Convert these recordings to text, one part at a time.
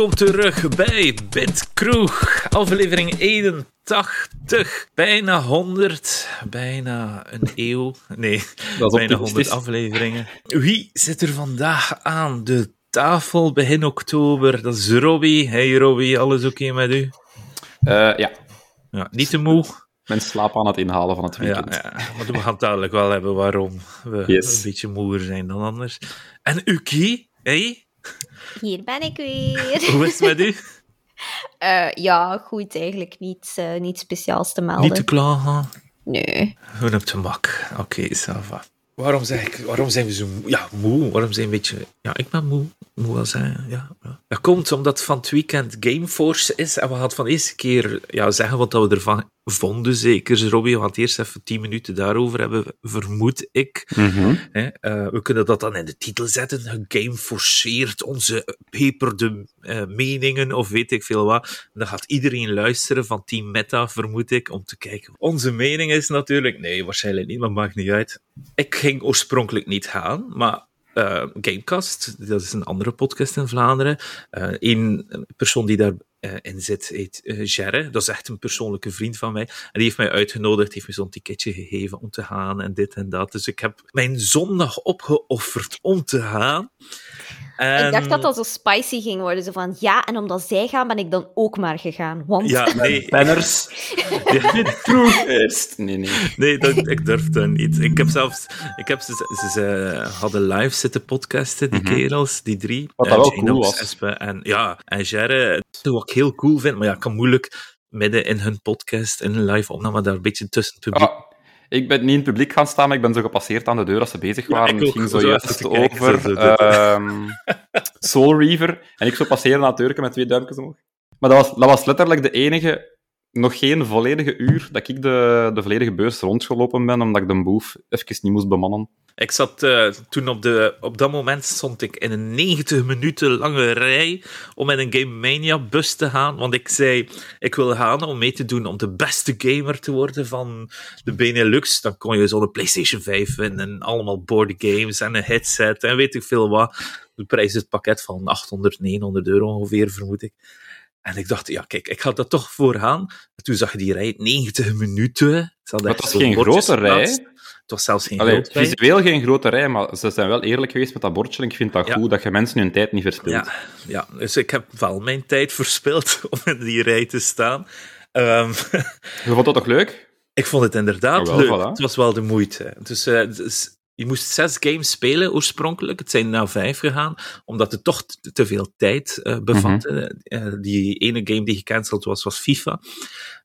Welkom terug bij Bitkroeg, aflevering 81. Bijna 100, bijna een eeuw. Nee, bijna 100 afleveringen. Wie zit er vandaag aan de tafel begin oktober? Dat is Robbie. Hey Robbie, alles oké met u? Uh, ja. ja. Niet te moe? Mijn slaap aan het inhalen van het weekend. Ja, ja. maar we gaan het duidelijk wel hebben waarom we yes. een beetje moeer zijn dan anders. En Uki, hey? Hier ben ik weer. Hoe is het met u? Uh, ja, goed, eigenlijk niet, uh, niet speciaals te melden. Niet te klagen? Nee. Gewoon op de mak. Oké, okay, Sava. Waarom, zeg ik, waarom zijn we zo ja, moe? Waarom zijn we een beetje... Ja, ik ben moe. Moet wel zijn, ja, ja. Dat komt omdat van het weekend Gameforce is en we gaan van eerste keer ja, zeggen wat we ervan vonden. Zeker, Robbie, we gaan het eerst even tien minuten daarover hebben, vermoed ik. Mm we kunnen dat dan in de titel zetten. Game forceert onze peperde uh, meningen of weet ik veel wat. Dan gaat iedereen luisteren van Team Meta, vermoed ik, om te kijken. Onze mening is natuurlijk... Nee, waarschijnlijk niet, maar maakt niet uit. Ik ging oorspronkelijk niet gaan, maar uh, Gamecast, dat is een andere podcast in Vlaanderen. Eén uh, persoon die daarin uh, in zit heet Gerre. Dat is echt een persoonlijke vriend van mij. En die heeft mij uitgenodigd, heeft me zo'n ticketje gegeven om te gaan en dit en dat. Dus ik heb mijn zondag opgeofferd om te gaan. Ik dacht dat dat zo spicy ging worden. Zo van, ja, en omdat zij gaan, ben ik dan ook maar gegaan. Want... Ja, nee. Banners. True eerst. Nee, nee. Nee, dat, ik durf dat niet. Ik heb zelfs... Ik heb ze, ze, ze hadden live zitten podcasten, die mm -hmm. kerels, die drie. Wat dat uh, wel cool was. Espe en, ja, en Gerre. Wat ik heel cool vind, maar ja, ik kan moeilijk midden in hun podcast, in een live opname, daar een beetje tussen het publiek... Ah. Ik ben niet in het publiek gaan staan, maar ik ben zo gepasseerd aan de deur als ze bezig waren. Ja, het ging zojuist over uh, Soul Reaver. En ik zo passeren aan het deurken met twee duimpjes omhoog. Maar dat was, dat was letterlijk de enige, nog geen volledige uur, dat ik de, de volledige beurs rondgelopen ben, omdat ik de boef even niet moest bemannen. Ik zat uh, toen op, de, op dat moment stond ik in een 90 minuten lange rij om met een Game Mania bus te gaan. Want ik zei, ik wil gaan om mee te doen om de beste gamer te worden van de Benelux. Dan kon je zo'n PlayStation 5 winnen en allemaal board games en een headset en weet ik veel wat. De prijs is het pakket van 800, 900 euro ongeveer, vermoed ik. En ik dacht, ja, kijk, ik ga dat toch voorgaan. En toen zag je die rij 90 minuten. Dat was geen grote rij. Het was zelfs geen Allee, grote rij. Visueel geen grote rij, maar ze zijn wel eerlijk geweest met dat bordje. En ik vind dat ja. goed dat je mensen hun tijd niet verspilt. Ja, ja, dus ik heb wel mijn tijd verspild om in die rij te staan. Um, je vond dat toch leuk? Ik vond het inderdaad oh, wel, leuk. Voilà. Het was wel de moeite. Dus, uh, dus je moest zes games spelen oorspronkelijk. Het zijn naar vijf gegaan, omdat het toch te veel tijd uh, bevatte. Mm -hmm. uh, die ene game die gecanceld was, was FIFA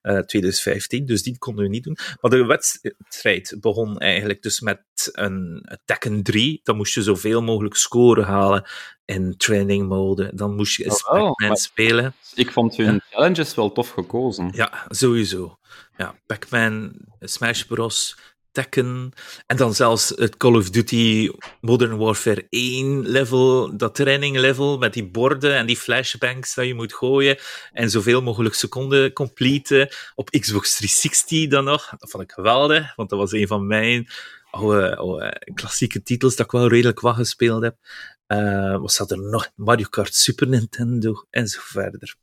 uh, 2015, dus die konden we niet doen. Maar de wedstrijd begon eigenlijk dus met een Tekken 3. Dan moest je zoveel mogelijk scoren halen in training mode. Dan moest je oh, oh, Pac-Man spelen. Ik vond hun ja. challenges wel tof gekozen. Ja, sowieso. Ja, Pac-Man, Smash Bros., Tekken. En dan zelfs het Call of Duty Modern Warfare 1 level, dat training level met die borden en die flashbangs dat je moet gooien en zoveel mogelijk seconden completen. Op Xbox 360 dan nog. Dat vond ik geweldig, want dat was een van mijn oude, klassieke titels dat ik wel redelijk wat gespeeld heb. Uh, wat zat er nog? Mario Kart Super Nintendo en zo verder.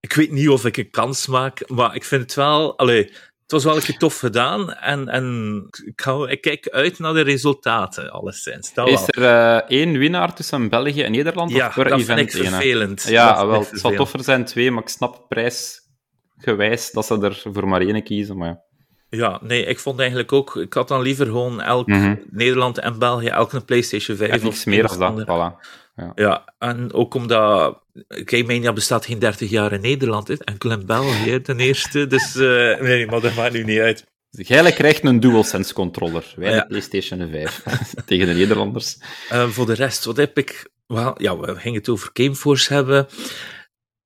Ik weet niet of ik een kans maak, maar ik vind het wel... Allee, het was wel een keer tof gedaan en, en ik, hou, ik kijk uit naar de resultaten, alleszins. Dat is er uh, één winnaar tussen België en Nederland? Ja, of per dat event vind ik vervelend. Ja, wel, het zal toffer zijn twee, maar ik snap prijsgewijs dat ze er voor maar één kiezen. Maar ja. Ja, nee, ik vond eigenlijk ook... Ik had dan liever gewoon elk Mhm. Nederland en België elk een PlayStation 5 Ja, of niks meer dan dat. Voilà. Ja. Ja, en ook omdat Game Mania bestaat geen 30 jaar in Nederland, hè. enkel in België ten eerste. Dus eh, nee, maar dat maakt nu niet uit. Jij krijgt een DualSense controller. Wij Ja. een PlayStation 5 tegen de Nederlanders. Eh, voor de rest, wat heb ik... Wel, ja, we gingen het over Gameforce hebben.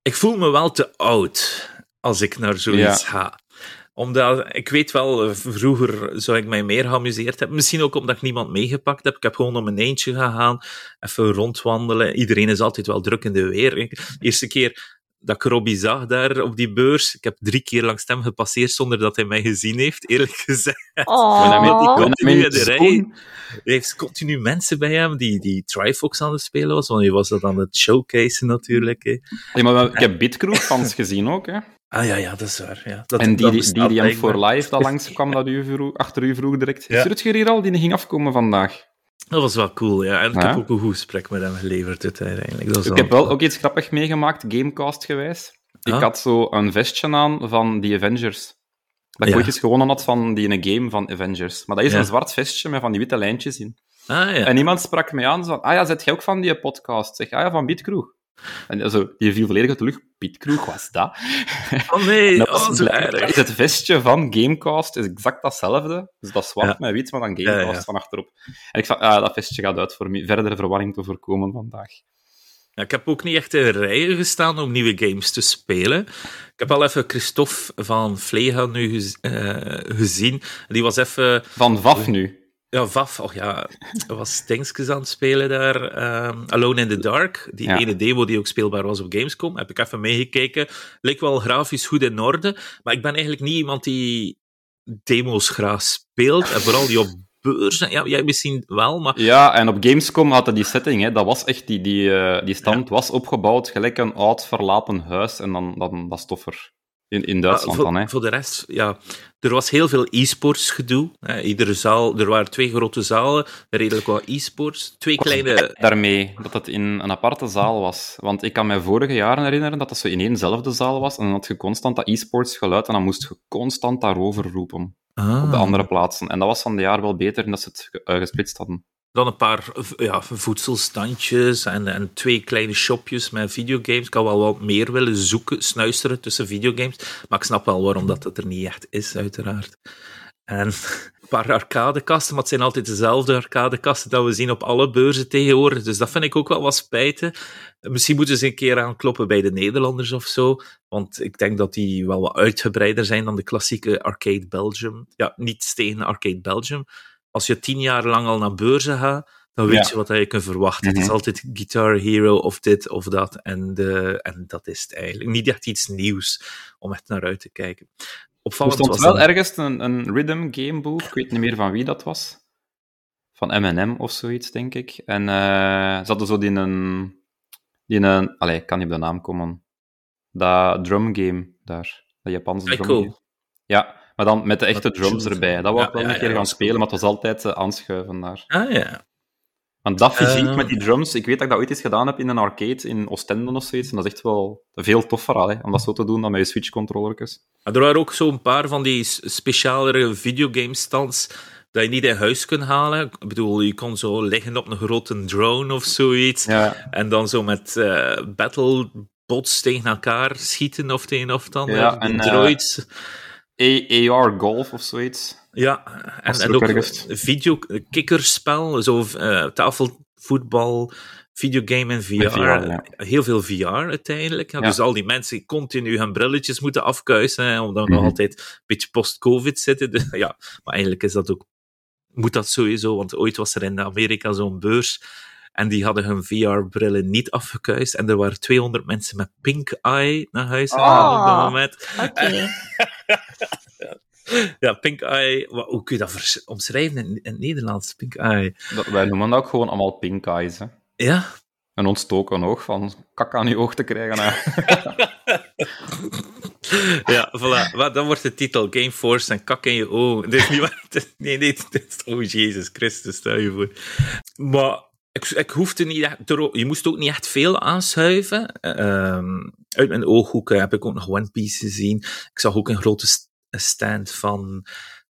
Ik voel me wel te oud als ik naar zoiets ga. Omdat, ik weet wel, eh, vroeger zou ik mij meer geamuseerd hebben. Misschien ook omdat ik niemand meegepakt heb. Ik heb gewoon om een eentje gegaan, even rondwandelen. Iedereen is altijd wel druk in de weer. De eerste keer dat ik Robbie zag daar op die beurs. Ik heb drie keer langs hem gepasseerd zonder dat hij mij gezien heeft, eerlijk gezegd. Oh. Continu in de rij. Hij heeft continu mensen bij hem die, die Trifox aan het spelen was, want hij was dat aan het showcase natuurlijk. Hè. Ja, maar ik heb Bitcrew-fans gezien ook, hè. Ah ja, ja, dat is waar. Ja. Dat, en die, dat die, die, voor live dat langs kwam, dat u vroeg, achter u vroeg direct. Ja. Is Rutger hier al? Die ging afkomen vandaag. Dat was wel cool, ja. En ik heb ook een goed gesprek met hem geleverd uiteindelijk. Dat ik heb wel ook iets grappigs meegemaakt, Gamecast-gewijs. Ik Ah. had zo een vestje aan van die Avengers. Dat ik Ja. ooit eens gewonnen had van die ene game van Avengers. Maar dat is Ja. een zwart vestje met van die witte lijntjes in. Ah ja. En iemand sprak mij aan, zo van, ah ja, zet jij ook van die podcast? Zeg, ah ja, van Beatkroeg. En zo, die viel volledig uit de lucht. Beatkroeg, wat is dat? Oh nee, dat oh, was is het vestje van Gamecast is exact datzelfde. Dus dat zwart Ja. met wit, maar dan Gamecast Ja, ja. van achterop. En ik zei, ah, dat vestje gaat uit voor verdere verwarring te voorkomen vandaag. Ja, ik heb ook niet echt in rijen gestaan om nieuwe games te spelen. Ik heb al even Christophe van Vlega nu gez- eh, gezien. Die was even... Van VAF nu. Ja, Vaf, oh ja, er was dingetjes aan het spelen daar. ehm, Alone in the Dark, die Ja. ene demo die ook speelbaar was op Gamescom, heb ik even meegekeken. Leek wel grafisch goed in orde, maar ik ben eigenlijk niet iemand die demo's graag speelt. En vooral die op beurzen, ja, jij misschien wel, maar Ja, en op Gamescom hadden die setting, hè, dat was echt, die, die, eh, die stand was opgebouwd gelijk een oud verlaten huis. En dan, dan dat stof er. In, in Duitsland voor, dan, hè. voor de rest, ja, er was heel veel e-sports gedoe. Hè. Iedere zaal, er waren twee grote zalen, redelijk wat e-sports. Twee kleine... Daarmee, dat het in een aparte zaal was. Want ik kan me vorige jaren herinneren dat dat zo in éénzelfde zaal was. En dan had je constant dat e-sports geluid en dan moest je constant daarover roepen. Ah. Op de andere plaatsen. En dat was van de jaar wel beter dat ze het eh, gesplitst hadden. Dan een paar ja, voedselstandjes en, en twee kleine shopjes met videogames. Ik had wel wat meer willen zoeken, snuisteren tussen videogames. Maar ik snap wel waarom dat er niet echt is, uiteraard. En een paar arcadekasten, maar het zijn altijd dezelfde arcadekasten dat we zien op alle beurzen tegenwoordig. Dus dat vind ik ook wel wat spijten. Misschien moeten ze een keer aankloppen bij de Nederlanders of zo. Want ik denk dat die wel wat uitgebreider zijn dan de klassieke Arcade Belgium. Ja, niets tegen Arcade Belgium. Als je tien jaar lang al naar beurzen gaat, dan weet Ja. je wat je kunt verwachten. Het is Mhm. altijd Guitar Hero of dit of dat. En, de, en dat is het eigenlijk. Niet echt iets nieuws om echt naar uit te kijken. Er Opvallend stond was wel dan- ergens een, een rhythm gameboek. Ik weet niet meer van wie dat was. Van M&M of zoiets, denk ik. En eh, ze hadden zo die een... Die een allee, ik kan niet op de naam komen. Dat drum game daar. Dat Japanse drum Taiko. game. Ja, maar dan met de echte Met drums erbij. Dat wou Ja, ik wel ja, een keer ja, gaan spelen, maar het was altijd eh, aanschuiven daar. Ah ja. Want dat fysiek Eh. met die drums, ik weet dat ik dat ooit eens gedaan heb in een arcade in Oostende of zoiets. En dat is echt wel veel toffer al, hè, om dat zo te doen dan met je Switch-controllertjes. Er waren ook zo'n paar van die specialere videogame-stands dat je niet in huis kunt halen. Ik bedoel, je kon zo liggen op een grote drone of zoiets. Ja, En dan zo met eh battlebots tegen elkaar schieten of tegen of dan. Ja, eh, die en, droids. AR Golf of zoiets. Ja, en, en ook ergens? video kikkerspel, zo eh, tafelvoetbal, videogame en VR. Met VR, ja. Heel veel VR uiteindelijk. Ja, Ja. Dus al die mensen continu hun brilletjes moeten afkuisen, hè, omdat we Mhm. nog altijd een beetje post-covid zitten. Dus, ja, maar eigenlijk is dat ook, moet dat sowieso, want ooit was er in Amerika zo'n beurs en die hadden hun VR-brillen niet afgekuist en er waren 200 mensen met pink eye naar huis gegaan op dat Ah. moment. Oké. Ja, Pink Eye. Hoe kun je dat omschrijven in, in het Nederlands? Pink Eye. Dat, wij noemen dat ook gewoon allemaal pink eyes. Hè. Ja? Een ontstoken oog van kak aan je oog te krijgen. Hè. Ja, voilà. Wat, dan wordt de titel Game Force en kak in je ogen. Dit is niet waar. Nee, nee, dit is... Oh, Jezus Christus, stel je voor. Maar ik, ik hoefde niet echt... Je moest ook niet echt veel aanschuiven. Ehm, uit mijn ooghoeken heb ik ook nog One Piece gezien. Ik zag ook een grote stand van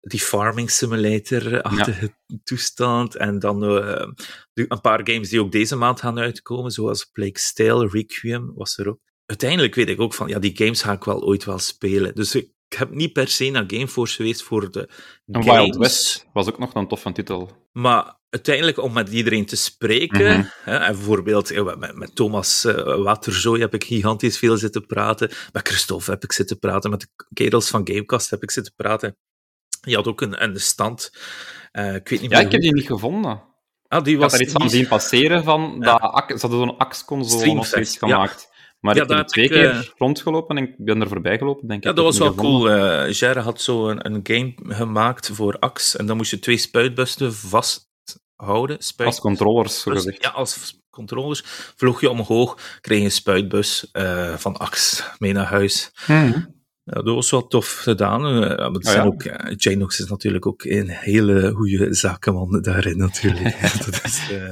die farming simulator-achtige toestand. En dan eh, een paar games die ook deze maand gaan uitkomen, zoals Plague Tale, Requiem was er ook. Uiteindelijk weet ik ook van, ja, die games ga ik wel ooit wel spelen. Dus ik heb niet per se naar Gameforce geweest voor de En games. Wild West was ook nog een toffe titel. Maar uiteindelijk, om met iedereen te spreken, Mhm. hè, en bijvoorbeeld eh, met, met Thomas uh, Waterzooi heb ik gigantisch veel zitten praten, met Christophe heb ik zitten praten, met de kerels van Gamecast heb ik zitten praten. Je had ook een, een stand. Uh, ik weet niet Ja, meer ik heb die niet gevonden. Ah, die Ik was had er iets van zien passeren van... Ja. Dat, ze hadden zo'n AX-console of zoiets ja. gemaakt. Maar ik ben twee keer rondgelopen en ik ben er voorbij gelopen, denk ik. Ja, dat was wel cool. Uh, Jerry had zo een, een, game gemaakt voor Axe en dan moest je twee spuitbussen Spuit... Als controllers, zo gezegd. Ja, als controllers. Vloog je omhoog, kreeg je een spuitbus uh, van Axe mee naar huis. Hmm. Ja, dat was wel tof gedaan. Uh, maar ah, ook, uh, Janox is natuurlijk ook een hele goede zakenman daarin, natuurlijk. dat is uh,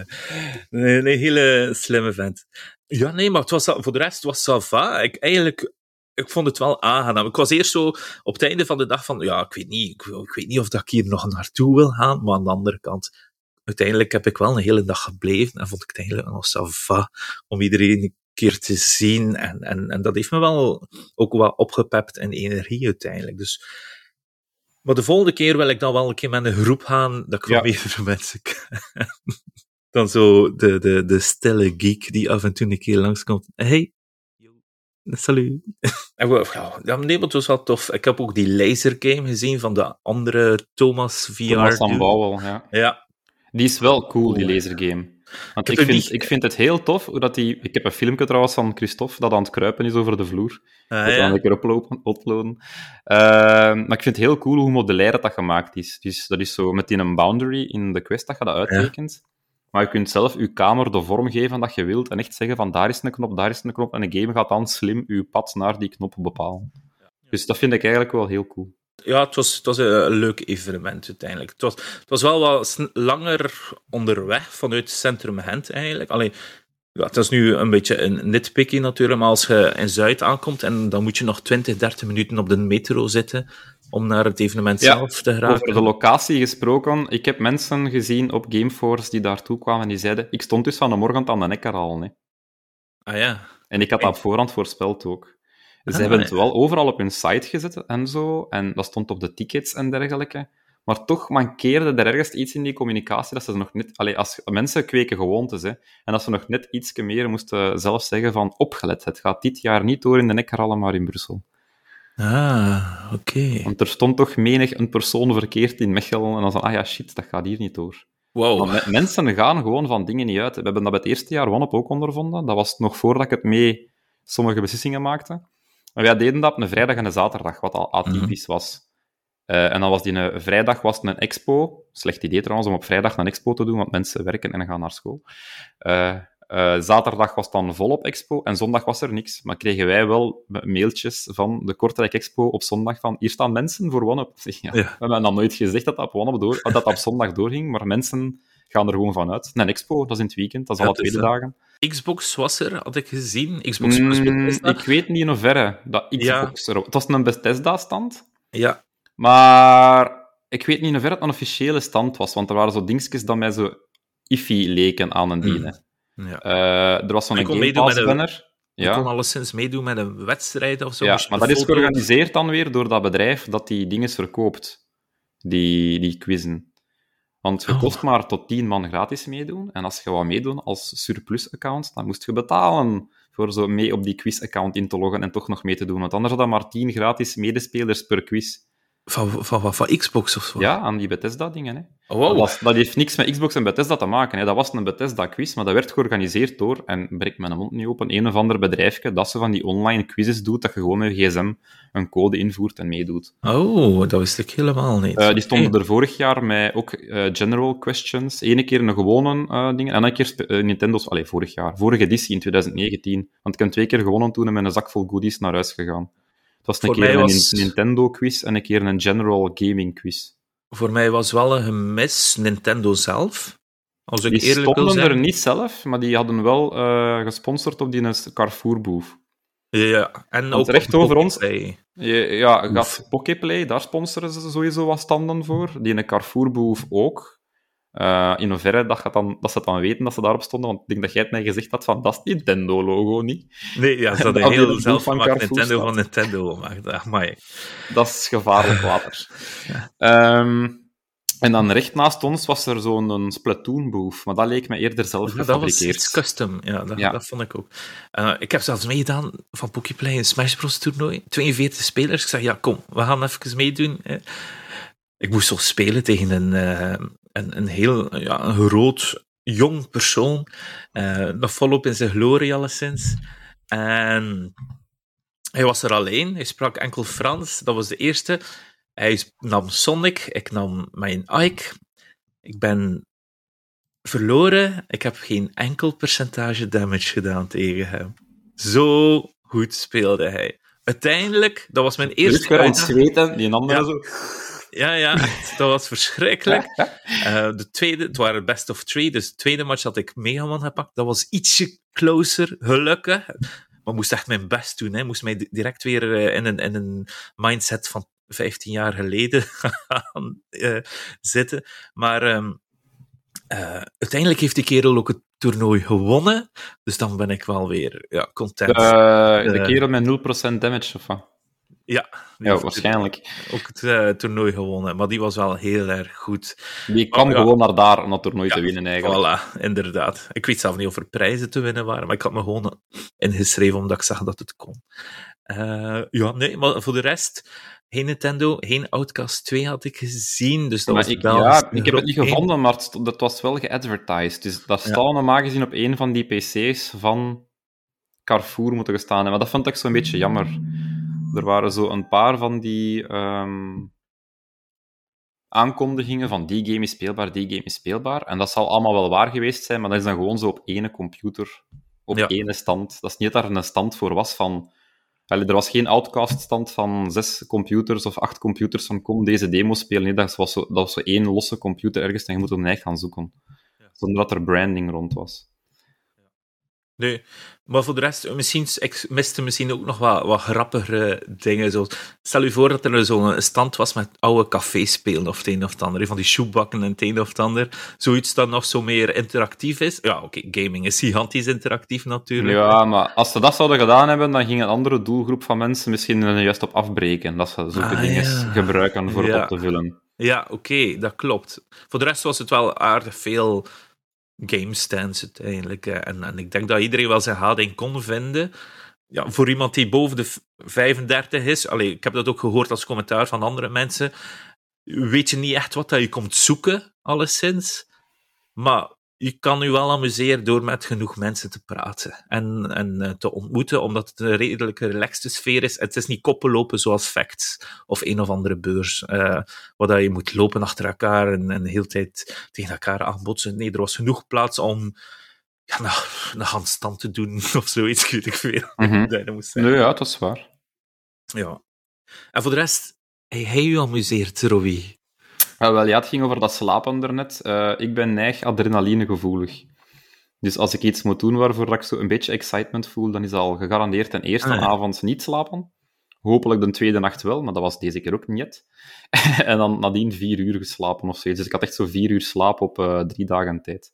een, een, hele slimme vent. Ja, nee, maar het was, voor de rest was Sava. Ik, eigenlijk, ik vond het wel aangenaam. Ik was eerst zo op het einde van de dag van, ja, ik weet niet, ik, ik weet niet of dat ik hier nog naartoe wil gaan, maar aan de andere kant, uiteindelijk heb ik wel een hele dag gebleven en vond ik het eigenlijk nog Sava om iedereen keer te zien. En, en, en dat heeft me wel ook wat opgepept en energie uiteindelijk. Dus, maar de volgende keer wil ik dan wel een keer met een groep gaan, dat ik ja. meerdere mensen dan zo de, de, de stille geek die af en toe een keer langskomt. Hey, salut. ja, nee, maar het was wel tof. Ik heb ook die laser game gezien van de andere Thomas VR. Thomas van Bouwel, ja. Ja. Die is wel cool, die laser game. Want ik, vind, ik vind het heel tof hoe dat die... Ik heb een filmpje trouwens van Christophe dat aan het kruipen is over de vloer. Ah, dat ja. een keer uploaden. uploaden. Uh, maar ik vind het heel cool hoe modulair dat gemaakt is. Dus dat is zo met een boundary in de quest dat je dat uittekent. Maar je kunt zelf je kamer de vorm geven dat je wilt en echt zeggen van daar is een knop, daar is een knop. En de game gaat dan slim je pad naar die knop bepalen. Dus dat vind ik eigenlijk wel heel cool ja, het was, het was een leuk evenement uiteindelijk. Het was, het was wel wat langer onderweg vanuit Centrum Gent eigenlijk. Alleen, ja, het is nu een beetje een nitpicky natuurlijk, maar als je in Zuid aankomt en dan moet je nog 20, 30 minuten op de metro zitten om naar het evenement zelf te geraken. Over de locatie gesproken, ik heb mensen gezien op Gameforce die daartoe kwamen en die zeiden, ik stond dus van de morgen aan de Neckar al. Hè. Ah ja. En ik had dat voorhand voorspeld ook. Ze ah, hebben het wel overal op hun site gezet en zo, en dat stond op de tickets en dergelijke. Maar toch mankeerde er ergens iets in die communicatie dat ze nog net... Allee, als, mensen kweken gewoontes, hè. En als ze nog net iets meer moesten zelf zeggen van opgelet, het gaat dit jaar niet door in de Nekkerhallen, maar in Brussel. Ah, oké. Want er stond toch menig een persoon verkeerd in Mechelen en dan zei ah ja, shit, dat gaat hier niet door. Wow. mensen gaan gewoon van dingen niet uit. We hebben dat bij het eerste jaar op ook ondervonden. Dat was nog voordat ik het mee sommige beslissingen maakte. Maar wij deden dat op een vrijdag en een zaterdag, wat al atypisch mhm. was. Uh, en dan was die een vrijdag was een expo. Slecht idee trouwens om op vrijdag een expo te doen, want mensen werken en gaan naar school. Uh, uh, zaterdag was dan volop expo en zondag was er niks. Maar kregen wij wel mailtjes van de Kortrijk Expo op zondag van hier staan mensen voor OneUp. Ja, ja. We hebben dan nooit gezegd dat dat op, OneUp door, dat dat op zondag doorging, maar mensen gaan er gewoon van uit. Een expo, dat is in het weekend, dat is alle tweede dagen. Xbox was er, had ik gezien. Xbox mm, Ik weet niet in hoeverre dat Xbox er... Het was een Bethesda-stand. Ja. Maar ik weet niet in hoeverre het een officiële stand was, want er waren zo dingetjes dat mij zo iffy leken aan een dienen. Mm. Ja. Uh, er was zo'n Game Pass-banner. Je ja. kon alleszins meedoen met een wedstrijd of zo. Ja, maar dat is georganiseerd dan weer door dat bedrijf dat die dingen verkoopt. Die, die quizzen. Want je oh. kost maar tot 10 man gratis meedoen. En als je wat meedoen als surplus-account, dan moest je betalen voor zo mee op die quiz-account in te loggen en toch nog mee te doen. Want anders had dat maar 10 gratis medespelers per quiz. Van, van, van, van Xbox of zo? Ja, aan die Bethesda-dingen. Hè. Oh, wow. dat, heeft niks met Xbox en Bethesda te maken. Hè. Dat was een Bethesda-quiz, maar dat werd georganiseerd door, en breek mijn mond niet open, een of ander bedrijfje dat ze van die online quizzes doet, dat je gewoon met je gsm een code invoert en meedoet. Oh, dat wist ik helemaal niet. Uh, die stonden er vorig jaar met ook uh, general questions. Eén keer een gewone uh, ding, en een keer Nintendo's... Allee, vorig jaar. Vorige editie in 2019. Want ik heb twee keer gewonnen toen en met een zak vol goodies naar huis gegaan. Het was een keer een Nintendo-quiz en een keer een general gaming-quiz. Voor mij was wel een gemis Nintendo zelf. Als ik die eerlijk stonden er niet zelf, maar die hadden wel uh, gesponsord op die Carrefour-boef. Ja, en ook recht over ons. Ja, gaat Poképlay, daar sponsoren ze sowieso wat standen voor. Die een Carrefour-boef ook. Uh, in hoeverre dat, dan, dat ze het dan weten dat ze daarop stonden, want ik denk dat jij het mij gezegd had van, dat is Nintendo-logo, niet? Nee, ja, ze hadden heel zelf van Nintendo van Nintendo gemaakt. maar Dat is gevaarlijk water. um, en dan recht naast ons was er zo'n Splatoon-booth, maar dat leek me eerder zelf ja, Dat was iets custom, ja dat, dat vond ik ook. Uh, ik heb zelfs meegedaan van Poképlay een Smash Bros. toernooi. 42 spelers. Ik zei, ja, kom, we gaan even meedoen. Ik moest zo spelen tegen een, uh, een, een heel ja, een groot, jong persoon. Uh, nog volop in zijn glorie, alleszins. En hij was er alleen, hij sprak enkel Frans, dat was de eerste. Hij nam Sonic, ik nam mijn Ike. Ik ben verloren, ik heb geen enkel percentage damage gedaan tegen hem. Zo goed speelde hij. Uiteindelijk, dat was mijn eerste... Dus aan zweten, die andere Ja. zo... Ja, ja, dat was verschrikkelijk. Eh, de tweede, het waren best of three, dus de tweede match had ik Megaman gepakt. Dat was ietsje closer, gelukkig. Maar moest echt mijn best doen. Hè. Moest mij di- direct weer eh, in, een, in een mindset van 15 jaar geleden gaan eh, zitten. Maar ehm, eh, uiteindelijk heeft die kerel ook het toernooi gewonnen. Dus dan ben ik wel weer ja, content. De Eh. kerel met 0% damage, of wat? Ja, Ja, waarschijnlijk. ook het eh, toernooi gewonnen. Maar die was wel heel erg goed. Die kwam ja. gewoon naar daar om dat toernooi Ja, te winnen, eigenlijk. Voilà, inderdaad. Ik weet zelf niet of er prijzen te winnen waren, maar ik had me gewoon ingeschreven omdat ik zag dat het kon. Eh, ja, nee, maar voor de rest, geen Nintendo, geen Outcast 2 had ik gezien, dus dat Maar was ik, wel ja, ik heb het niet gevonden, maar het, dat was wel geadvertised. Dus dat Ja. zou normaal gezien op een van die PC's van Carrefour moeten gestaan hebben. Maar dat vond ik zo'n beetje jammer. Er waren zo een paar van die ehm, aankondigingen van die game is speelbaar, die game is speelbaar. En dat zal allemaal wel waar geweest zijn, maar dat is dan gewoon zo op ene computer, op Ja. ene stand. Dat is niet dat er een stand voor was van... Allee, er was geen outcast-stand van zes computers of acht computers van kom deze demo spelen. Nee, dat was zo, dat was zo één losse computer ergens en je moet hem eigen gaan zoeken. Ja. Zonder dat er branding rond was. Nee, maar voor de rest, misschien, ik miste misschien ook nog wat, wat grappigere dingen. Zoals, stel je voor dat er zo'n stand was met oude caféspelen of het een of het ander, van die shoebakken en het een of het ander. Zoiets dat nog zo meer interactief is. Ja, oké, gaming is gigantisch interactief natuurlijk. Ja, maar als ze dat zouden gedaan hebben, dan ging een andere doelgroep van mensen misschien er juist op afbreken. Dat ze zulke Ah, dingen ja. gebruiken voor Ja. op te vullen. Ja, oké, dat klopt. Voor de rest was het wel aardig veel game stands uiteindelijk. hè. En, en ik denk dat iedereen wel zijn houding kon vinden. Ja, voor iemand die boven de v- 35 is, allee, ik heb dat ook gehoord als commentaar van andere mensen, weet je niet echt wat dat je komt zoeken, alleszins. Maar je kan je wel amuseren door met genoeg mensen te praten en, en eh, te ontmoeten, omdat het een redelijk relaxte sfeer is. Het is niet koppellopen zoals Facts of een of andere beurs, eh, waar dat je moet lopen achter elkaar en, en de hele tijd tegen elkaar aanbotsen. Nee, er was genoeg plaats om ja, een, een handstand te doen of zoiets, weet ik veel. Mhm. Dat moest. Nee, ja, dat is waar. Ja. En voor de rest, hij, hij je amuseert, Robbie. Ja, wel, ja, het ging over dat slapen daarnet. Eh ik ben neig adrenalinegevoelig. Dus als ik iets moet doen waarvoor ik zo een beetje excitement voel, dan is dat al gegarandeerd ten eerste Ah, ja. avond niet slapen. Hopelijk de tweede nacht wel, maar dat was deze keer ook niet. en dan nadien vier uur geslapen of zoiets. Dus ik had echt zo vier uur slaap op eh, drie dagen tijd.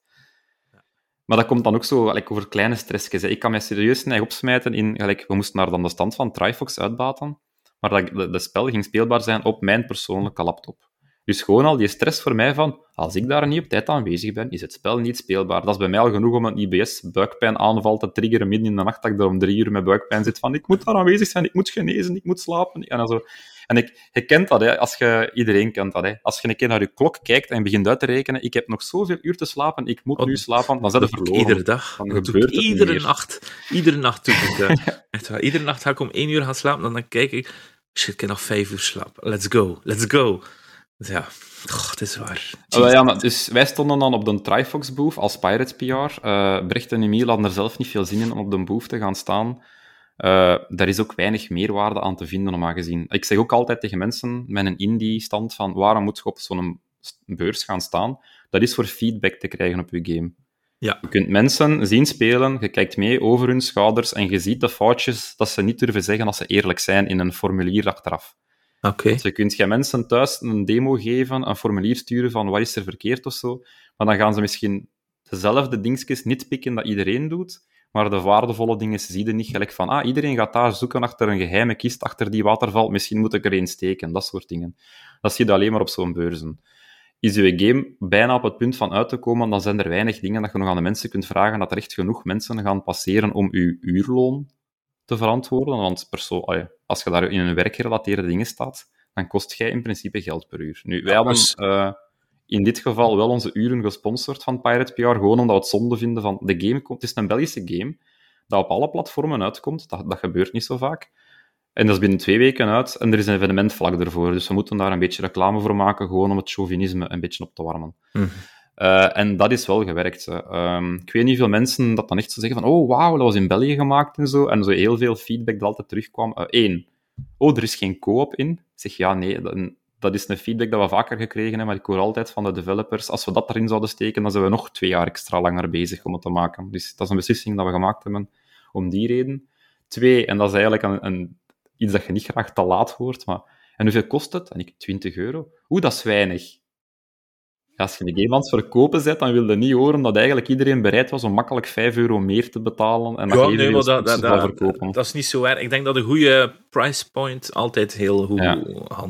Maar dat komt dan ook zo like, over kleine stressjes. hè. Ik kan mij serieus neig opsmijten in... Gelijk, we moesten naar dan de stand van Trifox uitbaten, maar dat, de, de spel ging speelbaar zijn op mijn persoonlijke laptop. Dus gewoon al die stress voor mij van, als ik daar niet op tijd aanwezig ben, is het spel niet speelbaar. Dat is bij mij al genoeg om een IBS-buikpijnaanval te triggeren midden in de nacht, dat ik er om drie uur met buikpijn zit van, ik moet daar aanwezig zijn, ik moet genezen, ik moet slapen. En, dan zo. en ik, je kent dat, hè, als je, iedereen kent dat. Hè. Als je een keer naar je klok kijkt en begint uit te rekenen, ik heb nog zoveel uur te slapen, ik moet Oh, nu slapen, dan zet je verloren. iedere dag. Dan gebeurt het iedere meer. nacht. Iedere nacht doe ik dat. Echt waar. Iedere nacht ga ik om één uur gaan slapen en dan kijk ik... Shit, ik heb nog vijf uur slaap. Let's go. Let's go. Ja, het is waar. Ja, maar dus wij stonden dan op de Trifox booth als Pirates PR. Eh Brecht en Emiel hadden er zelf niet veel zin in om op de booth te gaan staan. Eh daar is ook weinig meerwaarde aan te vinden, normaal gezien. Ik zeg ook altijd tegen mensen met een indie-stand van waarom moet je op zo'n beurs gaan staan? Dat is voor feedback te krijgen op je game. Ja. Je kunt mensen zien spelen, je kijkt mee over hun schouders en je ziet de foutjes dat ze niet durven zeggen als ze eerlijk zijn in een formulier achteraf. Dus je kunt mensen thuis een demo geven, een formulier sturen van wat is er verkeerd of zo, maar dan gaan ze misschien dezelfde dingetjes niet pikken dat iedereen doet, maar de waardevolle dingen zie je niet gelijk van, ah, iedereen gaat daar zoeken achter een geheime kist, achter die waterval, misschien moet ik er een steken, dat soort dingen. Dat zie je alleen maar op zo'n beurzen. Is je game bijna op het punt van uit te komen, dan zijn er weinig dingen dat je nog aan de mensen kunt vragen, dat er echt genoeg mensen gaan passeren om je uurloon te verantwoorden. Want perso allee, als je daar in een werkgerelateerde dingen staat, dan kost jij in principe geld per uur. Nu, wij Ja, hadden dus- eh, in dit geval wel onze uren gesponsord van Pirate PR, gewoon omdat we het zonde vinden van de game. komt- Het is een Belgische game. dat op alle platformen uitkomt. Dat, dat gebeurt niet zo vaak. En dat is binnen twee weken uit en er is een evenement vlak ervoor. Dus we moeten daar een beetje reclame voor maken, gewoon om het chauvinisme een beetje op te warmen. Mhm. Uh, en dat is wel gewerkt. Um, ik weet niet veel mensen dat dan echt zo zeggen van oh, wauw, dat was in België gemaakt en zo. En zo heel veel feedback dat altijd terugkwam. Eén, uh, oh, er is geen co-op in. Ik zeg, ja, nee, dat, is een feedback dat we vaker gekregen hebben, maar ik hoor altijd van de developers, als we dat erin zouden steken, dan zijn we nog twee jaar extra langer bezig om het te maken. Dus dat is een beslissing dat we gemaakt hebben om die reden. Twee, en dat is eigenlijk een iets dat je niet graag te laat hoort, maar en hoeveel kost het? En ik, 20 euro. Oeh, dat is weinig als je een game aan het verkopen zet, dan wil je niet horen dat eigenlijk iedereen bereid was om makkelijk 5 euro meer te betalen en dat ja, nee, dat, dat, dat, verkopen. Dat is niet zo erg. Ik denk dat een goede price point altijd heel goed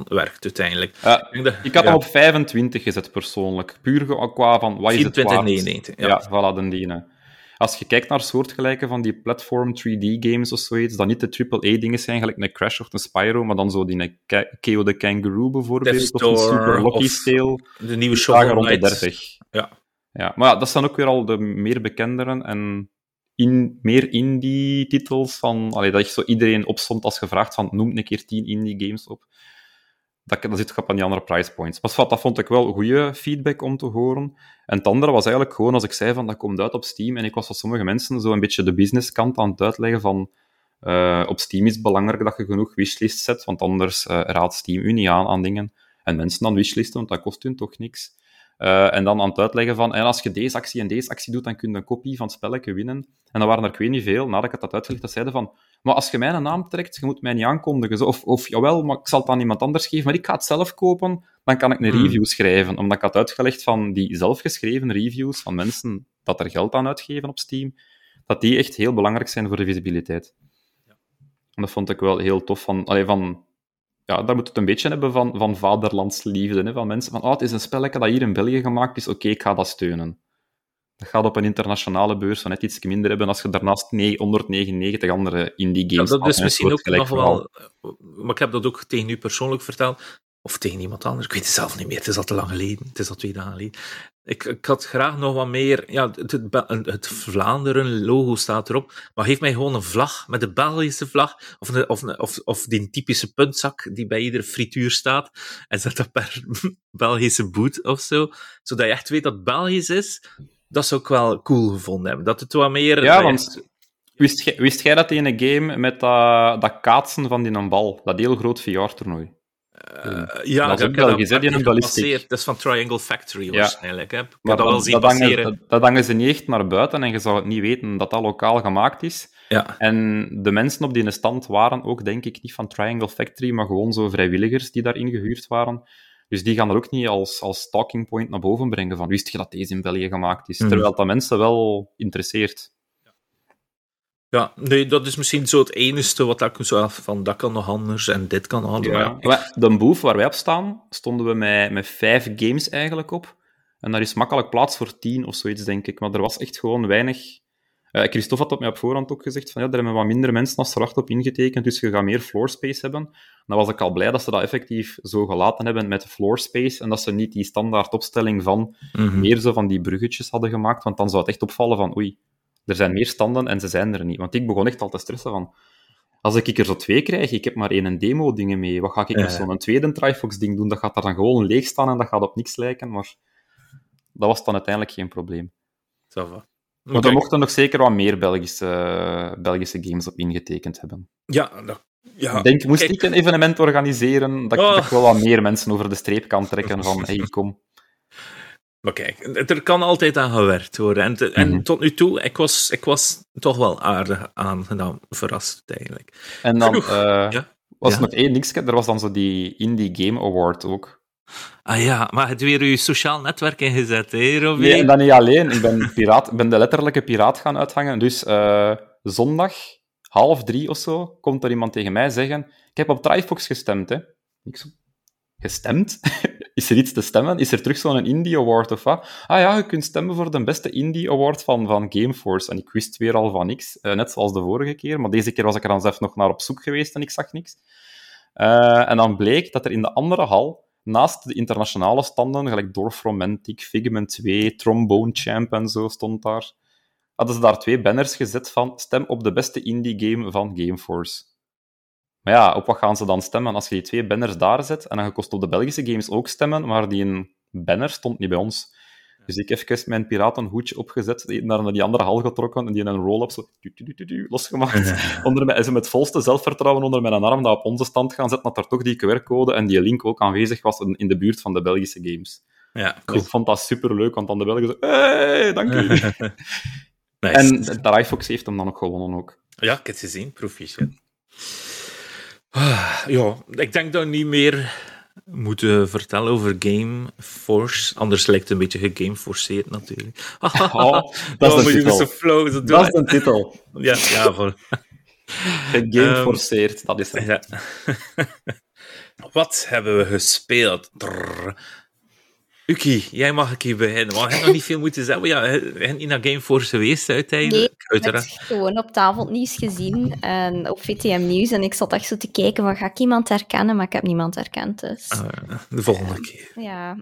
werkt, uiteindelijk. ik, dat, ik, had hem op 25 gezet, persoonlijk. Puur qua van, wat is het waard? ja. ja, voilà, de dienen als je kijkt naar soortgelijke van die platform 3D-games of zoiets, dat niet de AAA-dingen zijn, gelijk een Crash of een Spyro, maar dan zo die KO the Kangaroo bijvoorbeeld, of een Super Lucky Tale. De nieuwe Shovel rond de 30. Ja. ja. Maar ja, dat zijn ook weer al de meer bekenderen en in, meer indie-titels van... Allee, dat je zo iedereen opstond als gevraagd van noem een keer 10 indie-games op dat, dat zit op aan die andere price points. Maar dat vond ik wel goede feedback om te horen. En het andere was eigenlijk gewoon als ik zei van dat komt uit op Steam. En ik was van sommige mensen zo een beetje de businesskant aan het uitleggen van uh, op Steam is het belangrijk dat je genoeg wishlist zet, want anders uh, raadt Steam u niet aan aan dingen. En mensen dan wishlisten, want dat kost hun toch niks. Uh, en dan aan het uitleggen van, en als je deze actie en deze actie doet, dan kun je een kopie van het spelletje winnen. En dan waren er, ik weet niet veel, nadat ik het had uitgelegd, dat zeiden van, maar als je mijn naam trekt, je moet mij niet aankondigen. Of, of jawel, maar ik zal het aan iemand anders geven, maar ik ga het zelf kopen, dan kan ik een hmm. review schrijven. Omdat ik had uitgelegd van die zelfgeschreven reviews van mensen dat er geld aan uitgeven op Steam, dat die echt heel belangrijk zijn voor de visibiliteit. En dat vond ik wel heel tof. Van, allee, van, ja, daar moet het een beetje hebben van, van vaderlandsliefde. Hè? Van mensen van, oh, het is een spelletje dat hier in België gemaakt is, oké, ik ga dat steunen. Dat gaat op een internationale beurs van net iets minder hebben als je daarnaast 199 andere indie games ja, dat is misschien ook nog wel... Maar ik heb dat ook tegen u persoonlijk verteld. Of tegen iemand anders. Ik weet het zelf niet meer. Het is al te lang geleden. Het is al twee dagen geleden. Ik, ik had graag nog wat meer. Ja, het, het, Vlaanderen-logo staat erop. Maar geef mij gewoon een vlag met de Belgische vlag. Of, of, of, of die typische puntzak die bij iedere frituur staat. En zet dat per Belgische boot of zo. Zodat je echt weet dat het Belgisch is dat zou ik wel cool gevonden hebben. Dat het wat meer... Ja, want wist wist jij dat in een game met dat, dat kaatsen van die een bal, dat heel groot VR-toernooi? Uh, ja, dat ballistiek. Dat is van Triangle Factory waarschijnlijk. Hè? Ik maar dat, wel zien dat, hangen, dat, dat hangen ze niet echt naar buiten en je zou het niet weten dat dat lokaal gemaakt is. Ja. En de mensen op die stand waren ook, denk ik, niet van Triangle Factory, maar gewoon zo vrijwilligers die daarin gehuurd waren. Dus die gaan er ook niet als, als talking point naar boven brengen van wist je dat deze in België gemaakt is? Mhm. Terwijl dat mensen wel interesseert. Ja, nee, dat is misschien zo het enige wat ik zo van dat kan nog anders en dit kan anders. Ja. De boef waar wij op staan, stonden we met, met vijf games eigenlijk op. En daar is makkelijk plaats voor tien of zoiets, denk ik. Maar er was echt gewoon weinig uh, Christophe had dat mij op voorhand ook gezegd, van ja, daar hebben wat minder mensen als verwacht op ingetekend, dus je gaat meer floor space hebben. Dan was ik al blij dat ze dat effectief zo gelaten hebben met floor space, en dat ze niet die standaard opstelling van mhm. meer zo van die bruggetjes hadden gemaakt, want dan zou het echt opvallen van oei, er zijn meer standen en ze zijn er niet. Want ik begon echt al te stressen van, als ik er zo twee krijg, ik heb maar één demo-dingen mee, wat ga ik met zo'n tweede Trifox-ding doen? Dat gaat daar dan gewoon leeg staan en dat gaat op niks lijken, maar dat was dan uiteindelijk geen probleem. Ça maar er mochten nog zeker wat meer Belgische, Belgische games op ingetekend hebben. Ja, dat, ja. Denk, moest ik een evenement organiseren, dat oh. ik wel wat meer mensen over de streep kan trekken van, hey, kom. Maar kijk, er kan altijd aan gewerkt worden. En, en mhm. tot nu toe, ik was, ik was toch wel aardig aangedaan, verrast eigenlijk. En dan uh, was er nog één niks, er was dan zo die Indie Game Award ook. Ah ja, maar het weer je sociaal netwerk ingezet, hè, Robin? Nee, en dan niet alleen. Ik ben, piraat, ben de letterlijke piraat gaan uithangen. Dus uh, zondag, half drie of zo, komt er iemand tegen mij zeggen... Ik heb op Trifox gestemd, hè. Ik zo, gestemd? Is er iets te stemmen? Is er terug zo'n Indie Award of wat? Ah ja, je kunt stemmen voor de beste Indie Award van, van Gameforce. En ik wist weer al van niks, uh, net zoals de vorige keer. Maar deze keer was ik er dan zelf nog naar op zoek geweest en ik zag niks. Uh, en dan bleek dat er in de andere hal naast de internationale standen, gelijk Dorf Romantic, Figment 2, Trombone Champ en zo stond daar. hadden ze daar twee banners gezet van stem op de beste indie game van Gameforce. Maar ja, op wat gaan ze dan stemmen? Als je die twee banners daar zet, en dan kost op de Belgische games ook stemmen, maar die een banner stond niet bij ons. Dus ik heb even mijn piratenhoedje opgezet, naar die andere hal getrokken en die in een roll-up zo losgemaakt. onder en ze met volste zelfvertrouwen onder mijn arm dat op onze stand gaan zetten, dat er toch die QR-code en die link ook aanwezig was in de buurt van de Belgische games. Ja, cool. ik vond dat superleuk, want dan de Belgen zo, hey, dank u. nice. En de Fox heeft hem dan ook gewonnen ook. Ja, ik heb het gezien, proficiat. Ah, ja, ik denk dat niet meer moeten vertellen over Game Force. Anders lijkt het een beetje gegameforceerd natuurlijk. Oh, dat is de titel. Zo flow, zo dat is een titel. Ja, ja voor. Gegameforceerd, um, dat is het. Ja. Wat hebben we gespeeld? Drrr. Uki, jij mag ik hier beginnen. Je hebt nog niet veel moeten zeggen. Ja, je bent niet naar Gameforce geweest uiteindelijk. Nee, ik heb het gewoon op tafelnieuws gezien en op VTM Nieuws. En ik zat echt zo te kijken, van, ga ik iemand herkennen? Maar ik heb niemand herkend, dus... Uh, de volgende keer. Ja.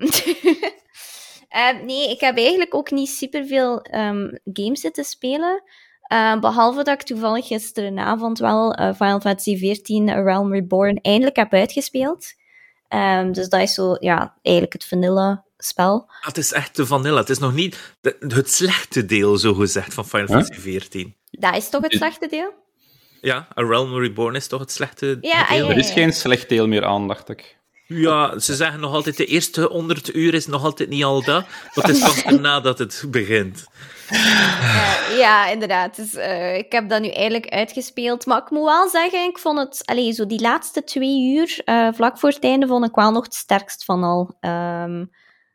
uh, nee, ik heb eigenlijk ook niet superveel um, games zitten spelen. Uh, behalve dat ik toevallig gisterenavond wel Final Fantasy XIV Realm Reborn eindelijk heb uitgespeeld. Um, dus dat is zo, ja, eigenlijk het vanilla spel. Ah, het is echt de vanilla. Het is nog niet de, het slechte deel, zo gezegd, van Final Fantasy XIV. Dat is toch het slechte deel? Ja, A Realm Reborn is toch het slechte ja, deel? Er is geen slecht deel meer aan, dacht ik. Ja, ze zeggen nog altijd, de eerste 100 uur is nog altijd niet al dat, maar het is pas nadat het begint. Uh, ja, inderdaad. Dus, uh, ik heb dat nu eigenlijk uitgespeeld. Maar ik moet wel zeggen, ik vond het... Allez, zo die laatste twee uur, uh, vlak voor het einde, vond ik wel nog het sterkst van al. Um,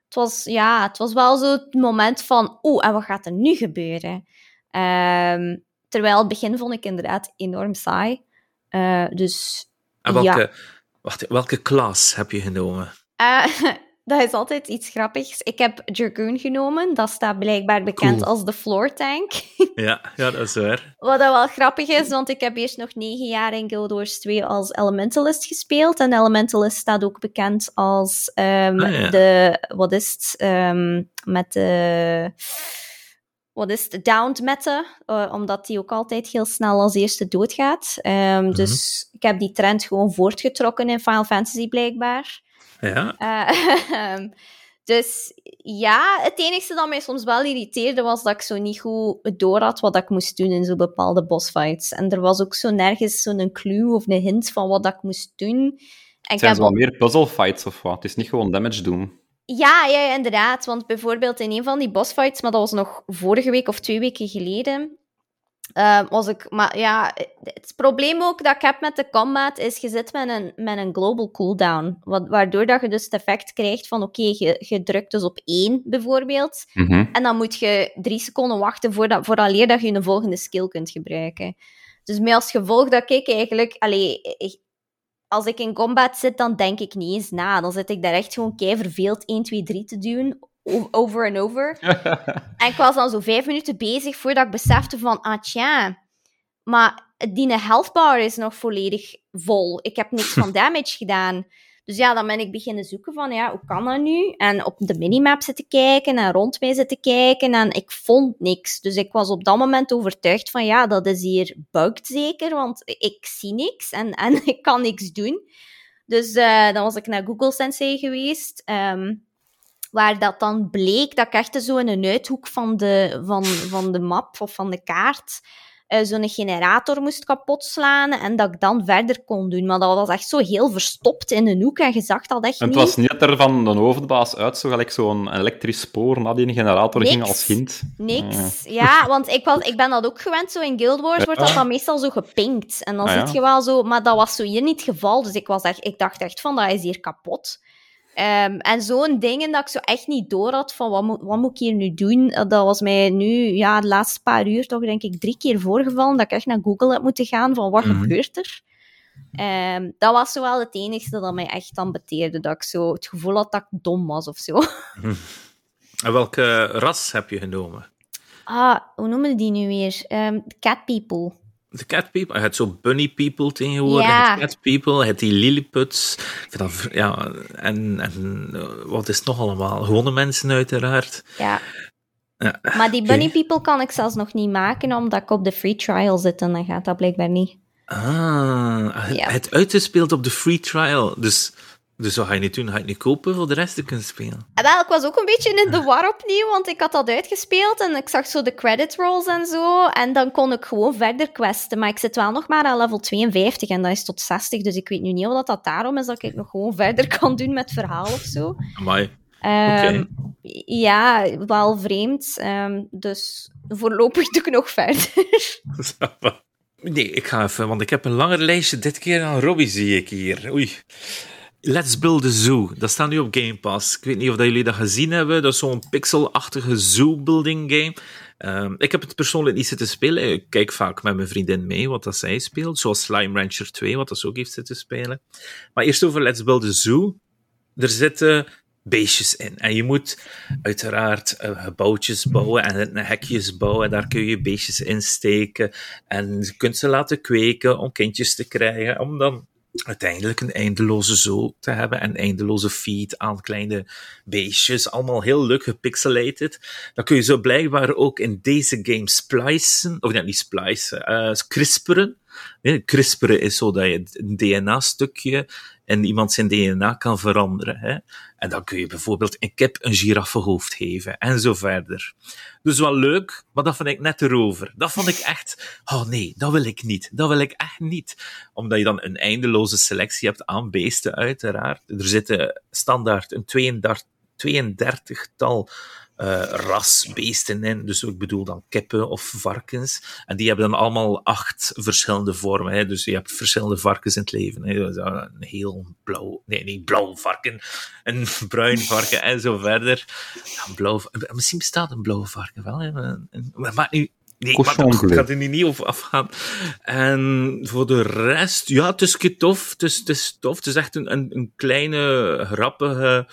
het was, ja, het was wel zo het moment van, oeh, en wat gaat er nu gebeuren? Um, terwijl het begin vond ik inderdaad enorm saai. Uh, dus, en welke, ja. wacht, welke klas heb je genomen? Uh, dat is altijd iets grappigs. Ik heb Dragoon genomen. Dat staat blijkbaar bekend Cool. als de floor tank. Ja, ja, dat is waar. Wat dat wel grappig is, want ik heb eerst nog negen jaar in Guild Wars 2 als Elementalist gespeeld. En Elementalist staat ook bekend als ehm, Ah, ja. de... Wat is het? ehm, met de... Wat is het? Downed meta. eh, omdat die ook altijd heel snel als eerste doodgaat. Ehm, Dus ik heb die trend gewoon voortgetrokken in Final Fantasy blijkbaar. Ja, Eh, dus ja, het enige dat mij soms wel irriteerde was dat ik zo niet goed door had wat ik moest doen in zo'n bepaalde bossfights. En er was ook zo nergens zo'n clue of een hint van wat ik moest doen. En ik Het zijn heb zo wat ook- meer puzzle fights of wat. Het is niet gewoon damage doen. ja, ja, ja, inderdaad. Want bijvoorbeeld in een van die bossfights, maar dat was nog vorige week of twee weken geleden, eh, was ik... Maar ja, het probleem ook dat ik heb met de combat is, je zit met een, met een global cooldown. Wat, waardoor dat je dus het effect krijgt van, oké, je, je drukt dus op één, bijvoorbeeld. Mhm. En dan moet je drie seconden wachten voordat, vooraleer dat je een volgende skill kunt gebruiken. Dus met als gevolg dat ik eigenlijk... Allee, als ik in combat zit, dan denk ik niet eens na. Dan zit ik daar echt gewoon kei verveeld 1, 2, 3 te doen. Over en over. En ik was dan zo vijf minuten bezig voordat ik besefte van... Ah, tja. Maar die health bar is nog volledig vol. Ik heb niks van damage gedaan. Dus ja, dan ben ik beginnen zoeken van, ja, hoe kan dat nu? En op de minimap zitten kijken en rond mij zitten kijken en ik vond niks. Dus ik was op dat moment overtuigd van, ja, dat is hier bugged zeker, want ik zie niks en, en ik kan niks doen. Dus eh, dan was ik naar Google Sensei geweest, ehm, waar dat dan bleek dat ik echt zo in een uithoek van de, van, van de map of van de kaart eh, zo'n generator moest kapotslaan en dat ik dan verder kon doen. Maar dat was echt zo heel verstopt in een hoek en je zag dat echt En het niet. was niet dat er van de hoofdbaas uit zo gelijk zo'n elektrisch spoor naar die generator ging als hint. Niks. Ja, want ik, was, ik ben dat ook gewend. Zo in Guild Wars wordt dat dan meestal zo gepinkt. En dan Ah, ja. zit je wel zo... Maar dat was zo hier niet het geval. Dus ik, was echt, ik dacht echt van, dat is hier kapot. Ehm, en zo'n dingen dat ik zo echt niet door had van, wat moet, wat moet ik hier nu doen? Eh, Dat was mij nu, ja, de laatste paar uur toch denk ik drie keer voorgevallen dat ik echt naar Google heb moeten gaan van, wat Mhm. gebeurt er? Ehm, dat was zo wel het enigste dat mij echt dan beteerde. Dat ik zo het gevoel had dat ik dom was of zo. en welke ras heb je genomen? Ah, hoe noemen die nu weer? Ehm, cat people. De cat people. Je hebt zo bunny people tegenwoordig. Ja. Je hebt cat people. Je hebt die lilliputs. Ik vind dat, ja, en, en eh, wat is het nog allemaal? Gewone mensen uiteraard. Ja. Ja, maar die Bunny People kan ik zelfs nog niet maken, omdat ik op de free trial zit en dan gaat dat blijkbaar niet. Ah, ja. het uitgespeeld op de free trial. Dus dus wat ga je niet doen? Ga je het niet kopen voor de rest te kunnen spelen? Ah, wel, ik was ook een beetje in de war opnieuw, want ik had dat uitgespeeld en ik zag zo de credit rolls en zo. En dan kon ik gewoon verder questen. Maar ik zit wel nog maar aan level 52 en dat is tot 60. Dus ik weet nu niet of dat daarom is dat ik nog gewoon verder kan doen met verhaal of zo. Amai. Um, Ja, wel vreemd. Um, dus voorlopig doe ik nog verder. nee, ik ga even, want ik heb een langer lijstje. Dit keer aan Robbie zie ik hier. Oei. Let's Build a Zoo. Dat staat nu op Game Pass. Ik weet niet of dat jullie dat gezien hebben. Dat is zo'n pixelachtige zoo-building game. Um, ik heb het persoonlijk niet zitten spelen. Ik kijk vaak met mijn vriendin mee wat dat zij speelt. Zoals Slime Rancher 2, wat dat ook heeft zitten spelen. Maar eerst over Let's Build a Zoo. Er zitten beestjes in. En je moet uiteraard uh, gebouwtjes bouwen en hekjes bouwen. En daar kun je beestjes in steken. En je kunt ze laten kweken om kindjes te krijgen. Om dan uiteindelijk een eindeloze zoo te hebben en eindeloze feed aan kleine beestjes, allemaal heel leuk gepixelated. Dan kun je zo blijkbaar ook in deze game splicen, of ja, niet splicen, uh, crisperen. Nee, crisperen is zo dat je een DNA-stukje en iemand zijn DNA kan veranderen. Hè? En dan kun je bijvoorbeeld een kip een giraffenhoofd geven en zo verder. Dus wel leuk, maar dat vond ik net erover. Dat vond ik echt, oh nee, dat wil ik niet. Dat wil ik echt niet. Omdat je dan een eindeloze selectie hebt aan beesten, uiteraard. Er zitten standaard een 32, 32-tal uh, rasbeesten in. Dus ik bedoel dan kippen of varkens. En die hebben dan allemaal acht verschillende vormen. Hè. Dus je hebt verschillende varkens in het leven. Hè. Een heel blauw, nee, niet blauw varken, een bruin varken en zo verder. Ja, blauw, misschien bestaat een blauwe varken wel. Hè. Maar nu, Nee, maar dat gaat er niet over afgaan. En voor de rest, ja, het is tof. Het is, het is tof. Het is echt een, een, een kleine, grappige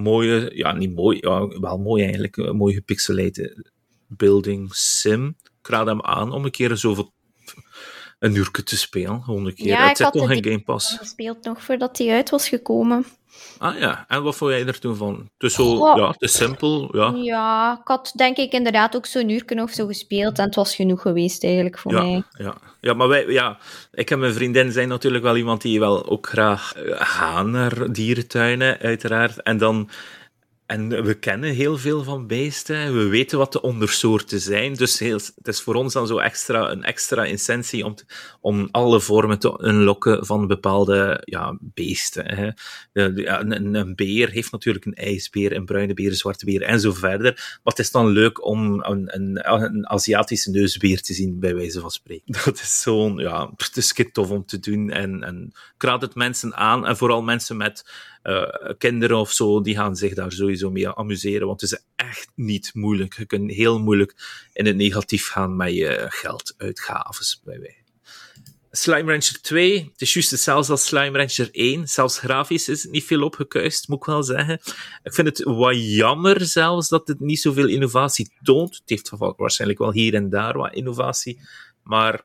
mooie, ja, niet mooi, wel mooi eigenlijk, een mooi gepixelated building sim. Ik raad hem aan om een keer zoveel een uur te spelen. Gewoon een keer. Ja, het zit toch in Game Pass. gespeeld nog voordat hij uit was gekomen. Ah ja, en wat vond jij er toen van? Ja, is simpel, ja. Ja, ik had denk ik inderdaad ook zo'n uur of zo gespeeld en het was genoeg geweest eigenlijk voor mij. Ja, ja, maar wij, ja, ik en mijn vriendin zijn natuurlijk wel iemand die wel ook graag eh, gaan naar dierentuinen, uiteraard. En dan en we kennen heel veel van beesten, we weten wat de ondersoorten zijn, dus het is voor ons dan zo extra, een extra incentie om, om alle vormen te unlocken van bepaalde ja, beesten. Hè. Ja, een, beer heeft natuurlijk een ijsbeer, een bruine beer, een zwarte beer en zo verder, maar het is dan leuk om een, een, een Aziatische neusbeer te zien, bij wijze van spreken. Dat is zo'n, ja, het is tof om te doen en, en ik het mensen aan, en vooral mensen met uh, kinderen of zo, die gaan zich daar sowieso mee amuseren, want het is echt niet moeilijk. Je kunt heel moeilijk in het negatief gaan met je gelduitgaves bij wij. Slime Rancher 2, het is juist hetzelfde als Slime Rancher 1. Zelfs grafisch is het niet veel opgekuist, moet ik wel zeggen. Ik vind het wat jammer zelfs dat het niet zoveel innovatie toont. Het heeft waarschijnlijk wel hier en daar wat innovatie, maar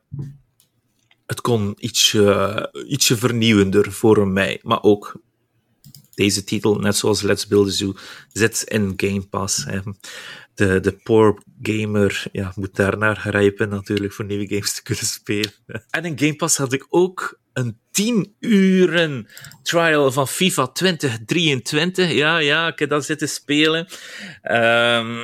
het kon ietsje, ietsje vernieuwender voor mij. Maar ook deze titel, net zoals Let's Build a Zoo, zit in Game Pass. De, de poor gamer ja, moet daarnaar grijpen natuurlijk voor nieuwe games te kunnen spelen. En in Game Pass had ik ook een 10 uren trial van FIFA 2023. Ja, ja, ik heb dat zitten spelen. Um,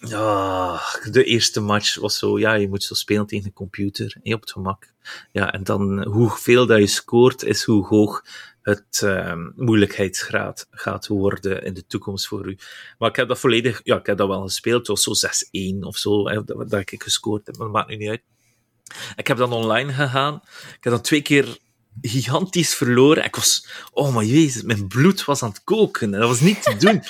ja, de eerste match was zo, ja, je moet zo spelen tegen een computer, op het gemak. Ja, en dan hoeveel dat je scoort, is hoe hoog het uh, moeilijkheidsgraad gaat worden in de toekomst voor u. Maar ik heb dat volledig, ja, ik heb dat wel gespeeld, het was zo 6-1 of zo, hè, dat, dat ik gescoord heb, maar dat maakt nu niet uit. Ik heb dan online gegaan, ik heb dan twee keer gigantisch verloren. Ik was, oh mijn jezus, mijn bloed was aan het koken. Dat was niet te doen.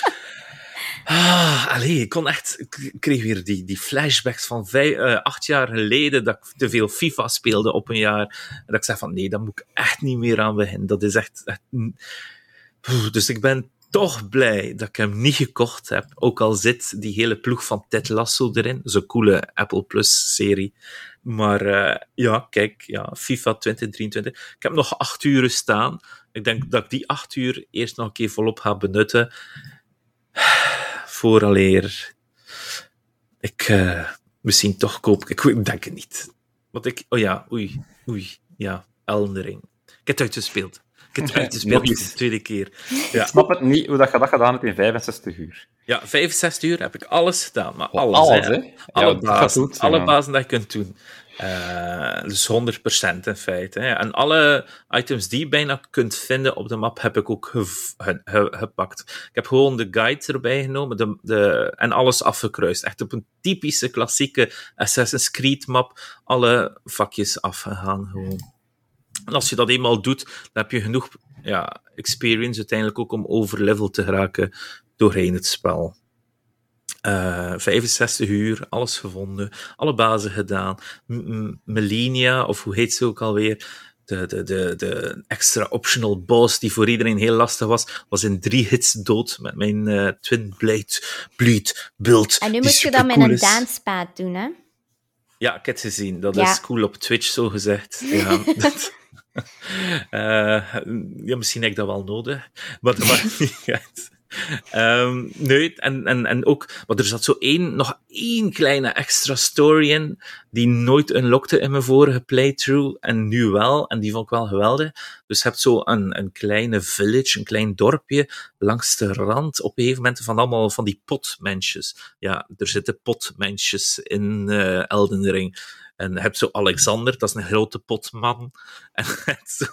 Ah, allee, ik kon echt, ik kreeg weer die, die flashbacks van vijf, uh, acht jaar geleden dat ik te veel FIFA speelde op een jaar. En dat ik zei van nee, daar moet ik echt niet meer aan beginnen. Dat is echt, echt dus ik ben toch blij dat ik hem niet gekocht heb. Ook al zit die hele ploeg van Ted Lasso erin. Zo'n coole Apple Plus serie. Maar uh, ja, kijk, ja, FIFA 2023. Ik heb nog acht uur staan. Ik denk dat ik die acht uur eerst nog een keer volop ga benutten vooraleer ik uh, misschien toch koop ik. Ik denk het niet. Want ik, oh ja, oei, oei, ja, Elden Ring. Ik heb het uitgespeeld. Ik heb het uitgespeeld de tweede keer. Ja. Ik snap het niet hoe dat je dat gedaan hebt in 65 uur. Ja, 65 uur heb ik alles gedaan. Maar alles, alles hè. Alle, ja, bazen, alle bazen dat je kunt doen. Uh, dus 100% in feite. Hè. En alle items die je bijna kunt vinden op de map heb ik ook gepakt. Ik heb gewoon de guide erbij genomen de, de, en alles afgekruist. Echt op een typische klassieke Assassin's Creed map. Alle vakjes afgegaan gewoon. En als je dat eenmaal doet, dan heb je genoeg ja, experience uiteindelijk ook om overlevel te geraken doorheen het spel. Uh, eh, 65 uur, alles gevonden, alle bazen gedaan. M Melania, of hoe heet ze ook alweer? De, de, de, de extra optional boss die voor iedereen heel lastig was, was in drie hits dood met mijn uh, Twin Blade Bleed build. En nu moet je dat met een danspad doen, hè? Ja, ik heb het gezien. Dat is cool op Twitch, zo gezegd. Ja, dat, uh, ja, misschien heb ik dat wel nodig. Maar dat maakt niet uit. Um, nee, en, en, en ook, maar er zat zo één, nog één kleine extra story in, die nooit unlockte in mijn vorige playthrough, en nu wel, en die vond ik wel geweldig. Dus je hebt zo een, een kleine village, een klein dorpje, langs de rand, op een gegeven moment van allemaal van die potmensjes. Ja, er zitten potmensjes in uh, Elden Ring. En je hebt zo Alexander, dat is een grote potman. En zo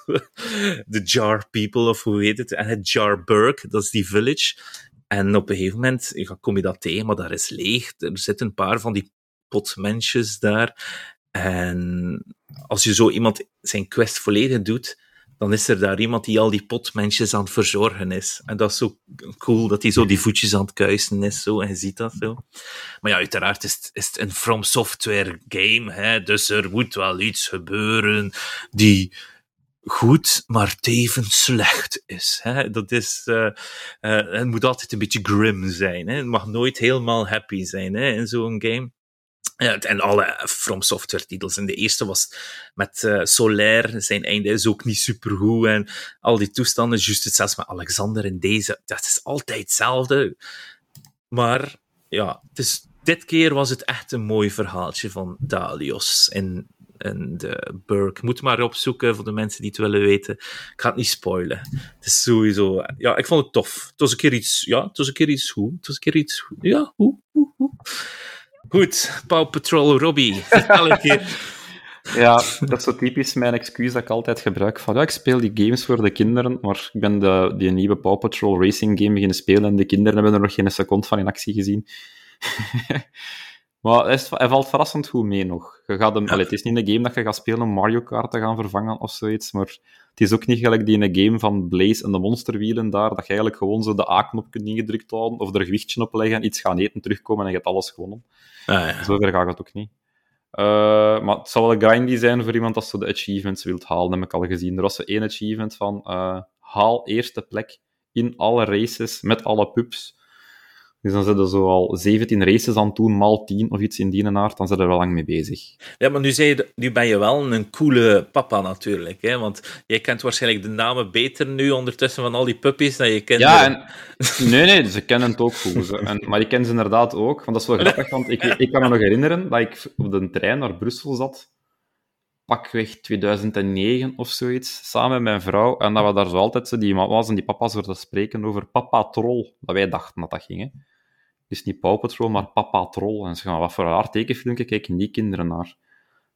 de Jar People, of hoe heet het? En het Jar Burg, dat is die village. En op een gegeven moment kom je dat tegen, maar daar is leeg. Er zitten een paar van die potmensjes daar. En als je zo iemand zijn quest volledig doet, dan is er daar iemand die al die potmensjes aan het verzorgen is. En dat is zo cool, dat hij zo die voetjes aan het kuisen is, zo, en je ziet dat zo. Maar ja, uiteraard is het, is een From Software game, hè, dus er moet wel iets gebeuren die goed, maar tevens slecht is. Hè? Dat is, uh, uh, het moet altijd een beetje grim zijn. Hè? Het mag nooit helemaal happy zijn hè, in zo'n game. En alle From Software titels. En de eerste was met uh, Solaire. Zijn einde is ook niet supergoed. En al die toestanden, juist hetzelfde met Alexander in deze. Dat is altijd hetzelfde. Maar ja, dus dit keer was het echt een mooi verhaaltje van Dalios in, in de Burg. Moet maar opzoeken voor de mensen die het willen weten. Ik ga het niet spoilen. Het is sowieso... Ja, ik vond het tof. Het was een keer iets... Ja, het was een keer iets goed. Het was een keer iets. Ja, hoe, hoe, hoe. Goed, Paw Patrol Robbie, vertel een keer. Ja, dat is zo typisch mijn excuus dat ik altijd gebruik. Van, ja, ik speel die games voor de kinderen, maar ik ben de, die nieuwe Paw Patrol Racing game beginnen spelen en de kinderen hebben er nog geen seconde van in actie gezien. maar hij, hij, valt verrassend goed mee nog. Je gaat hem, het is niet een game dat je gaat spelen om Mario Kart te gaan vervangen of zoiets, maar het is ook niet gelijk die in een game van Blaze en de monsterwielen daar, dat je eigenlijk gewoon zo de A-knop kunt ingedrukt houden, of er een gewichtje op leggen, iets gaan eten, terugkomen en je hebt alles gewonnen. Ah. Zover gaat het ook niet. Uh, maar het zal wel grindy zijn voor iemand als ze de achievements wilt halen, heb ik al gezien. Er was zo één achievement van uh, haal eerste plek in alle races met alle pups. Dus dan zitten zo al 17 races aan doen, maal 10 of iets in die aard, dan zijn er wel lang mee bezig. Ja, maar nu, je, nu ben je wel een coole papa natuurlijk, hè? want jij kent waarschijnlijk de namen beter nu ondertussen van al die puppies dan je kent. Ja, en, nee, nee, ze kennen het ook goed. En, maar ik ken ze inderdaad ook, want dat is wel grappig, want ik, ik kan me nog herinneren dat ik op de trein naar Brussel zat, pakweg 2009 of zoiets, samen met mijn vrouw, en dat we daar zo altijd zo die mama's en die papa's te spreken over papa troll, dat wij dachten dat dat ging, hè is niet Paw Patrol, maar Papa Troll. En ze gaan, wat voor een raar tekenfilmpje kijken die kinderen naar?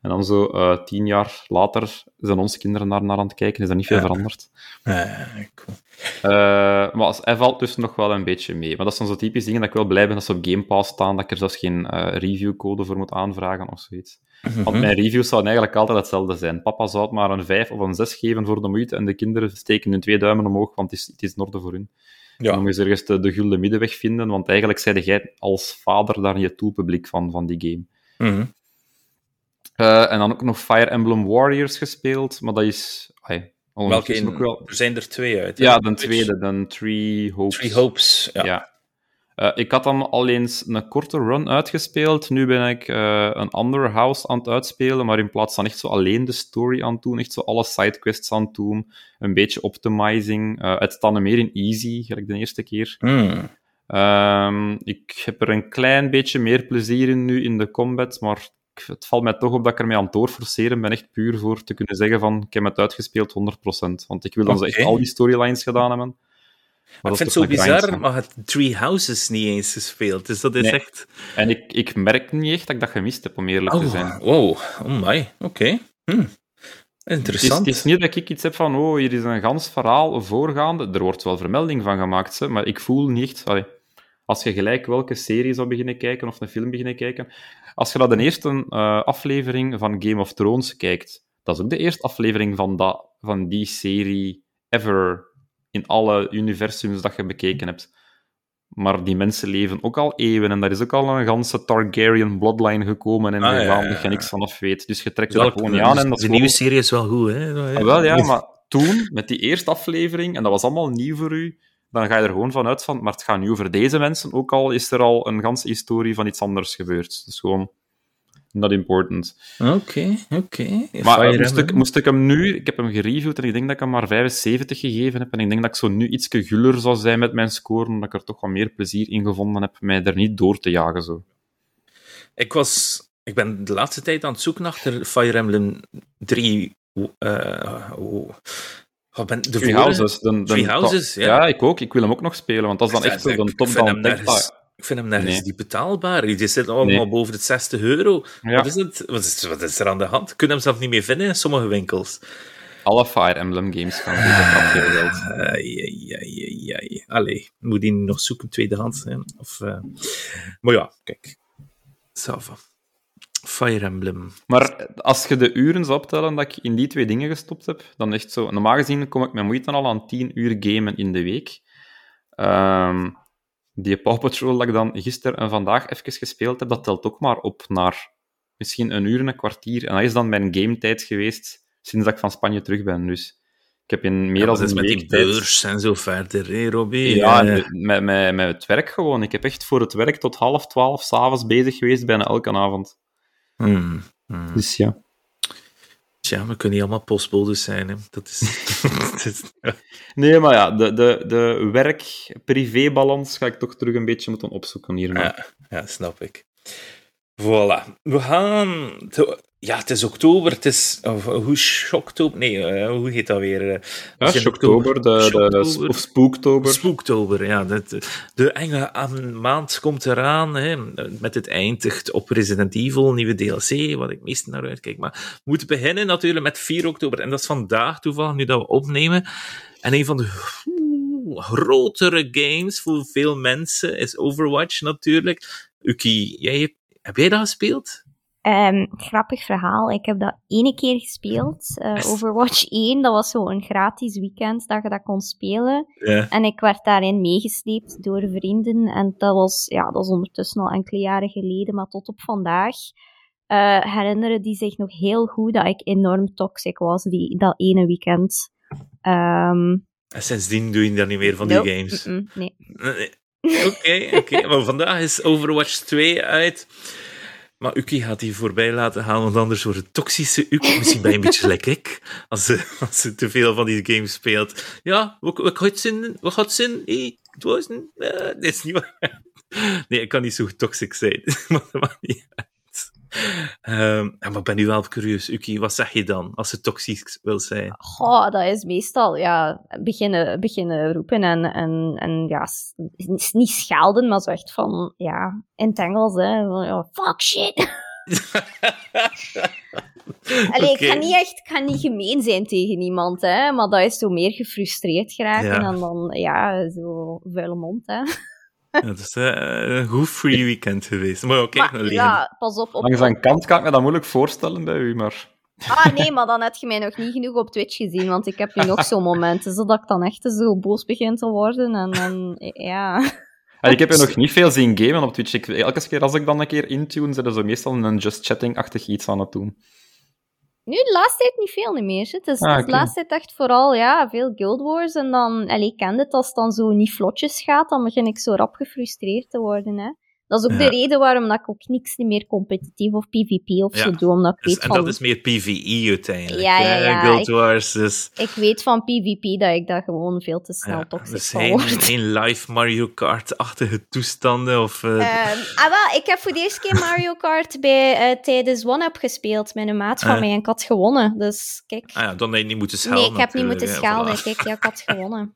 En dan zo uh, tien jaar later zijn onze kinderen naar, naar aan het kijken, is dat niet veel veranderd. Ja, cool. Uh, maar hij valt dus nog wel een beetje mee. Maar dat zijn zo typisch dingen dat ik wel blij ben dat ze op Game Pass staan, dat ik er zelfs geen uh, reviewcode voor moet aanvragen of zoiets. Mhm. Want mijn reviews zouden eigenlijk altijd hetzelfde zijn. Papa zou het maar een 5 of een 6 geven voor de moeite en de kinderen steken hun twee duimen omhoog, want het is, het is in orde voor hun. Ja. Dan moet je ergens de, de gulden middenweg vinden, want eigenlijk zei jij als vader daar je toepubliek van, van die game. Mm -hmm. uh, en dan ook nog Fire Emblem Warriors gespeeld, maar dat is... Ay, Welke in, wel... Er zijn er twee uit. Ja, de tweede, de Three Hopes. Three Hopes, ja. ja. Uh, ik had dan al eens een korte run uitgespeeld. Nu ben ik uh, een ander house aan het uitspelen, maar in plaats van echt zo alleen de story aan het doen, echt zo alle sidequests aan het doen, een beetje optimizing. Uh, het staat meer in easy, gelijk de eerste keer. Mm. Ehm, ik heb er een klein beetje meer plezier in nu in de combat, maar het valt mij toch op dat ik ermee aan het doorforceren ben, echt puur voor te kunnen zeggen van ik heb het uitgespeeld 100%. Want ik wil dan okay. echt al die storylines gedaan hebben. Maar ik vind het zo bizar, maar het Three Houses niet eens gespeeld. Dus dat is nee. echt... En ik, ik merk niet echt dat ik dat gemist heb, om eerlijk oh, te zijn. Wow, oh my, oké. Okay. Hm. Interessant. Het is, het is, niet dat ik iets heb van, oh, hier is een gans verhaal voorgaande. Er wordt wel vermelding van gemaakt, hè, maar ik voel niet echt... Allee, als je gelijk welke serie zou beginnen kijken, of een film beginnen kijken... Als je naar de eerste uh, aflevering van Game of Thrones kijkt, dat is ook de eerste aflevering van, dat, van die serie ever in alle universums dat je bekeken hebt. Maar die mensen leven ook al eeuwen en daar is ook al een ganse Targaryen bloodline gekomen en ah, ja, ja, je niks vanaf weet. Dus je trekt ja, gewoon niet aan. En dat de nieuwe serie is wel goed, hè? Ah, wel, ja, maar toen, met die eerste aflevering, en dat was allemaal nieuw voor u, dan ga je er gewoon vanuit van, maar het gaat nu over deze mensen, ook al is er al een ganse historie van iets anders gebeurd. Dus gewoon not important. Oké, okay, oké. Okay. Maar moest ik, moest ik, hem nu... Ik heb hem gereviewd en ik denk dat ik hem maar 75 gegeven heb. En ik denk dat ik zo nu iets guller zou zijn met mijn score, omdat ik er toch wat meer plezier in gevonden heb, mij er niet door te jagen. Zo. Ik was... Ik ben de laatste tijd aan het zoeken naar Fire Emblem 3... Uh, oh. Ben de Three Houses. De, de, Three Houses, ja. ja. ik ook. Ik wil hem ook nog spelen, want dat is dan echt zo een top-down ik vind hem nergens nee. niet betaalbaar. Die zit allemaal nee. boven de 60 euro. Ja. Wat, is het? Wat, is, wat is er aan de hand? Kun je hem zelf niet meer vinden in sommige winkels? Alle Fire Emblem games gaan deze geld. Ai, Allee, moet die nog zoeken tweedehands? Hè? Of, uh... Maar ja, kijk. Sava. Fire Emblem. Maar als je de uren zou optellen dat ik in die twee dingen gestopt heb, dan echt zo... Normaal gezien kom ik met moeite al aan 10 uur gamen in de week. Um, die Paw Patrol dat ik dan gisteren en vandaag even gespeeld heb, dat telt ook maar op naar misschien een uur en een kwartier. En dat is dan mijn gametijd geweest sinds dat ik van Spanje terug ben. Dus ik heb in meer ja, dan een met die beurs en zo verder, hè, Robbie? Ja, ja. Met, met, met het werk gewoon. Ik heb echt voor het werk tot half twaalf s'avonds bezig geweest, bijna elke avond. Hmm, hmm. Dus ja. Tja, we kunnen niet allemaal postbodes zijn. Hè. Dat is... nee, maar ja, de, de, de werk-privé-balans ga ik toch terug een beetje moeten opzoeken hier. Ja, ja, snap ik. Voilà. We gaan ja, het is oktober, het is... Of, hoe Shocktober? Nee, uh, hoe heet dat weer? Uh, ja, Shocktober, de, de, of Spooktober. Spooktober, ja. De, de enge maand komt eraan, hè, met het eindigt op Resident Evil, nieuwe DLC, wat ik meest naar uitkijk. Maar we moeten beginnen natuurlijk met 4 oktober, en dat is vandaag toevallig, nu dat we opnemen. En een van de grotere games voor veel mensen is Overwatch natuurlijk. Uki, jij, heb jij dat gespeeld? Um, grappig verhaal. Ik heb dat ene keer gespeeld. Uh, Overwatch 1, dat was zo een gratis weekend dat je dat kon spelen. Yeah. En ik werd daarin meegesleept door vrienden. En dat was, ja, dat was ondertussen al enkele jaren geleden, maar tot op vandaag uh, herinneren die zich nog heel goed dat ik enorm toxic was die, dat ene weekend. Um, en sindsdien doe je dat niet meer van die games? Mm -mm, nee. Oké, oké. Maar vandaag is Overwatch 2 uit. Maar Uki gaat die voorbij laten gaan, want anders wordt het toxische Uki. Misschien bij een beetje lekker als ze, als ze te veel van die games speelt. Ja, wat, gaat zin? Wat gaat zin? Het was een... Dit is niet waar. Nee, ik kan niet zo toxic zijn. maar maakt. Um, maar ben nu wel curieus, Uki, wat zeg je dan als ze toxisch wil zijn? Goh, dat is meestal ja, beginnen, beginnen roepen en, en, en ja, niet schelden, maar zo echt van, ja, in het Engels, hè, van, fuck shit. Allee, okay. ik ga niet echt ik ga niet gemeen zijn tegen iemand, hè, maar dat is zo meer gefrustreerd geraken ja. en dan, ja, zo vuile mond, hè. Ja, dat is uh, een goed free weekend geweest. Maar oké, okay, ja, pas op. op Langs een kant kan ik me dat moeilijk voorstellen bij u, maar... Ah, nee, maar dan heb je mij nog niet genoeg op Twitch gezien, want ik heb nu nog zo'n momenten, zodat ik dan echt zo boos begin te worden. En, en ja... En ik heb je nog niet veel zien gamen op Twitch. Ik, elke keer als ik dan een keer intune, zijn ze meestal een just chatting-achtig iets aan het doen. Nu, de laatste tijd niet veel meer. Het is, ah, okay. de laatste tijd echt vooral ja, veel Guild Wars. En dan, allee, ik ken het, als het dan zo niet vlotjes gaat, dan begin ik zo rap gefrustreerd te worden. Hè. Dat is ook de reden waarom dat ik ook niks meer competitief of PvP of zo doe, omdat ik dus, weet en van... dat is meer PvE uiteindelijk. Ja, ja, ja. Guild ik, dus... Ik weet van PvP dat ik dat gewoon veel te snel toxic dus van word. geen live Mario Kart-achtige toestanden of... Uh... Uh, ah, wel, ik heb voor de eerste keer Mario Kart bij, uh, tijdens One-Up gespeeld met een maat van Ah. mij en ik had gewonnen, dus kijk... Ah ja, dan heb je niet moeten schelden Nee, ik heb niet moeten schelden, kijk, ja, ik had gewonnen.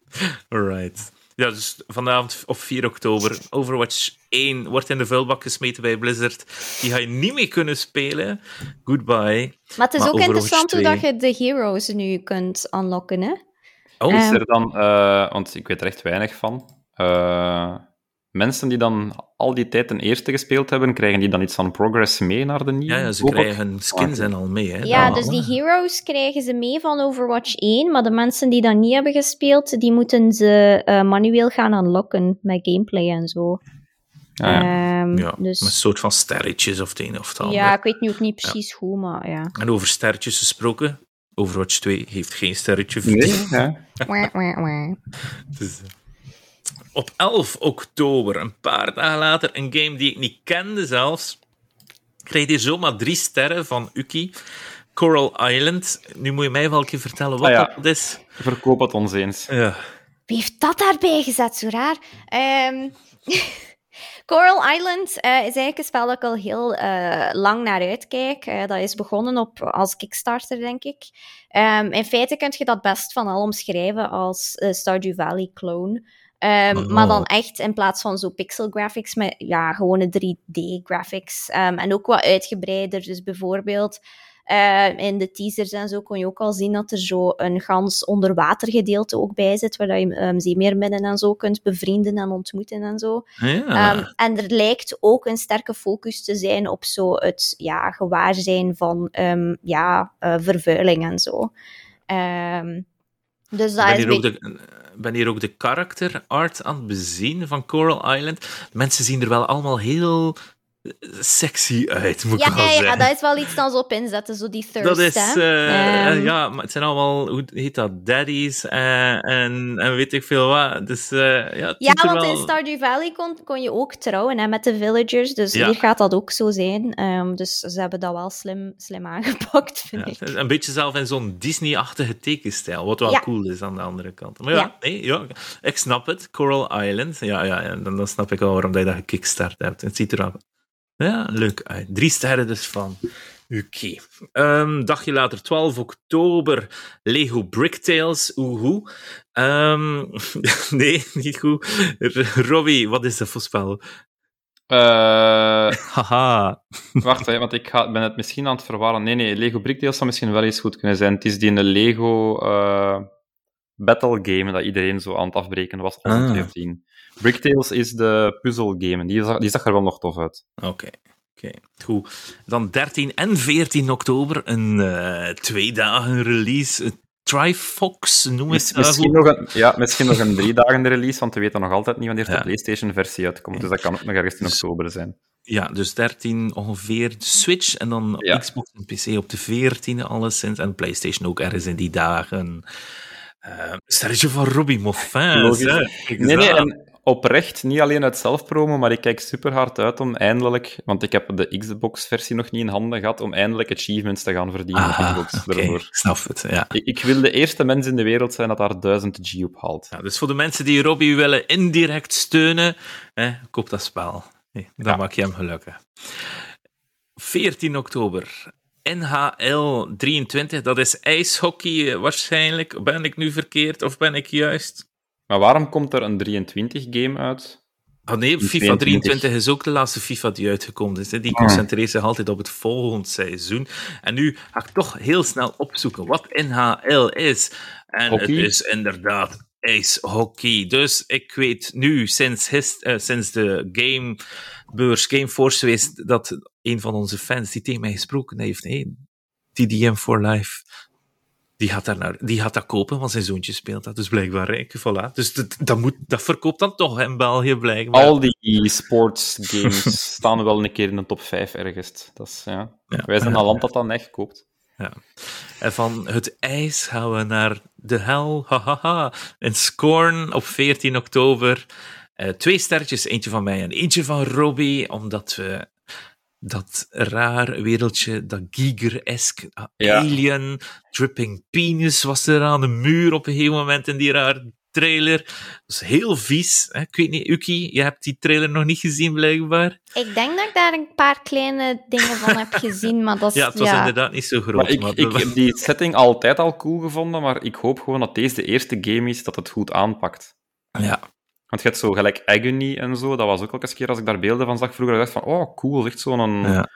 Alright. Ja, dus vanavond op 4 oktober, Overwatch 1 wordt in de vuilbak gesmeten bij Blizzard. Die ga je niet meer kunnen spelen. Goodbye. Maar het is Maar ook Overwatch interessant hoe 2. dat je de heroes nu kunt unlocken, hè? Oh, Is Ehm. er dan, eh, want ik weet er echt weinig van, eh, mensen die dan al die tijd een eerste gespeeld hebben, krijgen die dan iets van progress mee naar de nieuwe? ja, ja, ze Hopelijk. krijgen skins en al mee. Hè, Ja, dan dus die heroes krijgen ze mee van Overwatch 1, maar de mensen die dat niet hebben gespeeld, die moeten ze eh, manueel gaan unlocken met gameplay en zo. Ah, ja. Ehm, Ja, dus, met een soort van sterretjes of het een of het ander. ja, ik weet nu ook niet precies hoe, maar ja. En over sterretjes gesproken, Overwatch 2 heeft geen sterretje Nee, verdiend. ja. Wah, wah. Dus, eh, op 11 oktober, een paar dagen later, een game die ik niet kende zelfs, kreeg hier zomaar drie sterren van Uki. Coral Island. Nu moet je mij wel een keer vertellen wat Ah, ja. dat is. Verkoop het ons eens. Ja. Wie heeft dat daarbij gezet? Zo raar. Ehm, Coral Island eh, is eigenlijk een spel dat ik al heel eh, lang naar uitkijk. Eh, dat is begonnen op, als Kickstarter, denk ik. Ehm, in feite kun je dat best van al omschrijven als eh, Stardew Valley clone. Ehm, Oh. Maar dan echt in plaats van zo pixel graphics met ja, gewone 3D graphics. Ehm, en ook wat uitgebreider. Dus bijvoorbeeld eh, in de teasers en zo kon je ook al zien dat er zo een gans onderwatergedeelte ook bij zit, waar je um, zeemeerminnen en zo kunt bevrienden en ontmoeten en zo. Ja. Um, en er lijkt ook een sterke focus te zijn op zo het ja, gewaarzijn van um, ja, uh, vervuiling en zo. Um, dus dat ben, is hier ook de, ben hier ook de character art aan het bezien van Coral Island. Mensen zien er wel allemaal heel sexy uit, moet ja, ik wel ja, zeggen. Ja, dat is wel iets dan zo op inzetten, zo die thirst, Dat is, uh, um, ja, maar het zijn allemaal, hoe heet dat, daddies uh, en, en weet ik veel wat. Dus, uh, ja, ja want wel... in Stardew Valley kon, kon je ook trouwen hè, met de villagers, dus ja. hier gaat dat ook zo zijn. Um, dus ze hebben dat wel slim, slim aangepakt, vind ik. Een beetje zelf in zo'n Disney-achtige tekenstijl, wat wel cool is aan de andere kant. Maar ja, nee, ja, ik snap het. Coral Island, ja, ja, ja dan, dan snap ik wel waarom je dat gekickstart hebt. Het ziet er ja, leuk uit. Drie sterren dus van Uki. Um, dagje later, 12 oktober, Lego Bricktales. Oehoe. Um, nee, niet goed. Robbie, wat is dat voor spel? Uh, Haha. wacht, hè, want ik ga, ben het misschien aan het verwarren. Nee, nee, Lego Bricktales zou misschien wel eens goed kunnen zijn. Het is die in de Lego uh, Battle Game dat iedereen zo aan het afbreken was, 2014. Ah. Bricktales is de puzzle game. Die zag, die zag er wel nog tof uit. Oké. Okay. Oké, okay, goed. Dan 13 en 14 oktober een uh, twee dagen release. Trifox, noem het Miss, misschien, nog een, ja, misschien nog een drie dagen release, want we weten nog altijd niet wanneer de. PlayStation-versie uitkomt. Dus dat kan ook nog ergens in dus, oktober zijn. Ja, dus 13 ongeveer de Switch en dan ja. Xbox en PC op de 14e alleszins. En PlayStation ook ergens in die dagen. Uh, sterretje van Robbie Moffin. Nee, nee, en oprecht, niet alleen uit zelfpromo, maar ik kijk super hard uit om eindelijk, want ik heb de Xbox-versie nog niet in handen gehad, om eindelijk achievements te gaan verdienen ah, op Xbox. Okay. Snap het, ja. Ik, ik, wil de eerste mens in de wereld zijn dat daar 1000 G op haalt. Ja, dus voor de mensen die Robbie willen indirect steunen, hè, koop dat spel. Nee, dan ja. maak je hem gelukkig. 14 oktober. NHL 23, dat is ijshockey waarschijnlijk. Ben ik nu verkeerd of ben ik juist? Maar waarom komt er een 23-game uit? Oh nee, FIFA 23 is ook de laatste FIFA die uitgekomen is. Hè. Die concentreert zich altijd op het volgende seizoen. En nu ga ik toch heel snel opzoeken wat NHL is. En hockey? het is inderdaad ijshockey. Dus ik weet nu, sinds, his, uh, sinds de gamebeurs, Gameforce geweest, dat een van onze fans die tegen mij gesproken heeft, hey, TDM for Life, die gaat, daar naar, die gaat dat kopen, want zijn zoontje speelt dat. Dus blijkbaar, hè, voilà. Dus dat, dat, moet, dat verkoopt dan toch in België, blijkbaar. Al die sports games staan wel een keer in de top 5 ergens. Dat is, ja. Ja, Wij zijn een land dat dan echt koopt. Ja. En van het ijs gaan we naar de hel, hahaha. En Scorn op 14 oktober. twee sterretjes, eentje van mij en eentje van Robbie, omdat we dat raar wereldje, dat Giger-esque, alien, dripping penis was er aan de muur op een gegeven moment in die raar trailer. Dat is heel vies. Hè? Ik weet niet, Uki, je hebt die trailer nog niet gezien blijkbaar. Ik denk dat ik daar een paar kleine dingen van heb gezien, maar dat is... Ja, het was inderdaad niet zo groot. ik, ik heb die setting altijd al cool gevonden, maar ik hoop gewoon dat deze de eerste game is dat het goed aanpakt. Ja. Want je hebt zo gelijk Agony en zo, dat was ook elke keer als ik daar beelden van zag vroeger, dacht van, oh, cool, echt zo'n... Ja.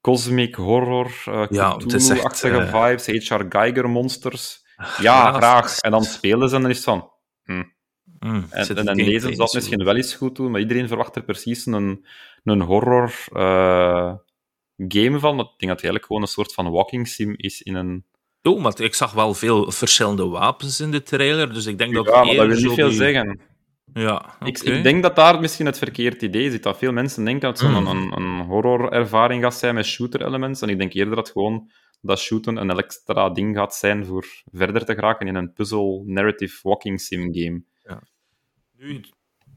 Cosmic horror, uh, ja, achtige uh... vibes, H.R. Geiger monsters. Ja, graag. En dan spelen ze en dan is het van... Hm. Mm, en, en, en deze zal misschien wel eens goed doen, maar iedereen verwacht er precies een, een horror uh, game van. Ik denk dat het eigenlijk gewoon een soort van walking sim is in een... Oh, maar ik zag wel veel verschillende wapens in de trailer, dus ik denk dat... Ja, maar dat wil niet veel die... zeggen. Ja, okay. ik, ik, denk dat daar misschien het verkeerd idee zit. Dat veel mensen denken dat het zo'n Mm. een, een horror-ervaring gaat zijn met shooter-elements. En ik denk eerder dat gewoon dat shooten een extra ding gaat zijn voor verder te geraken in een puzzle-narrative walking sim game. Nu,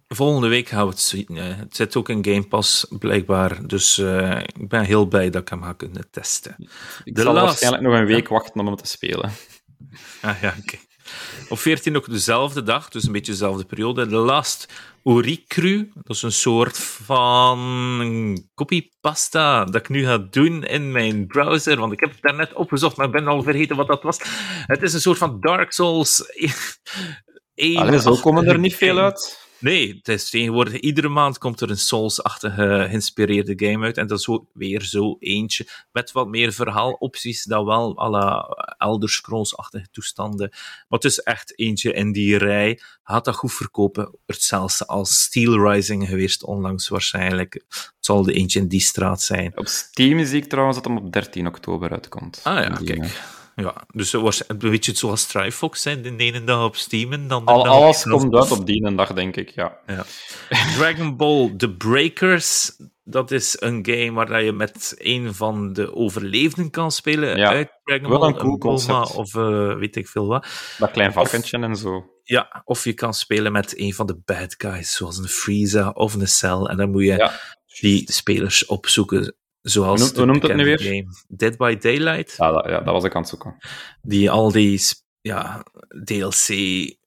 volgende week gaan we het zien. hè. Het zit ook in Game Pass, blijkbaar. Dus eh, ik ben heel blij dat ik hem ga kunnen testen. Ik De zal laatste- waarschijnlijk nog een week wachten om hem te spelen. Ah ja, oké. Op 14 ook dezelfde dag, dus een beetje dezelfde periode. The Last Oricru. Dat is een soort van copypasta dat ik nu ga doen in mijn browser. Want ik heb het daarnet opgezocht, maar ik ben al vergeten wat dat was. Het is een soort van Dark Souls. Allee, zo komen er niet veel uit. Nee, het is tegenwoordig, iedere maand komt er een Souls-achtige geïnspireerde game uit. En dat is ook weer zo eentje met wat meer verhaalopties dan wel à la Elder Scrolls-achtige toestanden. Maar het is echt eentje in die rij. Gaat dat goed verkopen? Het zelfs als Steel Rising geweest onlangs waarschijnlijk. Het zal de eentje in die straat zijn. Op Steam zie ik trouwens dat hem op 13 oktober uitkomt. Ah ja, kijk. Ja, dus het was een beetje zoals Trifox zijn, de ene dag op Steam en dan Al, alles komt uit op die ene dag, denk ik, ja. Ja. Dragon Ball The Breakers, dat is een game waar je met een van de overlevenden kan spelen Ja, uit Dragon Ball, een cool Bulma of eh, weet ik veel wat. Dat klein varkentje en zo. Ja, of je kan spelen met een van de bad guys, zoals een Frieza of een Cell, en dan moet je Ja. die spelers opzoeken, zoals Hoe noemt het nu weer? game Dead by Daylight. Ja, dat, ja, dat was ik aan het zoeken. die al die ja, DLC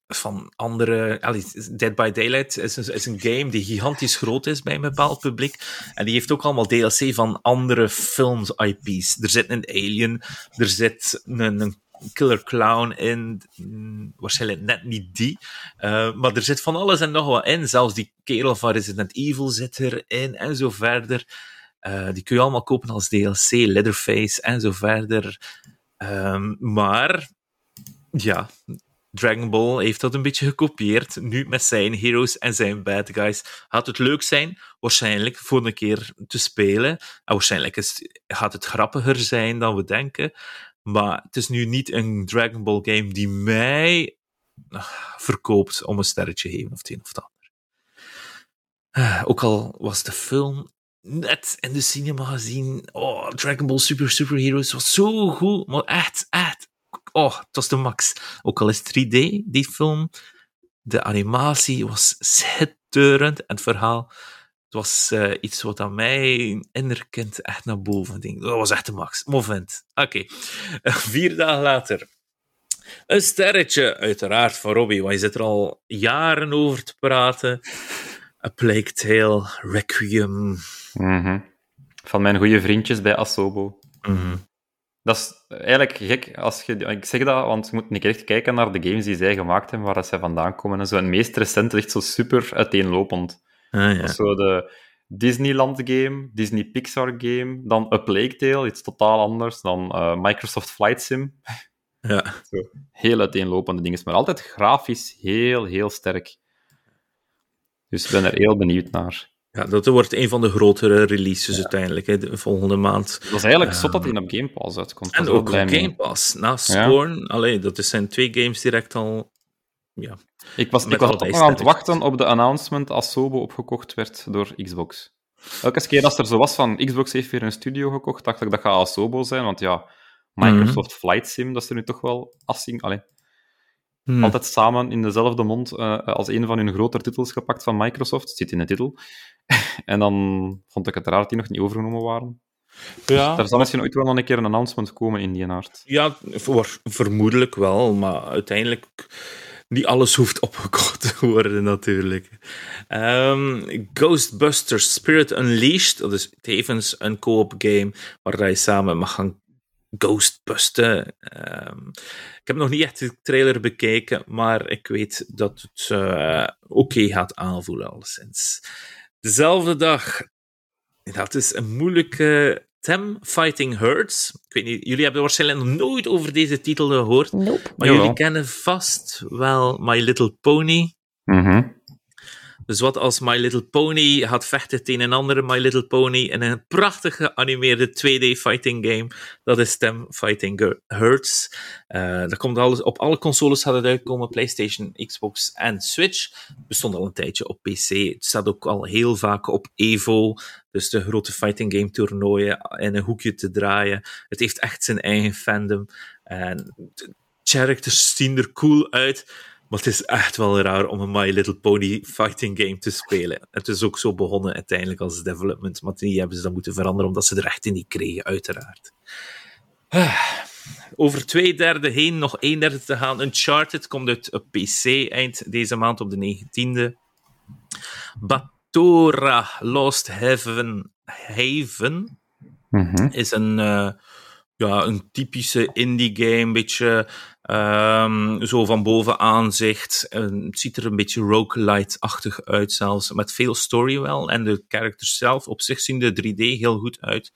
van andere. Dead by Daylight is een, is een game die gigantisch groot is bij een bepaald publiek. En die heeft ook allemaal DLC van andere films, IP's. Er zit een Alien, er zit een, een Killer Clown in. Waarschijnlijk net niet die. Eh, maar er zit van alles en nog wat in. Zelfs die kerel van Resident Evil zit erin en zo verder. Eh, die kun je allemaal kopen als DLC, Leatherface en zo verder. Ehm, maar ja, Dragon Ball heeft dat een beetje gekopieerd. Nu met zijn heroes en zijn bad guys. Gaat het leuk zijn? Waarschijnlijk voor een keer te spelen. En waarschijnlijk is, gaat het grappiger zijn dan we denken. Maar het is nu niet een Dragon Ball game die mij ah, verkoopt om een sterretje te of het een of het ander. Ah, Ook al was de film net in de cinema gezien. Oh, Dragon Ball Super Super Heroes was zo goed. Maar echt, echt. Oh, het was de max. Ook al is 3D, die film. De animatie was schitterend. En het verhaal. Het was eh, iets wat aan mij innerkind echt naar boven ging. Dat was echt de max. Moment. Oké. Vier dagen later. Een sterretje, uiteraard, van Robbie. Want je zit er al jaren over te praten. A Plague Tale, Requiem. Mhm. Van mijn goede vriendjes bij Asobo. Mhm. Dat is eigenlijk gek als je... Ik zeg dat, want je moet een keer echt kijken naar de games die zij gemaakt hebben, waar dat zij vandaan komen. En zo. Het meest recente ligt zo super uiteenlopend. Ah, ja. Zo de Disneyland game, Disney Pixar game, dan A Plague Tale, iets totaal anders, dan eh, Microsoft Flight Sim. ja. Zo, heel uiteenlopende dingen, maar altijd grafisch heel, heel sterk. Dus ik ben er heel benieuwd naar. Ja, dat wordt een van de grotere releases uiteindelijk, hè, de volgende maand. Het was eigenlijk zot dat hij op Game Pass uitkomt. En ook op mee. Game Pass. Na Ja. Scorn, allee, dat zijn twee games direct al... Ja. Ik was, ik was al aan het wachten op de announcement als Sobo opgekocht werd door Xbox. Elke keer als er zo was van Xbox heeft weer een studio gekocht, dacht ik dat gaat Asobo zijn, want ja, Microsoft Mhm. Flight Sim, dat is er nu toch wel assing. Allee. Hmm. Altijd samen in dezelfde mond uh, als een van hun grotere titels gepakt van Microsoft. Zit in de titel. en dan vond ik het raar dat die nog niet overgenomen waren. Ja. Er zal misschien ooit wel nog een keer een announcement komen in die aard. Ja, voor, vermoedelijk wel, maar uiteindelijk niet alles hoeft opgekocht te worden, natuurlijk. Um, Ghostbusters Spirit Unleashed, dat is tevens een co-op game waar je samen mag gaan ghostbusten. Um, ik heb nog niet echt de trailer bekeken, maar ik weet dat het uh, oké gaat aanvoelen, alleszins. Dezelfde dag, dat is een moeilijke Them Fighting Hurts. Ik weet niet, jullie hebben waarschijnlijk nog nooit over deze titel gehoord. Nope. Maar jullie kennen vast wel My Little Pony. Mm dus wat als My Little Pony gaat vechten tegen een andere My Little Pony in een prachtige geanimeerde 2D fighting game. Dat is Stem Fighting Hurts. Uh, dat komt alles, op alle consoles gaat het uitkomen, PlayStation, Xbox en Switch. Bestond al een tijdje op PC. Het staat ook al heel vaak op Evo, dus de grote fighting game toernooien, in een hoekje te draaien. Het heeft echt zijn eigen fandom. En characters zien er cool uit. Maar het is echt wel raar om een My Little Pony fighting game te spelen. Het is ook zo begonnen uiteindelijk als development, maar die hebben ze dan moeten veranderen omdat ze er echt in niet kregen, uiteraard. Over twee derde heen, nog een derde te gaan. Uncharted komt uit op PC eind deze maand op de 19e. Batora Lost Heaven, Haven mhm. is een, uh, ja, een typische indie game, een beetje Um, zo van bovenaan zicht. het ziet er een beetje roguelite-achtig uit zelfs. Met veel story wel. En de characters zelf op zich zien de 3D heel goed uit.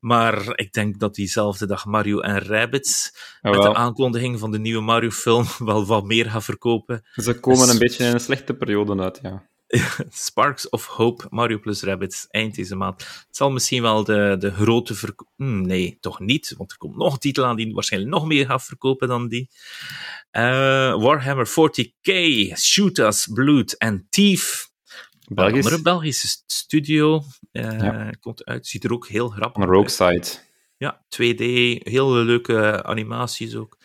Maar ik denk dat diezelfde dag Mario en Rabbids oh, met de aankondiging van de nieuwe Mario-film wel wat meer gaan verkopen. Ze komen een beetje in een slechte periode uit, ja. Sparks of Hope, Mario plus Rabbits, eind deze maand. Het zal misschien wel de, de grote verkoop... Hmm, nee, toch niet, want er komt nog een titel aan die waarschijnlijk nog meer gaat verkopen dan die. Uh, Warhammer 40k, Shoot Us, Blood and Thief. Belgisch. Een Belgische studio. Uh, ja. Komt uit, ziet er ook heel grappig uit. Een rogue site. Ja, 2D, heel leuke animaties ook.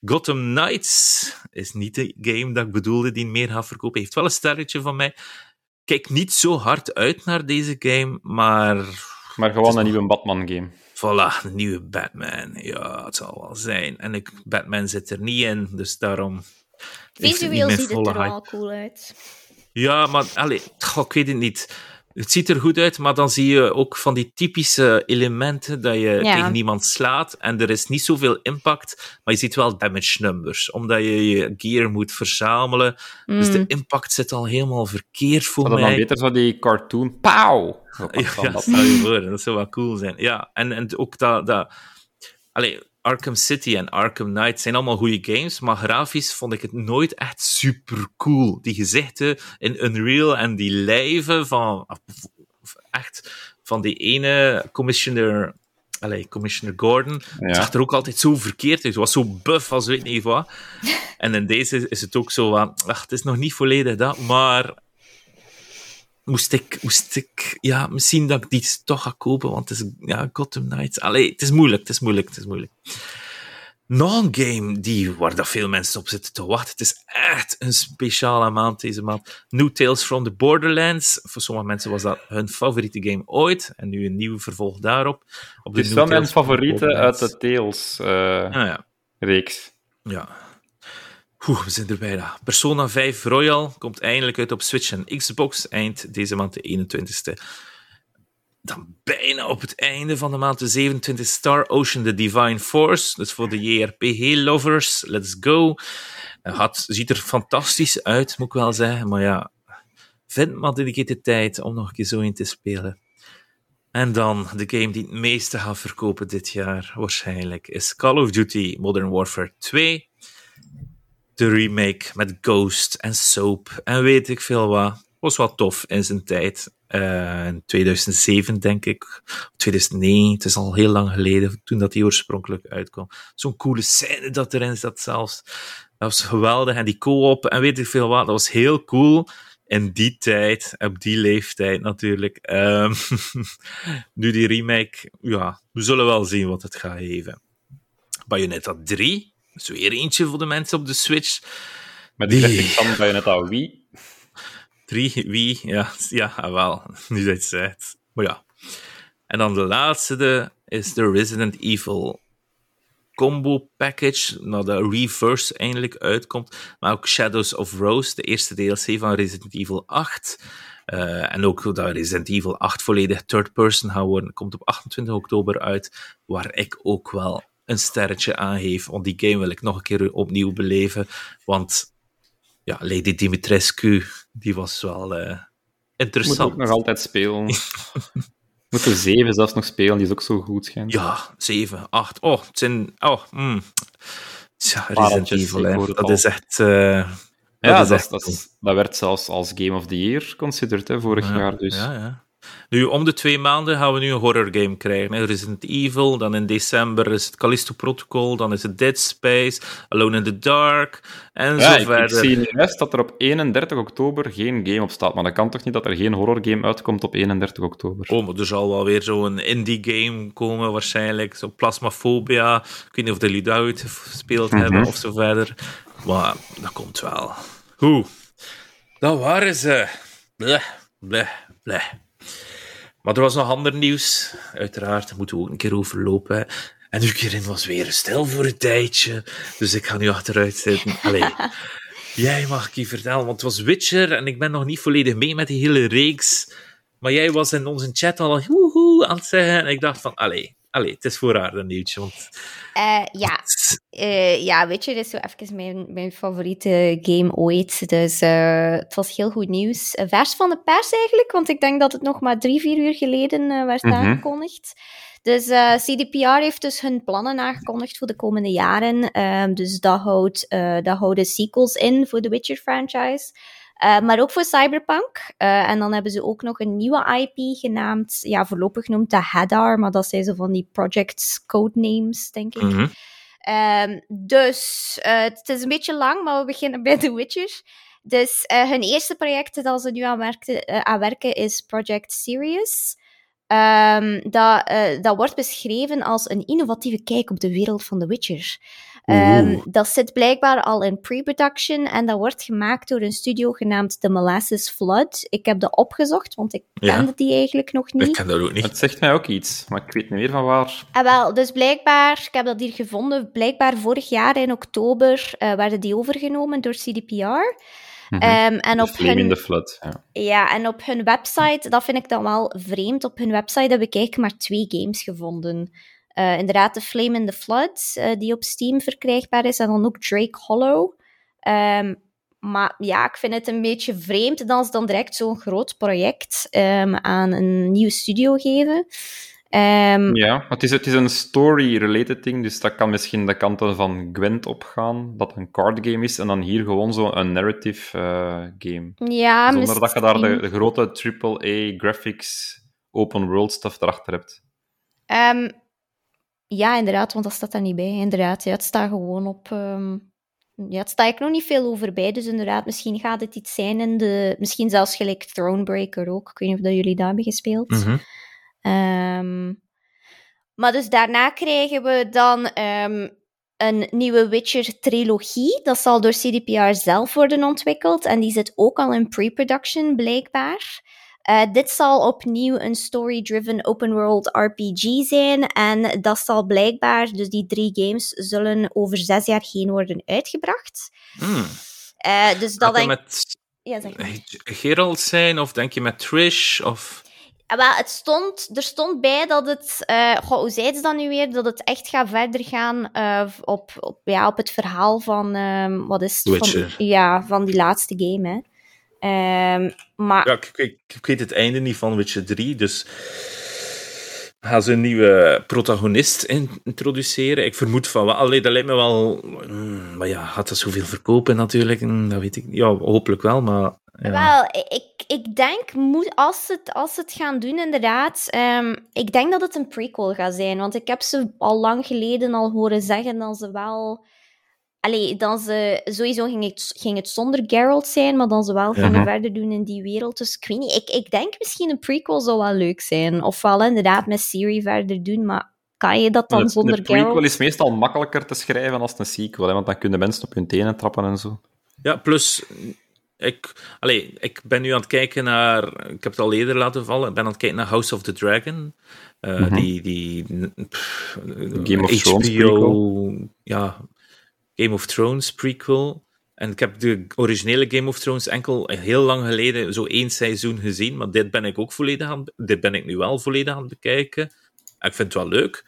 Gotham Knights is niet de game dat ik bedoelde die meer gaat verkopen. Heeft wel een sterretje van mij. Kijk niet zo hard uit naar deze game, maar... Maar gewoon een nieuwe Batman-game. Voilà, een nieuwe Batman. Ja, het zal wel zijn. En ik, Batman zit er niet in, dus daarom... Visueel ziet het er wel cool uit. Ja, maar allez, ik weet het niet het ziet er goed uit, maar dan zie je ook van die typische elementen dat je tegen niemand slaat en er is niet zoveel impact, maar je ziet wel damage numbers, omdat je je gear moet verzamelen. Dus de mm. impact zit al helemaal verkeerd voor mij. Dat dan beter zo die cartoon, pauw! Ja, dat zou je voor, dat zou wel cool zijn. Ja, en, en ook dat... dat Allee, Arkham City en Arkham Knight zijn allemaal goede games, maar grafisch vond ik het nooit echt super cool. Die gezichten in Unreal en die lijven van echt van die ene commissioner, allez, commissioner Gordon, ja. zag er ook altijd zo verkeerd uit. Het was zo buff als weet niet wat. En in deze is het ook zo van, ach, het is nog niet volledig dat, maar moest ik, moest ik, ja, misschien dat ik die toch ga kopen, want het is, ja, Gotham Knights. Allee, het is moeilijk, het is moeilijk, het is moeilijk. Nog een game die, waar dat veel mensen op zitten te wachten. Het is echt een speciale maand deze maand. New Tales from the Borderlands. Voor sommige mensen was dat hun favoriete game ooit. En nu een nieuw vervolg daarop. Op het is wel mijn favoriete uit de Tales-reeks. Uh, ja. ja. We zijn er bijna. Persona 5 Royal komt eindelijk uit op Switch en Xbox eind deze maand, de 21ste. Dan bijna op het einde van de maand, de 27 Star Ocean The Divine Force. Dus voor de JRPG-lovers, let's go. Het ziet er fantastisch uit, moet ik wel zeggen. Maar ja, vind maar de tijd om nog een keer zo in te spelen. En dan de game die het meeste gaat verkopen dit jaar, waarschijnlijk, is Call of Duty Modern Warfare 2 de remake met Ghost en Soap en weet ik veel wat. Was wel tof in zijn tijd. Uh, in 2007, denk ik. 2009, het is al heel lang geleden toen dat die oorspronkelijk uitkwam. Zo'n coole scène dat erin zat zelfs. Dat was geweldig. En die co-op en weet ik veel wat. Dat was heel cool. In die tijd, op die leeftijd natuurlijk. Um, nu die remake, ja, we zullen wel zien wat het gaat geven. Bayonetta 3 is weer eentje voor de mensen op de Switch. Met die graphics van Bayonetta Wii. Drie, wie? Ja, ja, ah, wel. Nu dat je het. Maar ja. En dan de laatste de, is de Resident Evil combo package, nou de Reverse eindelijk uitkomt, maar ook Shadows of Rose, de eerste DLC van Resident Evil 8. Uh, en ook dat Resident Evil 8 volledig third person gaat worden, komt op 28 oktober uit, waar ik ook wel een sterretje aan geef, want die game wil ik nog een keer opnieuw beleven, want ja, Lady Dimitrescu, die was wel uh, interessant. Moet ook nog altijd spelen. Moet er zeven zelfs nog spelen, die is ook zo goed, schijnt. Ja, zeven, acht. Oh, het zijn... Oh, mm. Ja, Resident Evil. Dat is echt... Uh, ja, dat, dat, dat, dat, werd zelfs als Game of the Year considered, hè, vorig ja, jaar. Dus. Ja, ja. Nu, om de twee maanden gaan we nu een horror game krijgen. Hè. Resident Evil, dan in december is het Callisto Protocol, dan is het Dead Space, Alone in the Dark, en ja, zo verder. Ik zie in de dat er op 31 oktober geen game op staat. Maar dat kan toch niet dat er geen horror game uitkomt op 31 oktober? Oh, maar er zal wel weer zo'n indie game komen, waarschijnlijk. Zo Plasmaphobia. Ik weet niet of de jullie dat gespeeld Mhm. hebben, of zo verder. Maar dat komt wel. Hoe? Dat waren ze. Bleh, bleh, bleh. Maar er was nog ander nieuws. Uiteraard, moeten we ook een keer overlopen. En keer was weer stil voor een tijdje. Dus ik ga nu achteruit zitten. Allee. Jij mag ik je vertellen, want het was Witcher en ik ben nog niet volledig mee met die hele reeks. Maar jij was in onze chat al woehoe aan het zeggen. En ik dacht van, allee, allee het is voor haar een nieuwtje. Want Eh, ja. Eh, ja, weet je, dit is zo even mijn, mijn favoriete game ooit. Dus eh, het was heel goed nieuws. Vers van de pers eigenlijk, want ik denk dat het nog maar drie, vier uur geleden werd Mhm. aangekondigd. Dus CDPR heeft dus hun plannen aangekondigd voor de komende jaren. Ehm, dus dat houdt, dat houden sequels in voor de Witcher franchise. Eh, maar ook voor Cyberpunk. Eh, en dan hebben ze ook nog een nieuwe IP genaamd, ja, voorlopig noemt dat Hadar, maar dat zijn zo van die projects codenames, denk ik. Mhm. Ehm, dus eh, het is een beetje lang, maar we beginnen bij The Witcher. Dus hun eerste project dat ze nu aan, werkte, eh, aan werken is Project Sirius. Ehm, dat, dat wordt beschreven als een innovatieve kijk op de wereld van The Witcher. Ehm, dat zit blijkbaar al in pre-production en dat wordt gemaakt door een studio genaamd The Molasses Flood. Ik heb dat opgezocht, want ik Ja. kende die eigenlijk nog niet. Ik ken dat ook niet. Het zegt mij ook iets, maar ik weet niet meer van waar. Ah, wel, dus blijkbaar, ik heb dat hier gevonden, blijkbaar vorig jaar in oktober eh, werden die overgenomen door CDPR. Mhm. Ehm, en, op Flame in hun, the Flood. Ja. ja, en op hun website, dat vind ik dan wel vreemd, op hun website heb ik eigenlijk maar twee games gevonden. Eh, inderdaad, de Flame in the Flood, eh, die op Steam verkrijgbaar is, en dan ook Drake Hollow. Ehm, maar ja, ik vind het een beetje vreemd dat ze dan direct zo'n groot project ehm, aan een nieuwe studio geven. Ehm, Ja, het is, het is een story-related ding, dus dat kan misschien de kanten van Gwent opgaan, dat een card game is, en dan hier gewoon zo'n narrative eh, game. Ja, Zonder dat je daar de, grote AAA graphics open world stuff erachter hebt. Ja, inderdaad, want dat staat daar niet bij. Inderdaad, ja, het staat gewoon op... ehm, ja, het staat ik nog niet veel over bij, dus inderdaad, misschien gaat het iets zijn in de... Misschien zelfs gelijk Thronebreaker ook. Ik weet niet of dat jullie daar hebben gespeeld. Mhm. Ehm, maar dus daarna krijgen we dan ehm, een nieuwe Witcher-trilogie. Dat zal door CDPR zelf worden ontwikkeld. En die zit ook al in pre-production, blijkbaar. Eh, dit zal opnieuw een story-driven open-world RPG zijn. En dat zal blijkbaar, dus die drie games, zullen over zes jaar heen worden uitgebracht. Hmm. Eh, dus dat denk met Ja, zeg maar. Geralt zijn, of denk je met Trish? Of... Ah, wel, het stond, er stond bij dat het, eh, goh, hoe zei ze dat nu weer, dat het echt gaat verder gaan eh, op, op, ja, op het verhaal van, ehm, wat is het? Van, ja, van die laatste game, hè. Ehm, maar Ja, ik, ik, ik weet het einde niet van Witcher 3, dus gaan ze een nieuwe protagonist in- introduceren? Ik vermoed van wel. Allee, dat lijkt me wel... hmm, maar ja, gaat dat zoveel verkopen natuurlijk? Hmm, Dat weet ik niet. Ja, hopelijk wel, maar... Ja. Wel, ik, ik denk, moet, als, ze het, als het gaan doen, inderdaad, ehm, ik denk dat het een prequel gaat zijn. Want ik heb ze al lang geleden al horen zeggen dat ze wel... Allee, dan ze, sowieso ging het, ging het zonder Geralt zijn, maar dan ze wel gingen Mhm. verder doen in die wereld. Dus ik weet niet, ik, ik denk misschien een prequel zou wel leuk zijn. Ofwel inderdaad met Siri verder doen, maar kan je dat dan zonder Een prequel Geralt? is meestal makkelijker te schrijven als een sequel, hè, want dan kunnen mensen op hun tenen trappen en zo. Ja, plus, ik, allee, ik ben nu aan het kijken naar, ik heb het al eerder laten vallen, ik ben aan het kijken naar House of the Dragon. Uh, Mhm. Die, die pff, Game of HBO, Thrones prequel. ja, Game of Thrones prequel. En ik heb de originele Game of Thrones enkel heel lang geleden zo één seizoen gezien, maar dit ben ik ook volledig aan, dit ben ik nu wel volledig aan het bekijken. En ik vind het wel leuk.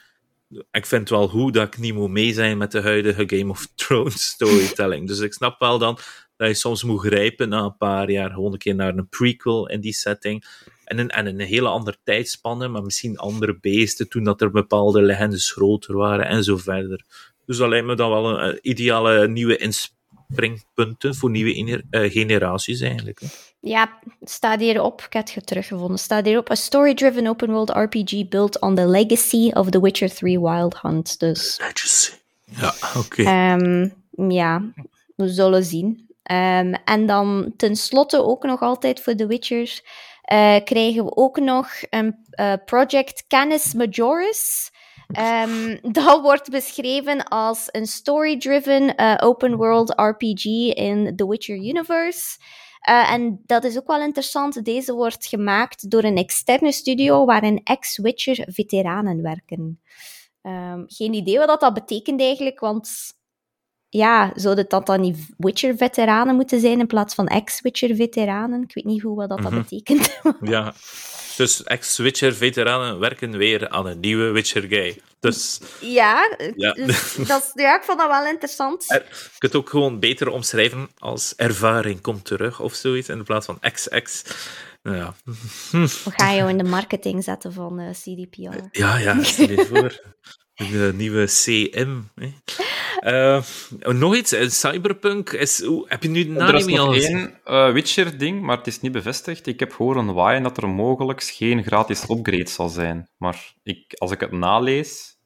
Ik vind wel goed dat ik niet moet mee zijn met de huidige Game of Thrones storytelling. dus ik snap wel dan dat je soms moet grijpen na een paar jaar gewoon een keer naar een prequel in die setting. En een, en een hele andere tijdspanne, maar misschien andere beesten toen dat er bepaalde legendes groter waren en zo verder. Dus dat lijkt me dan wel een, ideale nieuwe inspringpunten voor nieuwe uh, generaties eigenlijk. Hè. Ja, staat hierop. Ik heb het teruggevonden. staat hierop. A story-driven open-world RPG built on the legacy of The Witcher 3 Wild Hunt. Dus... Legacy. Ja, oké. Okay. Um, ja, we zullen zien. Um, en dan tenslotte ook nog altijd voor The Witcher uh, krijgen we ook nog een uh, project Canis Majoris. Um, dat wordt beschreven als een story-driven uh, open-world RPG in The Witcher universe. Uh, en dat is ook wel interessant. Deze wordt gemaakt door een externe studio waarin ex-Witcher-veteranen werken. Um, geen idee wat dat betekent eigenlijk, want ja, zouden dat dan niet Witcher-veteranen moeten zijn in plaats van ex-Witcher-veteranen? Ik weet niet hoe wat dat, mm -hmm. dat betekent. ja, dus ex-Witcher-veteranen werken weer aan een nieuwe Witcher-guy. Dus, ja, ja. Dus, dat ja, ik vond dat wel interessant. Er, je kunt het ook gewoon beter omschrijven als ervaring komt terug of zoiets, in plaats van ex-ex. Ja. We gaan jou in de marketing zetten van uh, CDPR. Ja, ja, stel je voor. De nieuwe CM. Hè. Uh, nog iets, Cyberpunk is. Heb je nu de Er is nog één uh, Witcher-ding, maar het is niet bevestigd. Ik heb horen waaien dat er mogelijk geen gratis upgrade zal zijn. Maar ik, als ik het nalees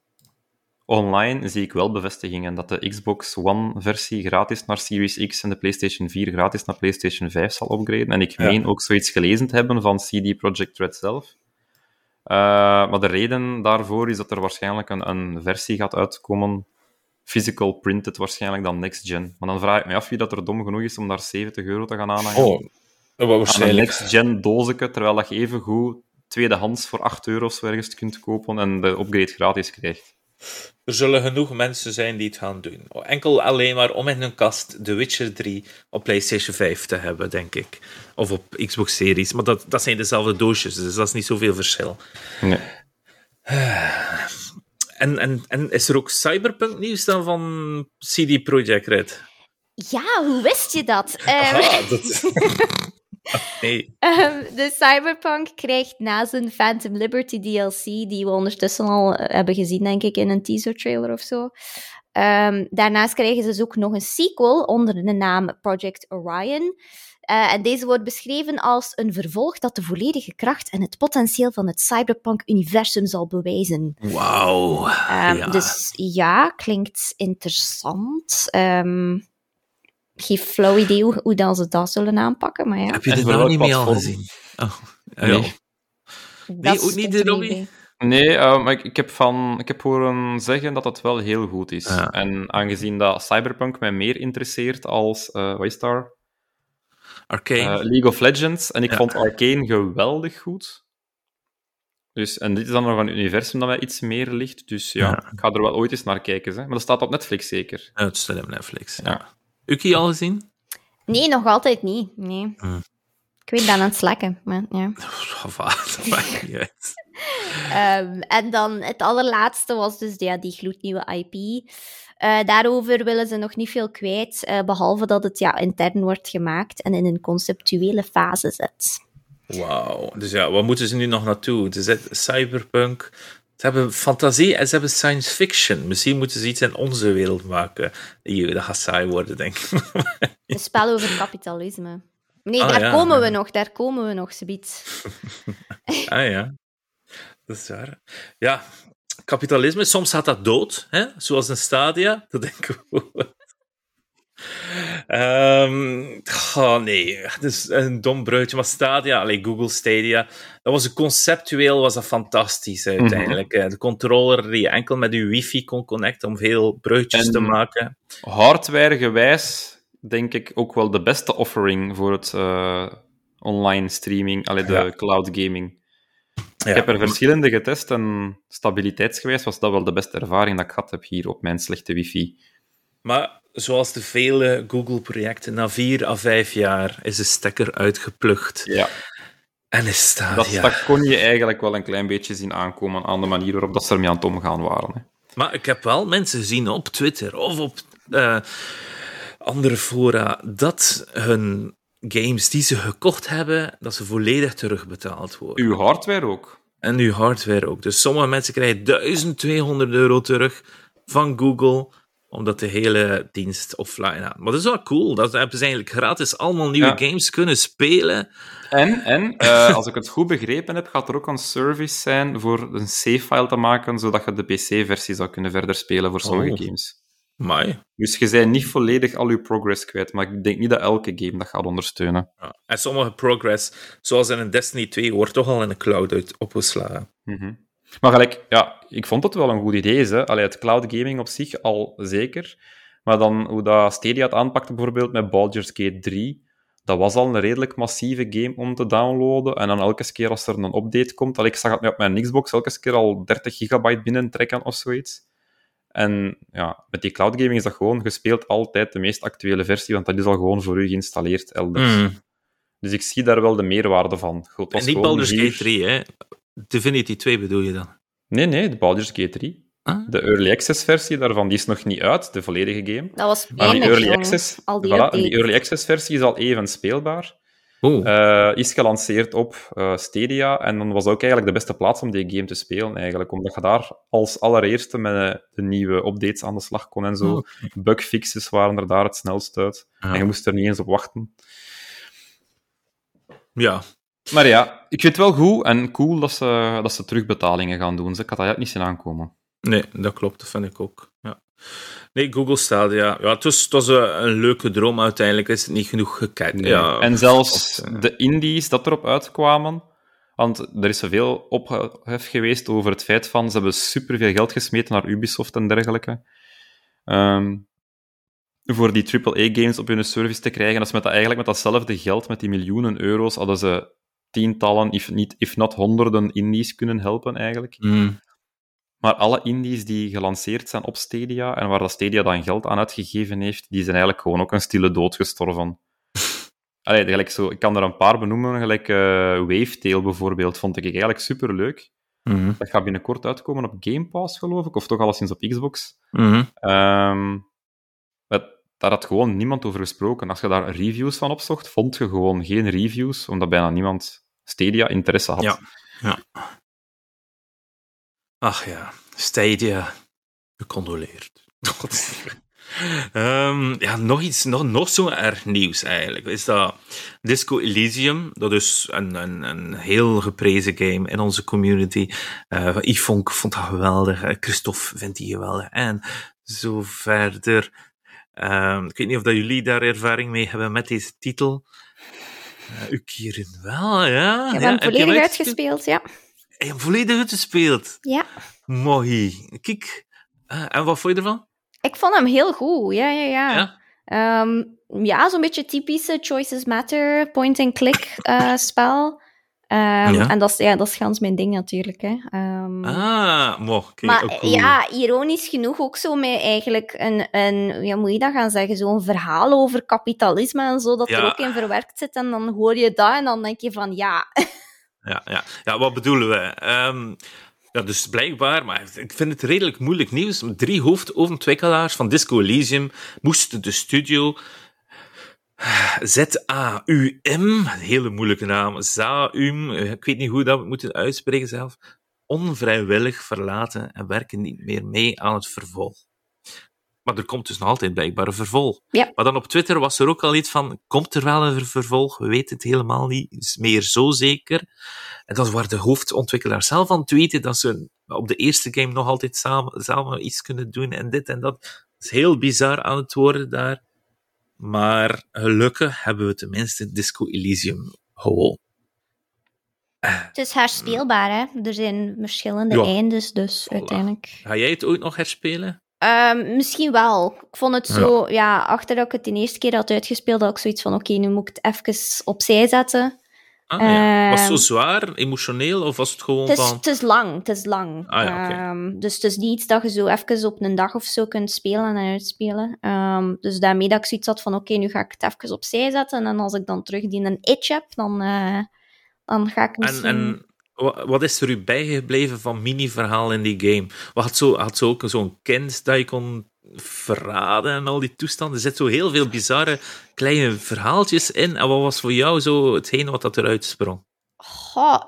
online, zie ik wel bevestigingen dat de Xbox One-versie gratis naar Series X en de PlayStation 4 gratis naar PlayStation 5 zal upgraden. En ik meen ja. ook zoiets gelezen te hebben van CD Projekt Red zelf. Uh, maar de reden daarvoor is dat er waarschijnlijk een, een versie gaat uitkomen physical printed waarschijnlijk dan next gen. Maar dan vraag ik me af wie dat er dom genoeg is om daar 70 euro te gaan aanhangen. Oh, waarschijnlijk. Een next gen dozeke, terwijl dat je even goed tweedehands voor 8 euro of zo ergens kunt kopen en de upgrade gratis krijgt. Er zullen genoeg mensen zijn die het gaan doen. Enkel alleen maar om in hun kast The Witcher 3 op PlayStation 5 te hebben, denk ik. Of op Xbox Series. Maar dat, dat zijn dezelfde doosjes, dus dat is niet zoveel verschil. Nee. En, en, en is er ook Cyberpunk nieuws dan van CD Projekt Red? Ja, hoe wist je dat? Aha, um... dat... nee. um, de Cyberpunk krijgt na zijn Phantom Liberty DLC, die we ondertussen al hebben gezien, denk ik, in een teaser trailer of zo. Um, daarnaast krijgen ze dus ook nog een sequel onder de naam Project Orion. Uh, en deze wordt beschreven als een vervolg dat de volledige kracht en het potentieel van het cyberpunk-universum zal bewijzen. Wauw. Um, ja. Dus ja, klinkt interessant. Um, geen flauw idee hoe, hoe dan ze dat zullen aanpakken, maar ja. Heb je de naam niet meer al gezien? Oh, nee. nee. nee, ook niet de Robbie? Nee, uh, maar ik, ik, heb van, ik heb horen zeggen dat het wel heel goed is. Ja. En aangezien dat Cyberpunk mij meer interesseert als, uh, wat is daar? Arcane. Uh, League of Legends. En ik Ja. vond Arcane geweldig goed. Dus, en dit is dan nog een universum dat mij iets meer ligt. Dus ja, Ja. ik ga er wel ooit eens naar kijken. Hè. Maar dat staat op Netflix zeker. Ja, het staat op Netflix. Ja. Ja. Uki al gezien? Nee, nog altijd niet. Nee. Hmm. Ik weet ben aan het slakken, maar ja. Of wat? Dat maakt niet uit. Ehm, en dan het allerlaatste was dus ja, die gloednieuwe IP. Eh, daarover willen ze nog niet veel kwijt, eh, behalve dat het ja, intern wordt gemaakt en in een conceptuele fase zit. Wauw. Dus ja, wat moeten ze nu nog naartoe? Ze zetten cyberpunk. Ze hebben fantasie en ze hebben science fiction. Misschien moeten ze iets in onze wereld maken. Die- Dat gaat saai worden, denk ik. Een spel over kapitalisme. Nee, Ah, daar ja, komen ja. we nog, daar komen we nog, zoiets. ah ja, dat is waar. Ja, kapitalisme, soms gaat dat dood, hè? zoals een stadia. Dat denk ik. Um, oh nee, het is een dom bruidje. Maar Stadia, allee, Google Stadia, dat was conceptueel was dat fantastisch uiteindelijk. Mm De controller die je enkel met je wifi kon connecten om veel bruidjes te maken. Hardwaregewijs denk ik ook wel de beste offering voor het uh, online streaming, allee, de cloud gaming. Ik heb er verschillende getest en stabiliteitsgewijs was dat wel de beste ervaring dat ik gehad heb hier op mijn slechte wifi. Maar zoals de vele Google-projecten, na vier à vijf jaar is de stekker uitgeplucht. Ja. En is dat, dat kon je eigenlijk wel een klein beetje zien aankomen aan de manier waarop dat ze ermee aan het omgaan waren. Hè. Maar ik heb wel mensen gezien op Twitter of op uh, andere fora dat hun games die ze gekocht hebben, dat ze volledig terugbetaald worden. Uw hardware ook. En uw hardware ook. Dus sommige mensen krijgen 1200 euro terug van Google omdat de hele dienst offline gaat. Maar dat is wel cool. Dat hebben ze eigenlijk gratis allemaal nieuwe games kunnen spelen. En, en uh, als ik het goed begrepen heb, gaat er ook een service zijn voor een save-file te maken, zodat je de PC-versie zou kunnen verder spelen voor sommige oh. games. Mai. Dus je bent niet volledig al je progress kwijt, maar ik denk niet dat elke game dat gaat ondersteunen. Ja. En sommige progress, zoals in een Destiny 2, wordt toch al in de cloud uit opgeslagen. Mm -hmm. Maar gelijk, ja, ik vond het wel een goed idee. Hè. Allee, het cloud gaming op zich al zeker. Maar dan hoe dat Stadia het aanpakte bijvoorbeeld met Baldur's Gate 3, dat was al een redelijk massieve game om te downloaden. En dan elke keer als er een update komt, ik zag het nu op mijn Xbox elke keer al 30 gigabyte binnentrekken of zoiets. En ja, met die cloud gaming is dat gewoon, je speelt altijd de meest actuele versie, want dat is al gewoon voor u geïnstalleerd elders. Mm. Dus ik zie daar wel de meerwaarde van. Goed, en niet Baldur's Gate 3, hè? Divinity 2 bedoel je dan? Nee, nee, de Baldur's Gate 3. Ah. De Early Access versie daarvan die is nog niet uit, de volledige game. Dat was Maar die Early, access, Al die voilà, die Early Access versie is al even speelbaar. Eh, is gelanceerd op eh, Stadia en dan was ook eigenlijk de beste plaats om die game te spelen, eigenlijk. Omdat je daar als allereerste met eh, de nieuwe updates aan de slag kon en zo. Bugfixes waren er daar het snelst uit. Ja. En je moest er niet eens op wachten. Ja. Maar ja, ik vind het wel goed en cool dat ze, dat ze terugbetalingen gaan doen. Ze ik had dat niet zien aankomen. Nee, dat klopt, dat vind ik ook. Ja. Nee, Google Stadia. Ja, het was, het was een, een leuke droom. Uiteindelijk is het niet genoeg gekeken. Nee. Ja, en zelfs eh, de indies dat erop uitkwamen, want er is zoveel ophef geweest over het feit van ze hebben superveel geld gesmeten naar Ubisoft en dergelijke. Ehm, voor die AAA-games op hun service te krijgen. Dat is met dat, eigenlijk met datzelfde geld, met die miljoenen euro's, hadden ze tientallen, if, niet, if not honderden indies kunnen helpen eigenlijk. mm, Maar alle indies die gelanceerd zijn op Stadia en waar dat Stadia dan geld aan uitgegeven heeft, die zijn eigenlijk gewoon ook een stille dood gestorven. Allee, gelijk zo, ik kan er een paar benoemen, gelijk eh Wavetail bijvoorbeeld, vond ik eigenlijk superleuk. mhm, Dat gaat binnenkort uitkomen op Game Pass, geloof ik, of toch alleszins op Xbox. het- daar had gewoon niemand over gesproken. Als je daar reviews van opzocht, vond je gewoon geen reviews, omdat bijna niemand Stadia interesse had. Ja. Ach ja, Stadia. Gecondoleerd. Ehm, ja, nog iets, nog, nog zo erg nieuws eigenlijk. Is dat Disco Elysium, dat is een, een, een heel geprezen game in onze community. Eh Yvonne vond dat geweldig, eh, Christophe vindt die geweldig. En zo verder. Ehm, ik weet niet of dat jullie daar ervaring mee hebben met deze titel. Uh, u Kierin wel, ja. Ik heb ja, hem heb je volledig uitgespeeld, ja. Hem volledig uitgespeeld? Ja. Mooi. Kijk. Eh, en wat vond je ervan? Ik vond hem heel goed, ja, ja, ja. Ja? Ehm, ja, zo'n beetje typische Choices Matter, point-and-click eh, spel. Ehm, Ja. En dat is, ja, dat is gans mijn ding natuurlijk. Hè. Ehm, Ah, mo, kijk, maar ook cool. ja, ironisch genoeg ook zo met eigenlijk een, een ja, moet je dat gaan zeggen, zo'n verhaal over kapitalisme en zo, dat er ook in verwerkt zit. En dan hoor je dat en dan denk je van, ja, Ja, ja. ja, wat bedoelen we? Ehm, ja, dus blijkbaar, maar ik vind het redelijk moeilijk nieuws. Drie hoofdontwikkelaars van Disco Elysium moesten de studio Z-A-U-M, hele moeilijke naam, Z-A-U-M, ik weet niet hoe dat we moeten uitspreken zelf, onvrijwillig verlaten en werken niet meer mee aan het vervolg. Maar er komt dus nog altijd blijkbaar een vervolg. Ja. Maar dan op Twitter was er ook al iets van, komt er wel een vervolg? We weten het helemaal niet is meer zo zeker. En dat is waar de hoofdontwikkelaar zelf aan tweeten, dat ze op de eerste game nog altijd samen, samen iets kunnen doen en dit en dat. Het is heel bizar aan het worden daar. Maar gelukkig hebben we tenminste Disco Elysium gewoon. Het is herspeelbaar, hè? Er zijn verschillende ja. eindes, dus uiteindelijk. Ga jij het ooit nog herspelen? Um, misschien wel. Ik vond het zo, ja. ja, achter dat ik het de eerste keer had uitgespeeld, had ik zoiets van: oké, nu moet ik het even opzij zetten. Ah, ja. Was het zo zwaar, emotioneel, of was het gewoon het is, van... Het is lang, het is lang. Ah, ja, okay. um, dus het is niet iets dat je zo even op een dag of zo kunt spelen en uitspelen. Um, dus daarmee dat ik zoiets had van, oké, okay, nu ga ik het even opzij zetten, en als ik dan terug die een itch heb, dan, uh, dan ga ik misschien... En, en wat is er u bijgebleven van mini-verhaal in die game? Wat had zo, had zo ook zo'n kind dat je kon verraden en al die toestanden? Er zitten zo heel veel bizarre kleine verhaaltjes in. En wat was voor jou zo hetgeen wat dat eruit sprong?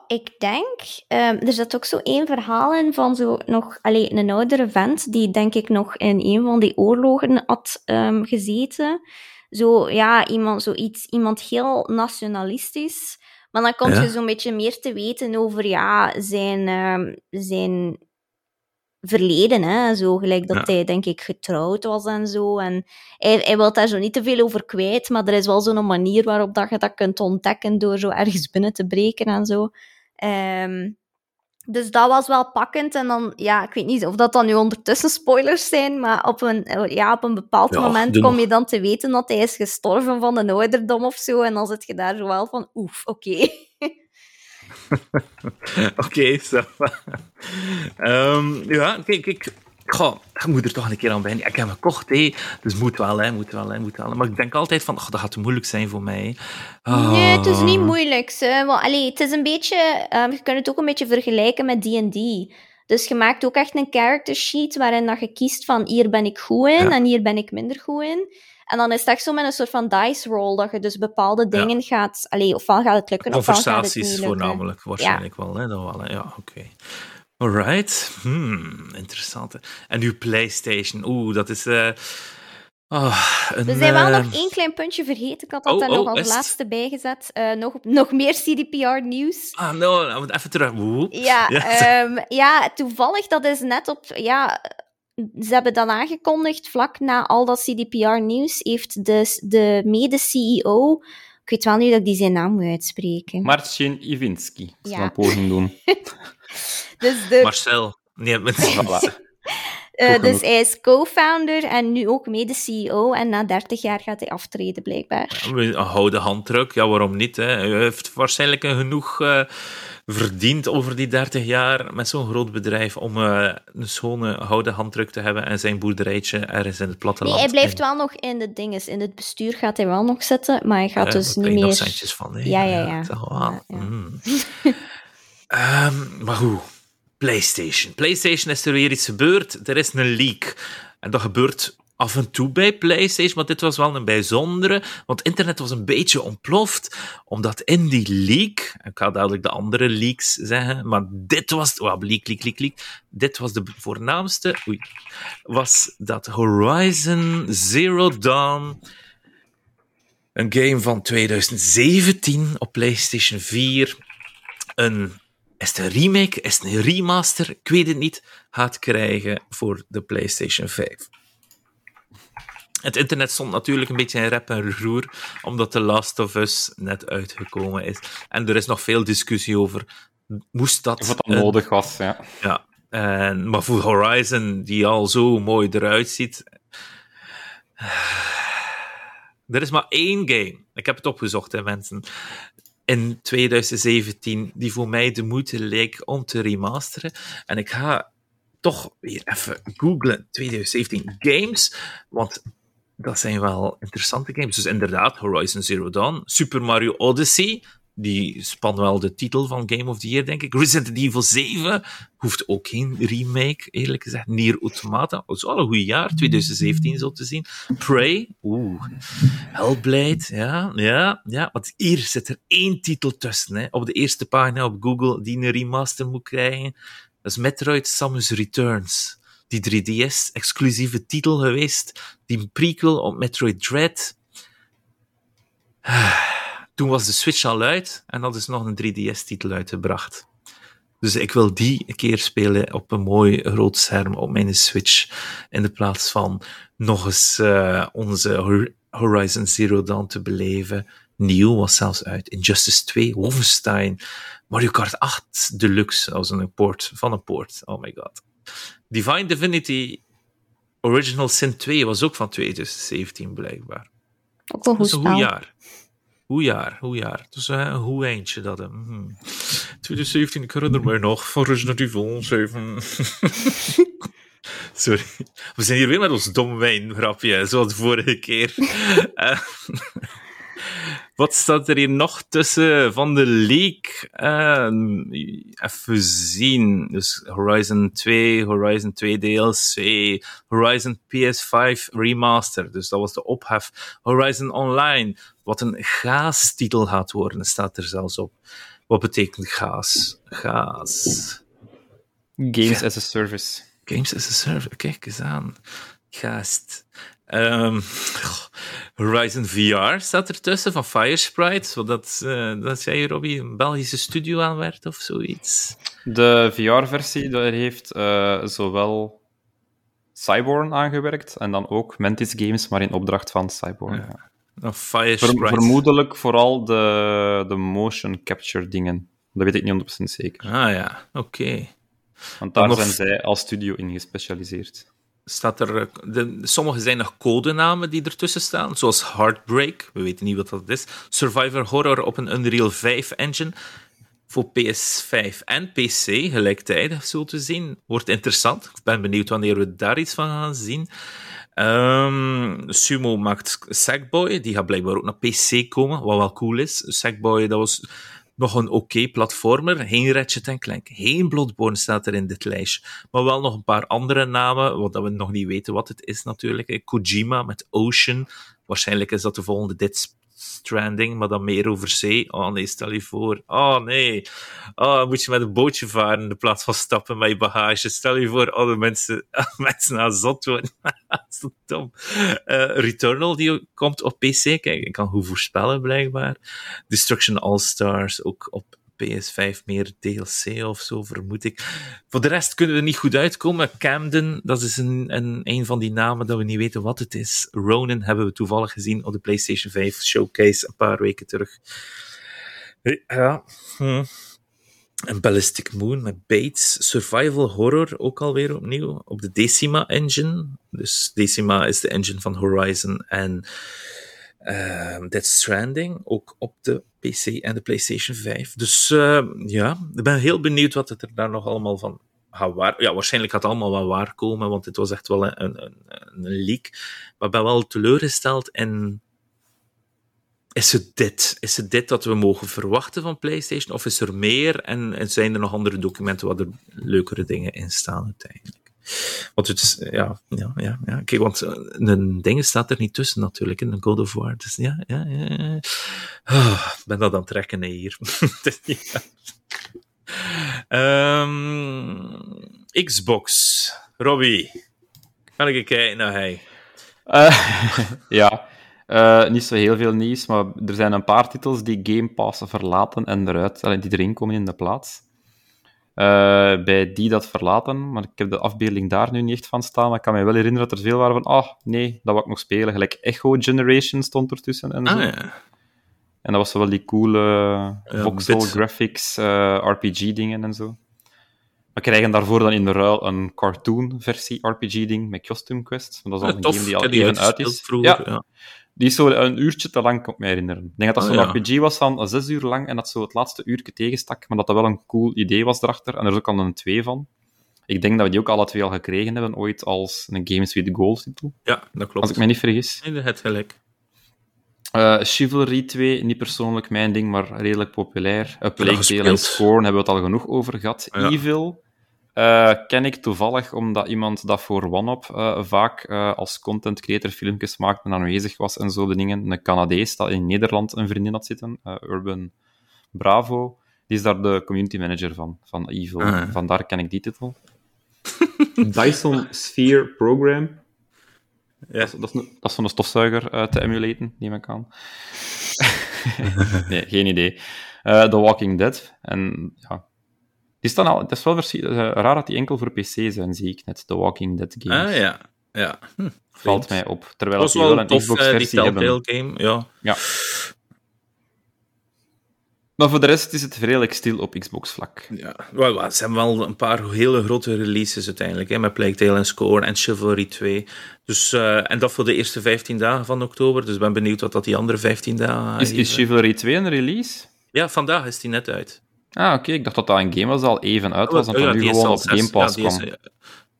Ik denk... Um, er zit ook zo één verhaal in van zo nog... Allee, een oudere vent die denk ik nog in een van die oorlogen had um, gezeten. Zo, ja, iemand, zoiets, iemand heel nationalistisch... Maar dan kom je ja? zo'n beetje meer te weten over ja, zijn, uh, zijn verleden. Hè? Zo gelijk dat ja. hij, denk ik, getrouwd was en zo. En hij, hij wil daar zo niet te veel over kwijt, maar er is wel zo'n manier waarop dat je dat kunt ontdekken door zo ergens binnen te breken en zo. Um, dus dat was wel pakkend. En dan, ja, ik weet niet of dat dan nu ondertussen spoilers zijn, maar op een, ja, op een bepaald ja, moment kom je dan te weten dat hij is gestorven van een ouderdom of zo. En dan zit je daar zo wel van, oef, oké. Okay. oké, okay, zo. um, ja, kijk, ik, Goh, je moet er toch een keer aan bij. Ik heb hem gekocht, hé. dus moet wel, hè, moet wel, hè, moet wel. Maar ik denk altijd van, oh, dat gaat moeilijk zijn voor mij. Oh. Nee, het is niet moeilijk. Hè. Maar, allee, het is een beetje, um, je kunt het ook een beetje vergelijken met D&D. Dus je maakt ook echt een character sheet waarin dat je kiest van hier ben ik goed in ja. en hier ben ik minder goed in. En dan is het echt zo met een soort van dice roll, dat je dus bepaalde dingen ja. gaat... Allee, ofwel gaat het lukken, ofwel gaat het niet lukken. voornamelijk, waarschijnlijk ja. wel. Hè, dan wel hè. Ja, oké. Okay. Alright, hmm, interessant. En uw PlayStation, oeh, dat is. Uh, oh, een, We zijn wel uh, nog één klein puntje vergeten. Ik had dat oh, er oh, nog als laatste bijgezet. Uh, nog, nog meer CDPR-nieuws. Ah, no, even terug. Ja, ja. Um, ja, toevallig, dat is net op. Ja, ze hebben dan aangekondigd, vlak na al dat CDPR-nieuws, heeft de, de mede-CEO. Ik weet wel niet dat ik die zijn naam moet uitspreken. Marcin Iwinski. Dat ja. een poging doen. dus de... Marcel. Nee, met... voilà. Uh, dus hij is co-founder en nu ook mede-CEO. En na 30 jaar gaat hij aftreden, blijkbaar. Ja, een houden handdruk, ja, waarom niet? Hè? Hij heeft waarschijnlijk genoeg uh, verdiend over die 30 jaar met zo'n groot bedrijf om uh, een schone houden handdruk te hebben en zijn boerderijtje ergens in het platteland. Nee, hij blijft wel nog in de dinges. In het bestuur gaat hij wel nog zitten, maar hij gaat dus niet meer... centjes van. Ja, ja, ja. ja, ja. Mm. um, maar hoe? PlayStation. PlayStation is er weer iets gebeurd. Er is een leak. En dat gebeurt af en toe bij PlayStation, maar dit was wel een bijzondere, want internet was een beetje ontploft, omdat in die leak, ik ga dadelijk de andere leaks zeggen, maar dit was, oh, leak, leak, leak, leak, dit was de voornaamste, oei, was dat Horizon Zero Dawn, een game van 2017 op PlayStation 4, een is het een remake? Is het een remaster? Ik weet het niet. Gaat krijgen voor de PlayStation 5. Het internet stond natuurlijk een beetje in rep en roer, omdat The Last of Us net uitgekomen is. En er is nog veel discussie over, moest dat... Of het een, nodig was, ja. Ja, en, maar voor Horizon, die al zo mooi eruit ziet... Er is maar één game, ik heb het opgezocht, hè, mensen, in 2017 die voor mij de moeite leek om te remasteren. En ik ga toch weer even googlen 2017 games, want dat zijn wel interessante games. Dus inderdaad, Horizon Zero Dawn, Super Mario Odyssey, die span wel de titel van Game of the Year, denk ik. Resident Evil 7 hoeft ook geen remake, eerlijk gezegd. Nier Automata, dat is wel een goed jaar, 2017 zo te zien. Prey, oeh. Hellblade, ja, ja, ja. Want hier zit er één titel tussen, hè, op de eerste pagina op Google, die een remaster moet krijgen. Dat is Metroid Samus Returns. Die 3DS-exclusieve titel geweest. Die prequel op Metroid Dread toen was de Switch al uit en dat is nog een 3DS-titel uitgebracht. Dus ik wil die een keer spelen op een mooi groot scherm op mijn Switch, in de plaats van nog eens uh, onze Horizon Zero Dawn te beleven. Nieuw was zelfs uit. Injustice 2, Wolfenstein, Mario Kart 8 Deluxe als een port van een port. Oh my god. Divine Divinity Original Sin 2 was ook van 2017 blijkbaar. Ook wel goed Dat is een goed jaar. Hoe jaar, hoe jaar. Dus uh, een hoe eindje dat. Uh, hmm. 2017, ik herinner mij nog van Resident Evil 7. Sorry. We zijn hier weer met ons dom wijngrapje, zoals vorige keer. uh, wat staat er hier nog tussen van de leak? Uh, even zien. Dus Horizon 2, Horizon 2 DLC, Horizon PS5 Remaster. Dus dat was de ophef. Horizon Online, wat een gaastitel gaat worden, staat er zelfs op. Wat betekent gaas? Gaas. Games as a service. Games as a service, kijk eens aan. Gaast. Um, Horizon VR staat ertussen van Firesprite, zodat uh, dat jij, Robbie, een Belgische studio aanwerkt of zoiets. De VR-versie daar heeft uh, zowel Cyborn aangewerkt en dan ook Mantis Games, maar in opdracht van Cyborn. Ja. Ja. Firesprite. Ver, vermoedelijk vooral de, de motion capture dingen. Dat weet ik niet 100% zeker. Ah ja, oké. Okay. Want daar zijn zij als studio in gespecialiseerd staat er. De, sommige zijn nog codenamen die ertussen staan, zoals Heartbreak, we weten niet wat dat is. Survivor Horror op een Unreal 5 engine. Voor PS5 en PC gelijktijdig, zo te zien. Wordt interessant. Ik ben benieuwd wanneer we daar iets van gaan zien. Um, Sumo maakt Sackboy, die gaat blijkbaar ook naar PC komen, wat wel cool is. Sackboy, dat was nog een oké platformer. Geen Ratchet Clank, geen Bloodborne staat er in dit lijstje. Maar wel nog een paar andere namen, wat we nog niet weten wat het is natuurlijk. Kojima met Ocean. Waarschijnlijk is dat de volgende Dead Stranding, maar dan meer over zee. Oh nee, stel je voor. Oh nee. Oh, moet je met een bootje varen in plaats van stappen met je bagage. Stel je voor, alle mensen, mensen aan zot worden. dat is dom. Uh, Returnal, die komt op PC. Kijk, ik kan goed voorspellen, blijkbaar. Destruction All-Stars, ook op PS5 meer DLC of zo, vermoed ik. Voor de rest kunnen we niet goed uitkomen. Camden, dat is een, een, van die namen dat we niet weten wat het is. Ronin hebben we toevallig gezien op de PlayStation 5 showcase een paar weken terug. Ja. Hm. Ballistic Moon met Bates. Survival Horror ook alweer opnieuw op de Decima engine. Dus Decima is de engine van Horizon en uh, Dead Stranding, ook op de PC en de PlayStation 5. Dus uh, ja, ik ben heel benieuwd wat het er daar nog allemaal van gaat waar. Ja, waarschijnlijk gaat het allemaal wel waar komen, want het was echt wel een, een, een leak. Maar ik ben wel teleurgesteld en is het dit? Is het dit dat we mogen verwachten van PlayStation? Of is er meer en, en zijn er nog andere documenten waar er leukere dingen in staan uiteindelijk? Want het ja, ja, ja, ja. Kijk, want een ding staat er niet tussen natuurlijk, in een God of War. Dus ja, ja, ja. Oh, ik ben dat aan het trekken hier. um, Xbox. Robbie. Kan ik kijken naar hij? Uh, ja. Uh, niet zo heel veel nieuws, maar er zijn een paar titels die Game Pass verlaten en eruit, die erin komen in de plaats. Uh, bij die dat verlaten, maar ik heb de afbeelding daar nu niet echt van staan, maar ik kan me wel herinneren dat er veel waren van, ah, nee, dat wil ik nog spelen. Gelijk Echo Generation stond ertussen en zo. Ah, ja. En dat was wel die coole voxel graphics, uh, RPG-dingen en zo. We krijgen daarvoor dan in de ruil een cartoon-versie RPG-ding met Costume Quest. Dat is al een game die al even uit is. Vroeger, ja. ja. Die is zo een uurtje te lang, kan ik me herinneren. Ik denk dat dat oh, zo'n. RPG was van zes uur lang en dat zo het laatste uurtje tegenstak, maar dat dat wel een cool idee was erachter. En er is ook al een twee van. Ik denk dat we die ook alle twee al gekregen hebben, ooit als een Games with Goals titel. Ja, dat klopt. Als ik me niet vergis. Nee, dat het gelijk. Uh, Chivalry 2, niet persoonlijk mijn ding, maar redelijk populair. A Plague Tale en Scorn hebben we het al genoeg over gehad. Ja. Evil uh, ken ik toevallig omdat iemand dat voor OneUp uh, vaak uh, als content creator filmpjes maakte en aanwezig was en zo de dingen. Een Canadees dat in Nederland een vriendin had zitten, Urban Bravo. Die is daar de community manager van, van Evil. Ah. Vandaar ken ik die titel. Dyson Sphere Program. Ja. Dat, is, dat, is een, dat is van een stofzuiger te emulaten, neem ik aan. nee, geen idee. The Walking Dead. En ja, die staan al, het is wel uh, raar dat die enkel voor PC zijn, zie ik net, de Walking Dead games. Ah ja. Ja. Hm, Valt mij op. Terwijl was die wel een eh, Xbox-versie hebben. Telltale game. Ja. Ja. Maar voor de rest is het redelijk stil op Xbox-vlak. Ja, wel, ze hebben wel een paar hele grote releases uiteindelijk, hè, met Plague Tale en Score en Chivalry 2. Dus, eh, en dat voor de eerste 15 dagen van oktober, dus ik ben benieuwd wat dat die andere 15 dagen Is, is. Chivalry 2 een release? Ja, vandaag is die net uit. Ah, oké. Ik dacht dat dat een game was al even uit was en Oh, ja, dat nu gewoon op Game Pass ja, kwam. eh,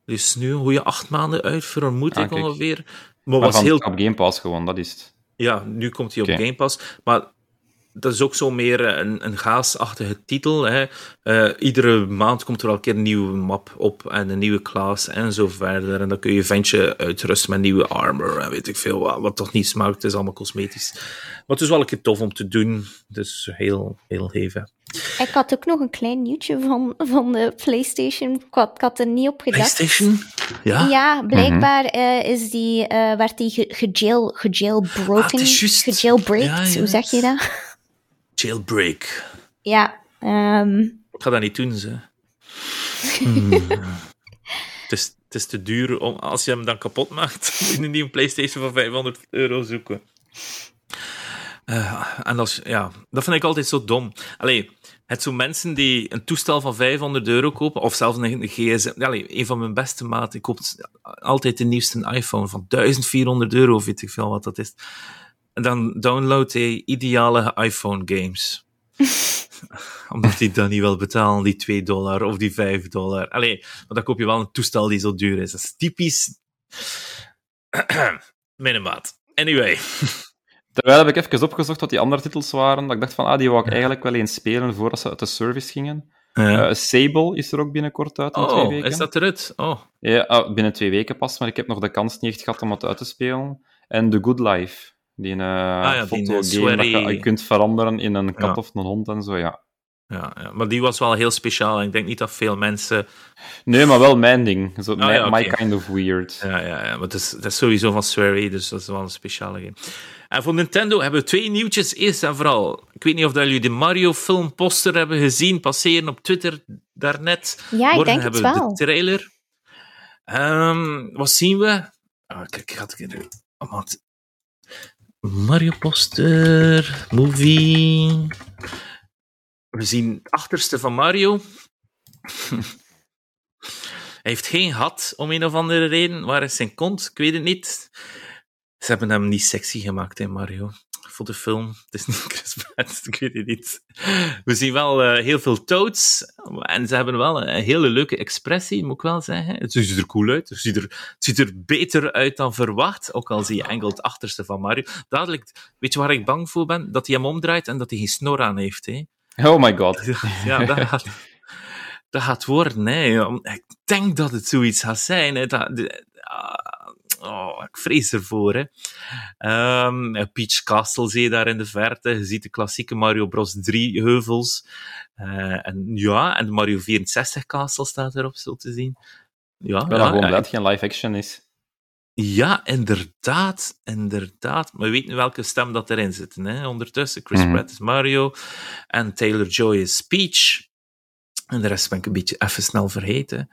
die is nu een goede acht maanden uit, vermoed Ah, ik ongeveer. Maar Maar was heel op Game Pass gewoon, dat is het. Ja, nu komt hij op. Game Pass. Maar dat is ook zo meer eh, een, een gaasachtige titel. Hè. Eh, iedere maand komt er al een keer een nieuwe map op en een nieuwe class en zo verder. En dan kun je ventje uitrusten met nieuwe armor en weet ik veel wat. Wat toch niet smaakt, het is allemaal cosmetisch. Maar het is wel een keer tof om te doen. Dus heel, heel hevig. Ik had ook nog een klein nieuwtje van, van de PlayStation. Ik had, ik had er niet op gedacht. PlayStation? Ja? Ja, blijkbaar eh, is die, eh, werd die ge- gejail, gejailbroken. Ah, het is juist. Gejailbreakt, Ja, ja. hoe zeg je dat? Jailbreak. Ja, ehm, Ik ga dat niet doen, ze. Hmm. het, is, het is te duur om, als je hem dan kapot maakt, moet je een nieuwe PlayStation van 500 euro zoeken. Eh, en als, ja, dat vind ik altijd zo dom. Allee, het zo mensen die een toestel van 500 euro kopen, of zelfs een, een gsm. Allee, een van mijn beste maten koopt altijd de nieuwste iPhone van 1400 euro, weet ik veel wat dat is. Dan downloadt hij ideale iPhone games omdat hij dan niet wil betalen, die 2 dollar of die 5 dollar. Allee, maar dan koop je wel een toestel die zo duur is. Dat is typisch. Mijn maat. Anyway. Terwijl heb ik even opgezocht wat die andere titels waren. Dat ik dacht van, ah, die wou ik eigenlijk wel eens spelen voordat ze uit de service gingen. Ja. Eh, Sable is er ook binnenkort uit in twee oh, weken. is dat eruit? Oh. Ja, ah, binnen twee weken pas, maar ik heb nog de kans niet echt gehad om het uit te spelen. En The Good Life. Die een ja, die, fotogame eh, dat je, je kunt veranderen in een kat Ja. of een hond en zo, ja. Ja, ja, maar die was wel heel speciaal. En ik denk niet dat veel mensen. Nee, maar wel mijn ding. Zo, my, Ah, my kind of weird. Ja, ja, ja maar het is, het is sowieso van Swery, dus dat is wel een speciale game. En voor Nintendo hebben we twee nieuwtjes. Eerst en vooral, ik weet niet of dat jullie de Mario-film poster hebben gezien passeren op Twitter daarnet. ja, ik Morgen denk het hebben wel. de trailer. Ehm, wat zien we? Ah, kijk, ik had ik oh, wat. Mario poster, movie. We zien het achterste van Mario. Hij heeft geen hat om een of andere reden. Waar is zijn kont? Ik weet het niet. Ze hebben hem niet sexy gemaakt, hè, Mario. Voor de film. Het is niet Chris Pratt, ik weet het niet. We zien wel eh, heel veel toads. En ze hebben wel een hele leuke expressie, moet ik wel zeggen. Het ziet er cool uit. Het ziet er, het ziet er beter uit dan verwacht. Ook al zie je enkel het achterste van Mario. Dadelijk, weet je waar ik bang voor ben? Dat hij hem omdraait en dat hij geen snor aan heeft. Hè? Oh my god. Ja, dat gaat, dat gaat worden. Hè. Om- Ik denk dat het zoiets gaat zijn. Hè. Dat, de- oh, ik vrees ervoor. Hè. Ehm, Peach Castle zie je daar in de verte. Je ziet de klassieke Mario Bros. 3 heuvels. Eh, en ja, en de Mario 64 Castle staat erop zo te zien. Ja, Ik ben ja, gewoon blij dat het geen live action is. ja, inderdaad, inderdaad. Maar we weten welke stem dat erin zit. Hè? Ondertussen, Chris Mhm. Pratt is Mario en Taylor Joy is Peach. En de rest ben ik een beetje even snel vergeten.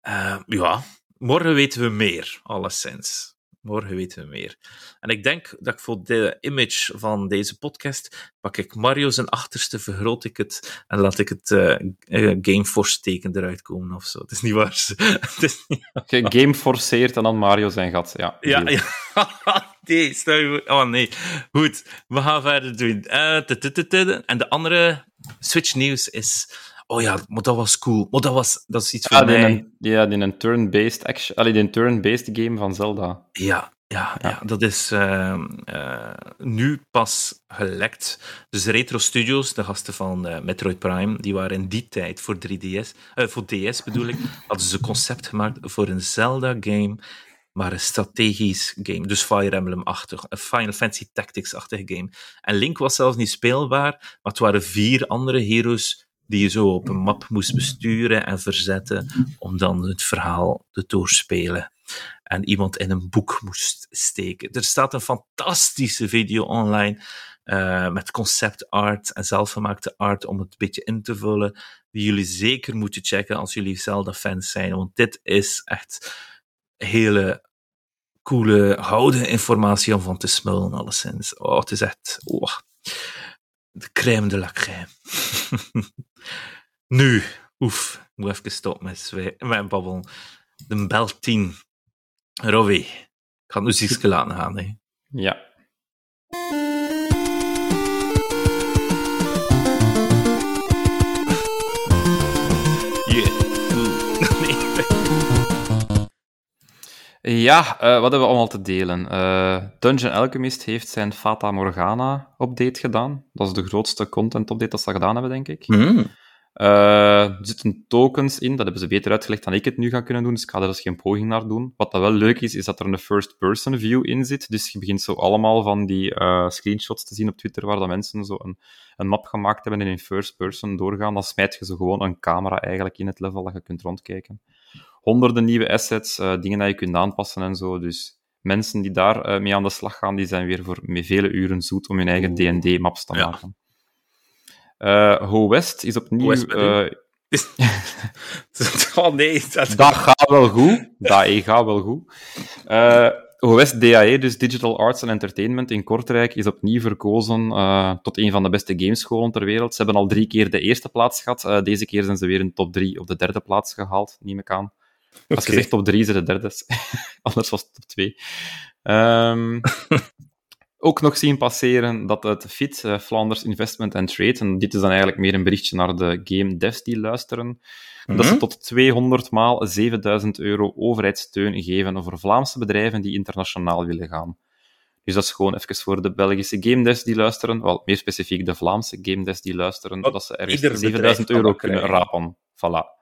Eh, ja, morgen weten we meer, alleszins. Morgen weten we meer. En ik denk dat ik voor de image van deze podcast pak ik Mario zijn achterste, vergroot ik het en laat ik het eh eh, Gameforce teken eruit komen of zo. Het is niet waar. Het is niet Oké, game forceert en dan Mario zijn gat. Ja, ja, nee, stel je voor- Oh nee. Goed, we gaan verder doen. Eh, en de andere Switch nieuws is. Oh ja, maar dat was cool. Maar dat, was, dat is iets voor Ja, die mij. een, ja, die een turn-based action... Allee, die een turn-based game van Zelda. Ja, ja, ja. dat is ehm, eh, nu pas gelekt. Dus Retro Studios, de gasten van eh, Metroid Prime, die waren in die tijd voor 3DS, eh, voor DS bedoel ik, hadden ze een concept gemaakt voor een Zelda-game, maar een strategisch game. Dus Fire Emblem-achtig, een Final Fantasy Tactics-achtige game. En Link was zelfs niet speelbaar, maar het waren vier andere heroes die je zo op een map moest besturen en verzetten om dan het verhaal te doorspelen en iemand in een boek moest steken. Er staat een fantastische video online eh, met concept art en zelfgemaakte art om het een beetje in te vullen, die jullie zeker moeten checken als jullie Zelda-fans zijn, want dit is echt hele coole houden informatie om van te smullen, alleszins. Oh, het is echt... Oh, de crème de la crème. nu, oef, ik moet even stoppen met, zwe- met babbelen. De bel 10. Robbie, ik ga het muziekje laten gaan. Hè. Ja. Ja, eh, wat hebben we allemaal te delen? Eh, Dungeon Alchemist heeft zijn Fata Morgana update gedaan. Dat is de grootste content update dat ze gedaan hebben, denk ik. Hmm. Eh, er zitten tokens in, dat hebben ze beter uitgelegd dan ik het nu ga kunnen doen, dus ik ga er dus geen poging naar doen. Wat dat wel leuk is, is dat er een first-person view in zit, dus je begint zo allemaal van die screenshots te zien op Twitter, waar dat mensen zo een, een map gemaakt hebben en in first-person doorgaan. Dan smijt je zo gewoon een camera eigenlijk in het level dat je kunt rondkijken. Honderden nieuwe assets, eh, dingen dat je kunt aanpassen en zo, dus mensen die daar eh, mee aan de slag gaan, die zijn weer voor met vele uren zoet om hun eigen D&D-maps te Ja. maken. Eh Ho West is opnieuw... West oh nee, dat... dat gaat wel goed. Dat eh, gaat wel goed. Eh OS DAE, dus Digital Arts and Entertainment in Kortrijk, is opnieuw verkozen tot een van de beste gamescholen ter wereld. Ze hebben al drie keer de eerste plaats gehad. Eh, deze keer zijn ze weer in top drie of de derde plaats gehaald, neem ik aan. Als je zegt top drie, is het de derde. Anders was het top twee. Ehm, ook nog zien passeren dat het FIT, eh, Flanders Investment and Trade, en dit is dan eigenlijk meer een berichtje naar de game devs die luisteren, dat ze Mhm. tot 200 maal 7000 euro overheidssteun geven voor Vlaamse bedrijven die internationaal willen gaan. Dus dat is gewoon even voor de Belgische game devs die luisteren, wel meer specifiek de Vlaamse game devs die luisteren, Wat dat ze ergens ieder bedrijf 7000 kan euro kunnen rapen. Voilà.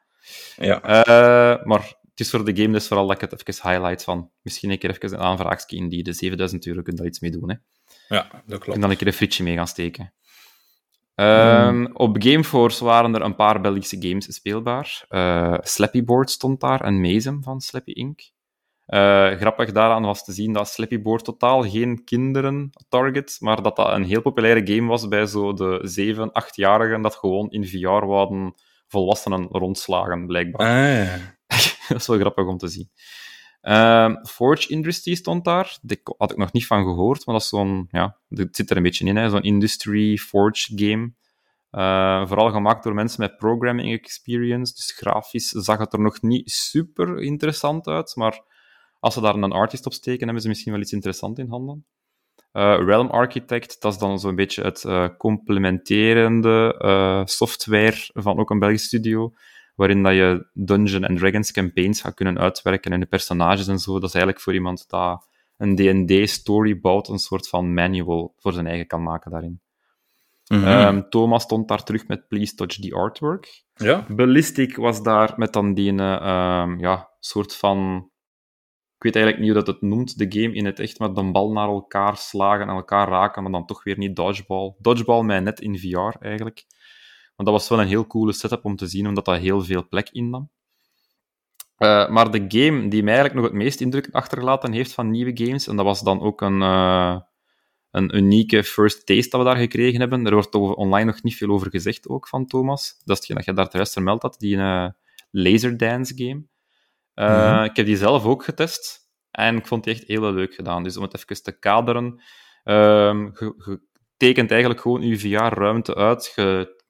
Ja. Eh, maar het is voor de game dus vooral dat ik het even highlight van misschien een keer even een aanvraagje in die de 7000 euro kunt daar iets mee doen. Hè. ja, dat En klopt. dan een keer een frietje mee gaan steken. Ehm, Op Gameforce waren er een paar Belgische games speelbaar. Eh Slappy Board stond daar, en Mezem van Slappy Inc. Eh, grappig daaraan was te zien dat Slappy Board totaal geen kinderen target, maar dat dat een heel populaire game was bij zo de 7, 8-jarigen dat gewoon in VR wouden volwassenen rondslagen, blijkbaar. Ah, ja. dat is wel grappig om te zien. Ehm, Forge Industry stond daar. Daar had ik nog niet van gehoord, maar dat is zo'n... Ja, het zit er een beetje in, hè, zo'n industry Forge game. Eh, vooral gemaakt door mensen met programming experience. Dus grafisch zag het er nog niet super interessant uit, maar als ze daar een artist op steken, hebben ze misschien wel iets interessants in handen. Eh, Realm Architect, dat is dan zo'n beetje het eh, complementerende software van ook een Belgisch studio, waarin dat je Dungeon and Dragons campaigns gaat kunnen uitwerken en de personages en zo. Dat is eigenlijk voor iemand dat een D&D-story bouwt, een soort van manual voor zijn eigen kan maken daarin. Mhm. Ehm, Thomas stond daar terug met Please Touch the Artwork. ja. Ballistic was daar met dan die ehm, ja, soort van... Ik weet eigenlijk niet hoe dat het noemt, de game in het echt, met de bal naar elkaar slagen en elkaar raken, maar dan toch weer niet dodgeball. Dodgeball mij net in VR, eigenlijk. Want dat was wel een heel coole setup om te zien, omdat dat heel veel plek innam. Eh, maar de game die mij eigenlijk nog het meest indruk achtergelaten heeft van nieuwe games, en dat was dan ook een, eh, een unieke first taste dat we daar gekregen hebben. Er wordt online nog niet veel over gezegd ook van Thomas. Dat is hetgeen dat je daar juist vermeld had, die uh, Laserdance game. Uh, Mhm. Ik heb die zelf ook getest en ik vond die echt heel leuk gedaan. Dus om het even te kaderen, ehm, je, je tekent eigenlijk gewoon je VR-ruimte uit. Je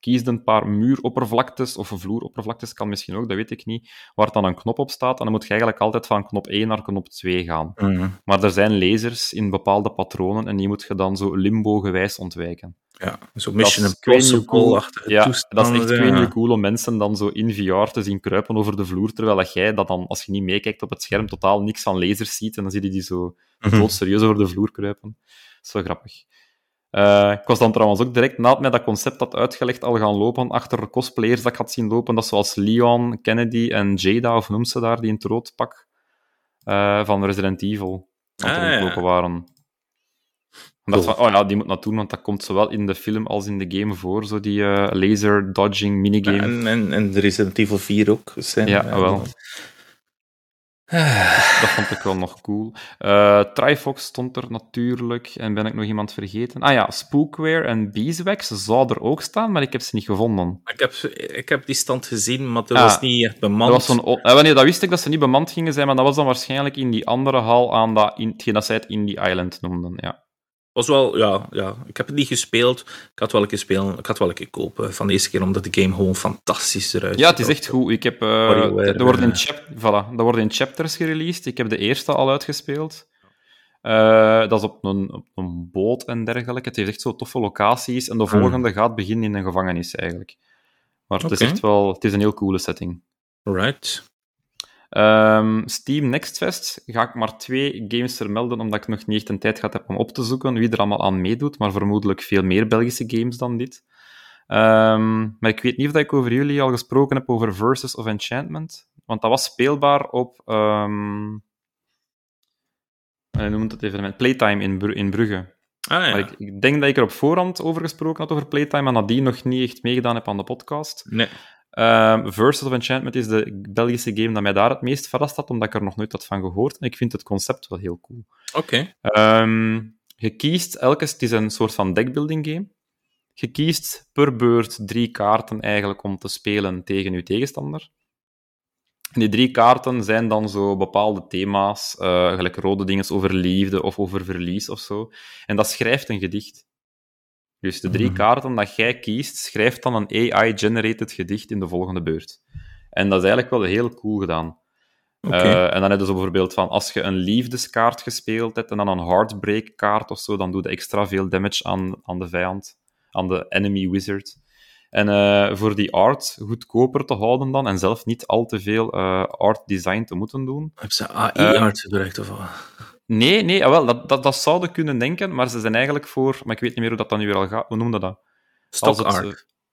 kiest een paar muuroppervlaktes of vloeroppervlaktes, kan misschien ook, dat weet ik niet, waar dan een knop op staat. En dan moet je eigenlijk altijd van knop 1 naar knop 2 gaan. Mhm. Maar er zijn lasers in bepaalde patronen en die moet je dan zo limbo-gewijs ontwijken. Ja, zo Mission. Impossible-achtige Ja, dat is echt ja. cool om mensen dan zo in VR te zien kruipen over de vloer, terwijl dat jij dat dan, als je niet meekijkt op het scherm, totaal niks van lasers ziet en dan zie je die zo Mhm. doodserieus over de vloer kruipen. Dat is wel grappig. Eh, ik was dan trouwens ook direct na het mij dat concept had uitgelegd al gaan lopen achter cosplayers dat ik had zien lopen. Dat is zoals Leon, Kennedy en Jada, of noem ze daar, die in het rood pak eh, van Resident Evil aan het Ah, ja. rondlopen waren. En dat van, oh ja, die moet dat doen, want dat komt zowel in de film als in de game voor, zo die eh, laser dodging minigame. En, en, en de Resident Evil 4 ook. Zijn, Ja, wel. Dat vond ik wel nog cool. Uh, Trifox stond er natuurlijk. En ben ik nog iemand vergeten? Ah ja, Spookware en Beeswax zouden er ook staan, maar ik heb ze niet gevonden. Ik heb, ik heb die stand gezien, maar dat ah, was niet echt bemand. Dat, was een, uh, wanneer, dat wist ik dat ze niet bemand gingen zijn, maar dat was dan waarschijnlijk in die andere hal aan dat, in, hetgeen dat zij het Indie Island noemden, ja was wel, ja, ja, ik heb het niet gespeeld. Ik had wel een keer spelen, ik had wel een keer kopen van deze keer, omdat de game gewoon fantastisch eruit ziet. Ja, het is echt goed. Ik heb, uh, er, worden in chap voilà, er worden in chapters gereleased. Ik heb de eerste al uitgespeeld. Uh, dat is op een, op een boot en dergelijke. Het heeft echt zo toffe locaties. En de hmm. volgende gaat beginnen in een gevangenis, eigenlijk. Maar het is echt wel... Het is een heel coole setting. Right. Um, Steam Next Fest ga ik maar twee games vermelden, omdat ik nog niet echt een tijd gehad heb om op te zoeken wie er allemaal aan meedoet, maar vermoedelijk veel meer Belgische games dan dit. Um, maar ik weet niet of ik over jullie al gesproken heb over Versus of Enchantment, want dat was speelbaar op... Um, noem het even, Playtime in, Bru in Brugge. Ah, ja. ik, ik, denk dat ik er op voorhand over gesproken had over Playtime, en nadien nog niet echt meegedaan heb aan de podcast. Nee. Um, Versus of Enchantment is de Belgische game dat mij daar het meest verrast had, omdat ik er nog nooit had van gehoord. En ik vind het concept wel heel cool. Oké. Ehm, je kiest elke... Het is een soort van deckbuilding game. Je kiest per beurt drie kaarten eigenlijk om te spelen tegen je tegenstander. En die drie kaarten zijn dan zo bepaalde thema's, uh, gelijk rode dingen over liefde of over verlies of zo. En dat schrijft een gedicht. Dus de drie mhm. kaarten dat jij kiest, schrijft dan een AI-generated gedicht in de volgende beurt. En dat is eigenlijk wel heel cool gedaan. Uh, en dan heb je zo bijvoorbeeld van, als je een liefdeskaart gespeeld hebt en dan een heartbreak kaart of zo, dan doe je extra veel damage aan, aan de vijand, aan de enemy wizard. En uh, voor die art goedkoper te houden dan, en zelf niet al te veel uh, art design te moeten doen. Heb ze AI-art gebruikt of wat? Nee, nee, ah, wel, dat, dat, dat zouden kunnen denken, maar ze zijn eigenlijk voor... Maar ik weet niet meer hoe dat dan nu weer al gaat. Hoe noemde dat? Stock. Eh,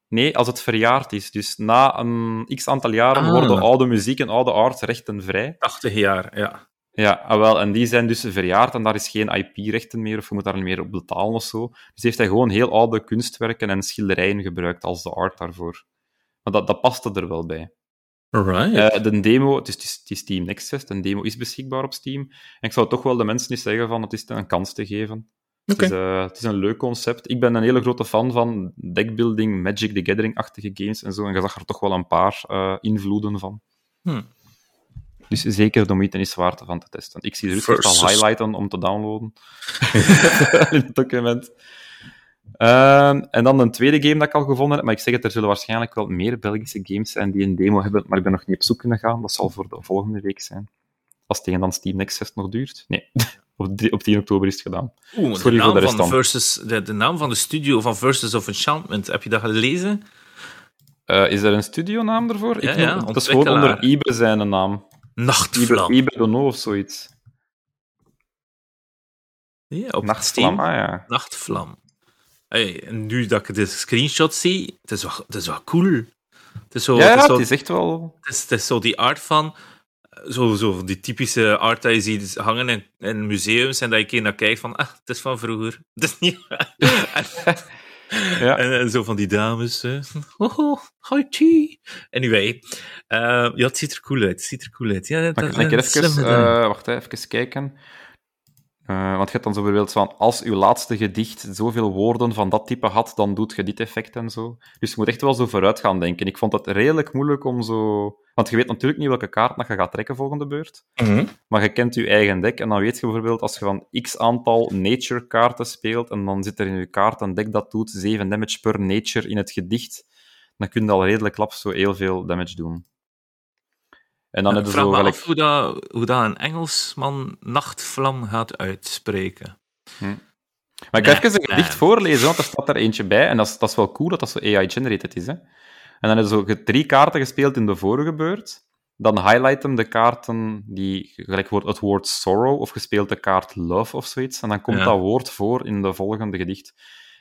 nee, als het verjaard is. Dus na een x aantal jaren ah. worden oude muziek en oude art rechtenvrij. 80 jaar, ja. Ja, ah, wel, en die zijn dus verjaard en daar is geen IP-rechten meer, of je moet daar niet meer op betalen of zo. Dus heeft hij gewoon heel oude kunstwerken en schilderijen gebruikt als de art daarvoor. Maar dat, dat paste er wel bij. Right. Uh, de demo, het is, het is Steam Next Fest, een demo is beschikbaar op Steam. En ik zou toch wel de mensen eens zeggen van het is een kans te geven. Het, is, uh, het, is, een leuk concept. Ik ben een hele grote fan van deckbuilding, Magic the Gathering-achtige games en zo. En je zag er toch wel een paar uh, invloeden van. Hmm. Dus zeker de moeite is waard van te testen. Ik zie er al highlighten om te downloaden in het document. Ehm, en dan een tweede game dat ik al gevonden heb, maar ik zeg het, er zullen waarschijnlijk wel meer Belgische games zijn die een demo hebben, maar ik ben nog niet op zoek kunnen gaan. Dat zal voor de volgende week zijn. Als tegen dan Steam Next Fest nog duurt. Nee, op, op 10 oktober is het gedaan. Oeh, de, naam de, van versus, de, de, naam van de studio van Versus of Enchantment, heb je dat gelezen? Uh, is er een studionaam ervoor? Ja, ik ja, dat is gewoon onder Ibe zijn naam. Nachtvlam. Ibe, Ibe Dono of zoiets. Ja, op Nachtvlam, ah ja. Nachtvlam. Hey, nu dat ik de screenshot zie, het is wel, het is wel cool. Het is zo, ja, het is, zo, het is echt wel... Het is, het is zo die art van... Zo, zo die typische art die je ziet hangen in, in museums en dat je een keer naar kijkt van, ah, het is van vroeger. Het is niet... ja. en, en, zo van die dames. Uh, oh, hi. Anyway, uh, ja, het ziet er cool uit. Het ziet er cool uit. Ja, dat, ik even, uh, wacht, even kijken. Uh, want je hebt dan zo bijvoorbeeld van, als uw laatste gedicht zoveel woorden van dat type had, dan doet je dit effect en zo. Dus je moet echt wel zo vooruit gaan denken. Ik vond het redelijk moeilijk om zo... Want je weet natuurlijk niet welke kaart dat je gaat trekken volgende beurt. Mhm. Maar je kent je eigen deck en dan weet je bijvoorbeeld, als je van x aantal nature kaarten speelt, en dan zit er in je kaart een deck dat doet 7 damage per nature in het gedicht, dan kun je al redelijk lap zo heel veel damage doen. En dan ik vraag zo me af hoe dat, hoe dat een Engelsman nachtvlam gaat uitspreken. Hm. Maar ik ga even een gedicht voorlezen, want er staat er eentje bij. En dat is, dat is wel cool dat dat zo AI-generated is. Hè? En dan hebben ze zo drie kaarten gespeeld in de vorige beurt. Dan highlight hem de kaarten die gelijk wordt het woord sorrow of gespeeld de kaart love of zoiets. En dan komt dat woord voor in de volgende gedicht.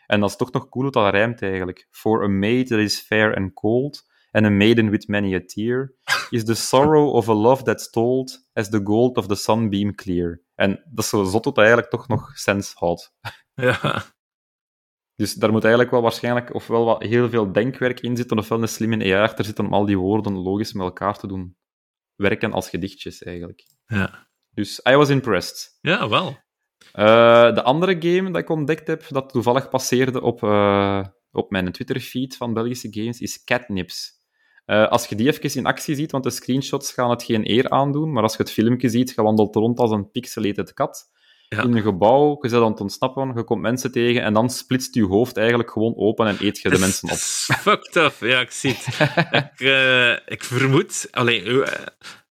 En dat is toch nog cool dat dat rijmt eigenlijk. For a maid that is fair and cold, and a maiden with many a tear, is the sorrow of a love that's told as the gold of the sunbeam clear. En dat is zo zot dat eigenlijk toch nog sens houdt. Ja. Dus daar moet eigenlijk wel waarschijnlijk ofwel wat heel veel denkwerk in zitten, ofwel een slimme AI achter zitten om al die woorden logisch met elkaar te doen werken als gedichtjes eigenlijk. Ja. Dus I was impressed. Ja, wel. Uh, de andere game dat ik ontdekt heb, dat toevallig passeerde op, uh, op mijn Twitter-feed van Belgische games, is Catnips. Uh, als je die even in actie ziet, want de screenshots gaan het geen eer aandoen, maar als je het filmpje ziet, je wandelt rond als een pixelated kat ja. in een gebouw, je zit aan het ontsnappen, je komt mensen tegen en dan splitst je hoofd eigenlijk gewoon open en eet je de mensen op. Fucked up, ja, ik zie het. ik, uh, ik vermoed... Allee, uh,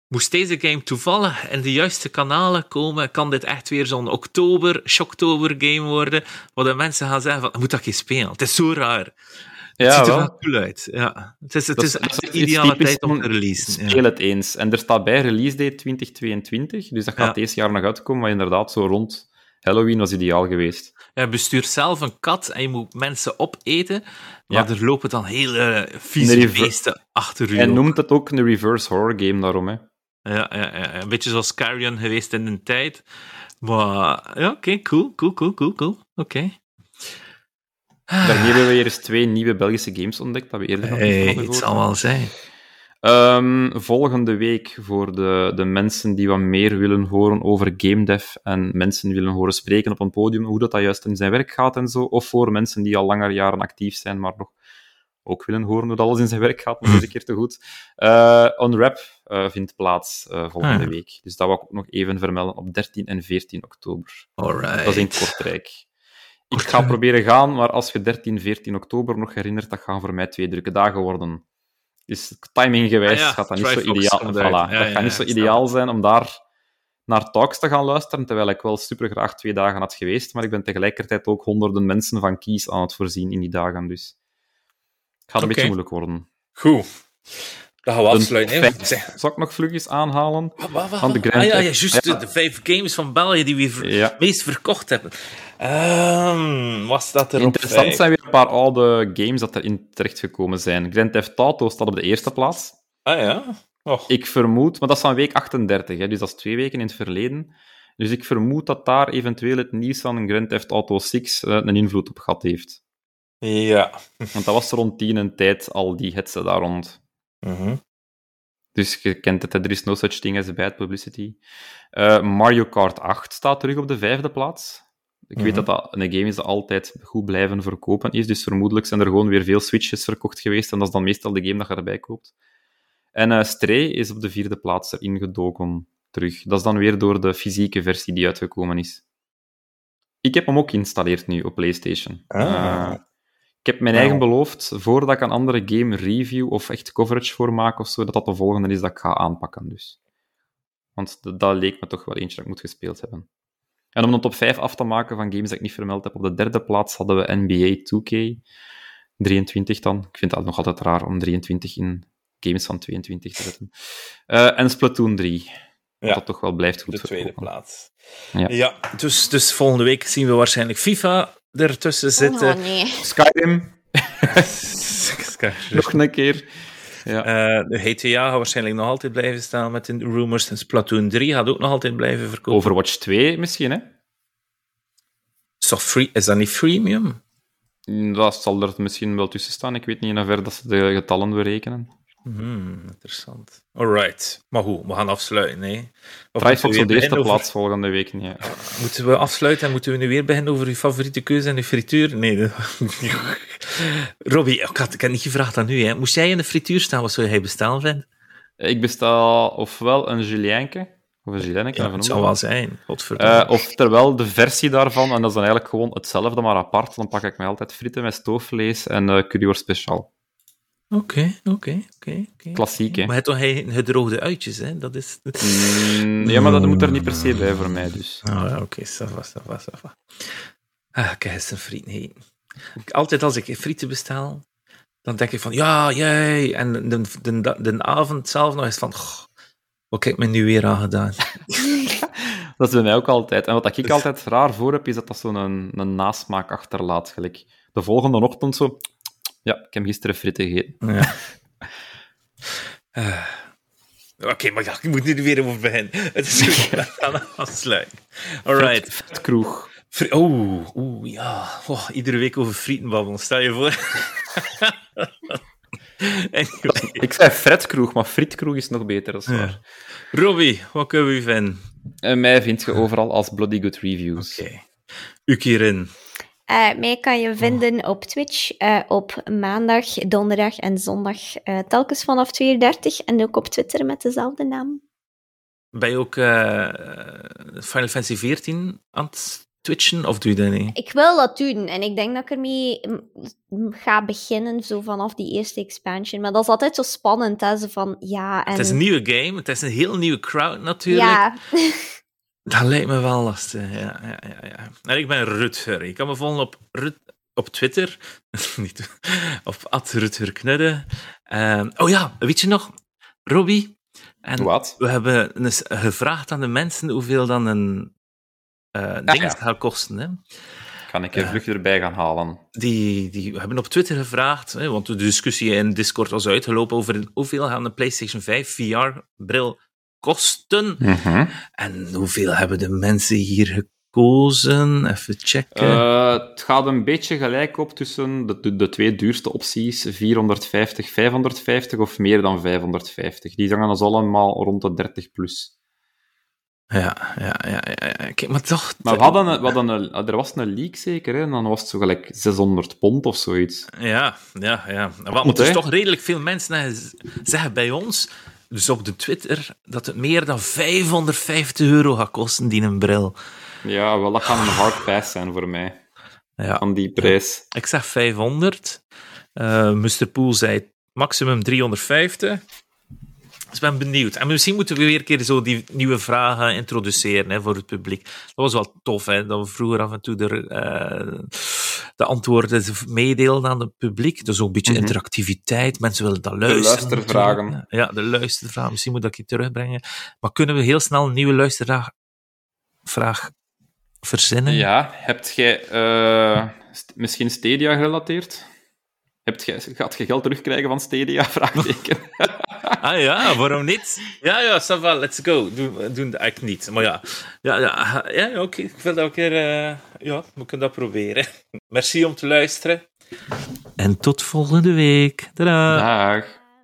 moest deze game toevallig in de juiste kanalen komen, kan dit echt weer zo'n oktober, shocktober game worden, waar de mensen gaan zeggen van, moet dat geen spelen? Het is zo raar. Het ja, ziet er wel cool uit. Ja. Het is, het is echt de ideale tijd om te releasen. Speel het eens. En er staat bij release date 2022, dus dat gaat deze jaar nog uitkomen, maar inderdaad, zo rond Halloween was ideaal geweest. Ja, bestuurt zelf een kat en je moet mensen opeten, maar er lopen dan hele vieze beesten achter u. En noemt het ook een reverse horror game daarom, hè. Ja, ja, ja, een beetje zoals Carrion geweest in de tijd. Maar ja, oké, cool, cool, cool, cool, cool. Oké. Okay. Daarmee hebben we hier eens twee nieuwe Belgische games ontdekt, dat we eerder nog niet hadden Het zal wel zijn. Um, volgende week voor de, de mensen die wat meer willen horen over game dev en mensen willen horen spreken op een podium, hoe dat, dat juist in zijn werk gaat en zo, of voor mensen die al langer jaren actief zijn, maar nog ook willen horen hoe dat alles in zijn werk gaat, maar deze keer te goed. Uh, Unwrap uh, vindt plaats uh, volgende ah. week. Dus dat wil ik ook nog even vermelden op 13 en 14 oktober. Alright. Dat is in Kortrijk. Ik ga proberen gaan, maar als je 13, 14 oktober nog herinnert, dat gaan voor mij twee drukke dagen worden. Dus timinggewijs ah, gaat dat niet zo ideaal, voilà, ja, dat gaat niet zo ideaal zijn om daar naar talks te gaan luisteren, terwijl ik wel super graag twee dagen had geweest, maar ik ben tegelijkertijd ook honderden mensen van kies aan het voorzien in die dagen, dus het gaat een beetje moeilijk worden. Goed. Dat gaan we afsluiten. Zal ik nog vlugjes aanhalen? Wat, wat, wat? Van de ah ja, ja juist. De, de, vijf games van België die we ja. meest verkocht hebben. Um, was dat er Interessant zijn weer een paar oude games dat erin terechtgekomen zijn. Grand Theft Auto staat op de eerste plaats. Ah ja? Och. Ik vermoed, maar dat is van week 38, hè, dus dat is twee weken in het verleden. Dus ik vermoed dat daar eventueel het nieuws van Grand Theft Auto 6 uh, een invloed op gehad heeft. Ja. Want dat was rond tien een tijd al die hetze daar rond. Mm Dus je kent het, er is no such thing as bad publicity. Uh, Mario Kart 8 staat terug op de vijfde plaats. Ik weet mhm. dat dat een game is dat altijd goed blijven verkopen is, dus vermoedelijk zijn er gewoon weer veel Switches verkocht geweest, en dat is dan meestal de game dat je erbij koopt. En uh, Stray is op de vierde plaats erin gedoken terug. Dat is dan weer door de fysieke versie die uitgekomen is. Ik heb hem ook geïnstalleerd nu op PlayStation. Ah. Uh, ik heb mijn eigen beloofd, voordat ik een andere game review of echt coverage voor maak of zo, dat dat de volgende is dat ik ga aanpakken. Dus. Want dat leek me toch wel eentje dat ik moet gespeeld hebben. En om een top 5 af te maken van games dat ik niet vermeld heb, op de derde plaats hadden we NBA 2K. 23 dan. Ik vind dat nog altijd raar om 23 in games van 22 te zetten. Uh, en Splatoon 3. Ja, dat toch wel blijft goed. De tweede plaats. Ja, ja dus, dus volgende week zien we waarschijnlijk FIFA ertussen oh, zitten. Oh, nee. Skyrim. Nog een keer. Ja. Uh, de GTA gaat waarschijnlijk nog altijd blijven staan met de rumors. En Splatoon 3 gaat ook nog altijd blijven verkopen. Overwatch 2 misschien, hè? Is dat, free, is dat niet freemium? Dat zal er misschien wel tussen staan. Ik weet niet in hoeverre dat ze de getallen berekenen. Hmm, interessant. Alright. Maar goed, we gaan afsluiten. Nee. Firefox op de eerste over... plaats volgende week. Nee. Moeten we afsluiten en moeten we nu weer beginnen over uw favoriete keuze en uw frituur? Nee. Robbie, ik had, ik had niet gevraagd aan u. Hè. Moest jij in de frituur staan? Wat zou jij bestaan vinden? Ik bestel ofwel een julienke, of een julienneke. Ja, het zou wel zijn. Uh, of terwijl de versie daarvan, en dat is dan eigenlijk gewoon hetzelfde, maar apart, dan pak ik mij altijd frieten met stoofvlees en uh, speciaal. Oké, oké, oké. Klassiek, hè? Maar het toch geen gedroogde uitjes, hè? Dat is... Mm, ja, maar dat moet er niet per se bij voor mij, dus. Oh, ja, oké, okay. va, ça va. Ah, kijk eens een friet. Nee. Altijd als ik frieten bestel, dan denk ik van, ja, jij. En de, de, de, de avond zelf nog eens van, wat heb ik me nu weer aan gedaan? dat is bij mij ook altijd. En wat ik altijd raar voor heb, is dat dat zo'n een, een nasmaak achterlaat. Gelijk. De volgende ochtend zo, ja, ik heb gisteren fritten gegeten. Ja. uh, Oké, okay, maar ja, ik moet nu weer over beginnen. Het is gaan afsluiten. Alright. Vet, kroeg. Oeh, oeh, ja. Oh, iedere week over frieten babbelen, stel je voor. Anyway. Ik zei Fredkroeg, maar Frietkroeg is nog beter, dat is Ja. waar. Robbie, wat kunnen we u vinden? En mij vind je overal als Bloody Good Reviews. Oké. U Eh, mij kan je vinden op Twitch eh, op maandag, donderdag en zondag eh, telkens vanaf 2.30 en ook op Twitter met dezelfde naam. Ben je ook Final Fantasy XIV aan het twitchen, of doe je dat niet? Ik wil dat doen en ik denk dat ik ermee mm, mm, ga beginnen zo vanaf die eerste expansion. Maar dat is altijd zo spannend, hè? Zo van, ja, en... Het is een nieuwe game, het is een heel nieuwe crowd natuurlijk. Ja, Dat lijkt me wel lastig. Ja, ja, ja, ja. En ik ben Rutger. Je kan me volgen op, Rut, op Twitter. Niet, op @rutgerknudde. Ehm, oh ja, weet je nog, Robbie? En Wat? we hebben eens gevraagd aan de mensen hoeveel dan een eh ding ja. gaat kosten. Hè? Kan ik een vlucht erbij gaan halen? Die, die we hebben op Twitter gevraagd, hè, want de discussie in Discord was uitgelopen over hoeveel gaan een PlayStation 5 VR-bril kosten. Mhm. En hoeveel hebben de mensen hier gekozen? Even checken. Eh, het gaat een beetje gelijk op tussen de, de, de twee duurste opties, 450, 550 of meer dan 550. Die hangen ons allemaal rond de 30 plus. ja, ja, ja, ja. Kijk, maar toch. Maar we hadden, een- we hadden een, er was een leak zeker, hè, en dan was het zo gelijk 600 pond of zoiets. Ja, ja, ja. Want er is toch redelijk veel mensen zeggen bij ons, dus op de Twitter, dat het meer dan 550 euro gaat kosten, die een bril. Ja, wel, dat gaat een hard pass zijn voor mij, Ja, aan die prijs. ik zeg 500. Eh Mr. Poel zei maximum 350. Dus ik ben benieuwd. En misschien moeten we weer een keer zo die nieuwe vragen introduceren hè, voor het publiek. Dat was wel tof, hè, dat we vroeger af en toe de, eh, de antwoorden meedeelden aan het publiek. Dus ook een beetje Mhm. interactiviteit. Mensen willen dat luisteren. luistervragen. natuurlijk. Ja, de luistervragen. Misschien moet ik keer terugbrengen. Maar kunnen we heel snel een nieuwe luistervraag vraag verzinnen? Ja, hebt jij eh, st- misschien Stadia gerelateerd? Hebt jij, gaat je geld terugkrijgen van Stadia? Vraagteken. Ah ja, waarom niet? Ja, ja, ça va, let's go. Doen, doen dat eigenlijk niet. Maar ja, ja, ja, ja oké. Ik wil dat een keer... eh, ja, we kunnen dat proberen. Merci om te luisteren. En tot volgende week. Tada! Dag.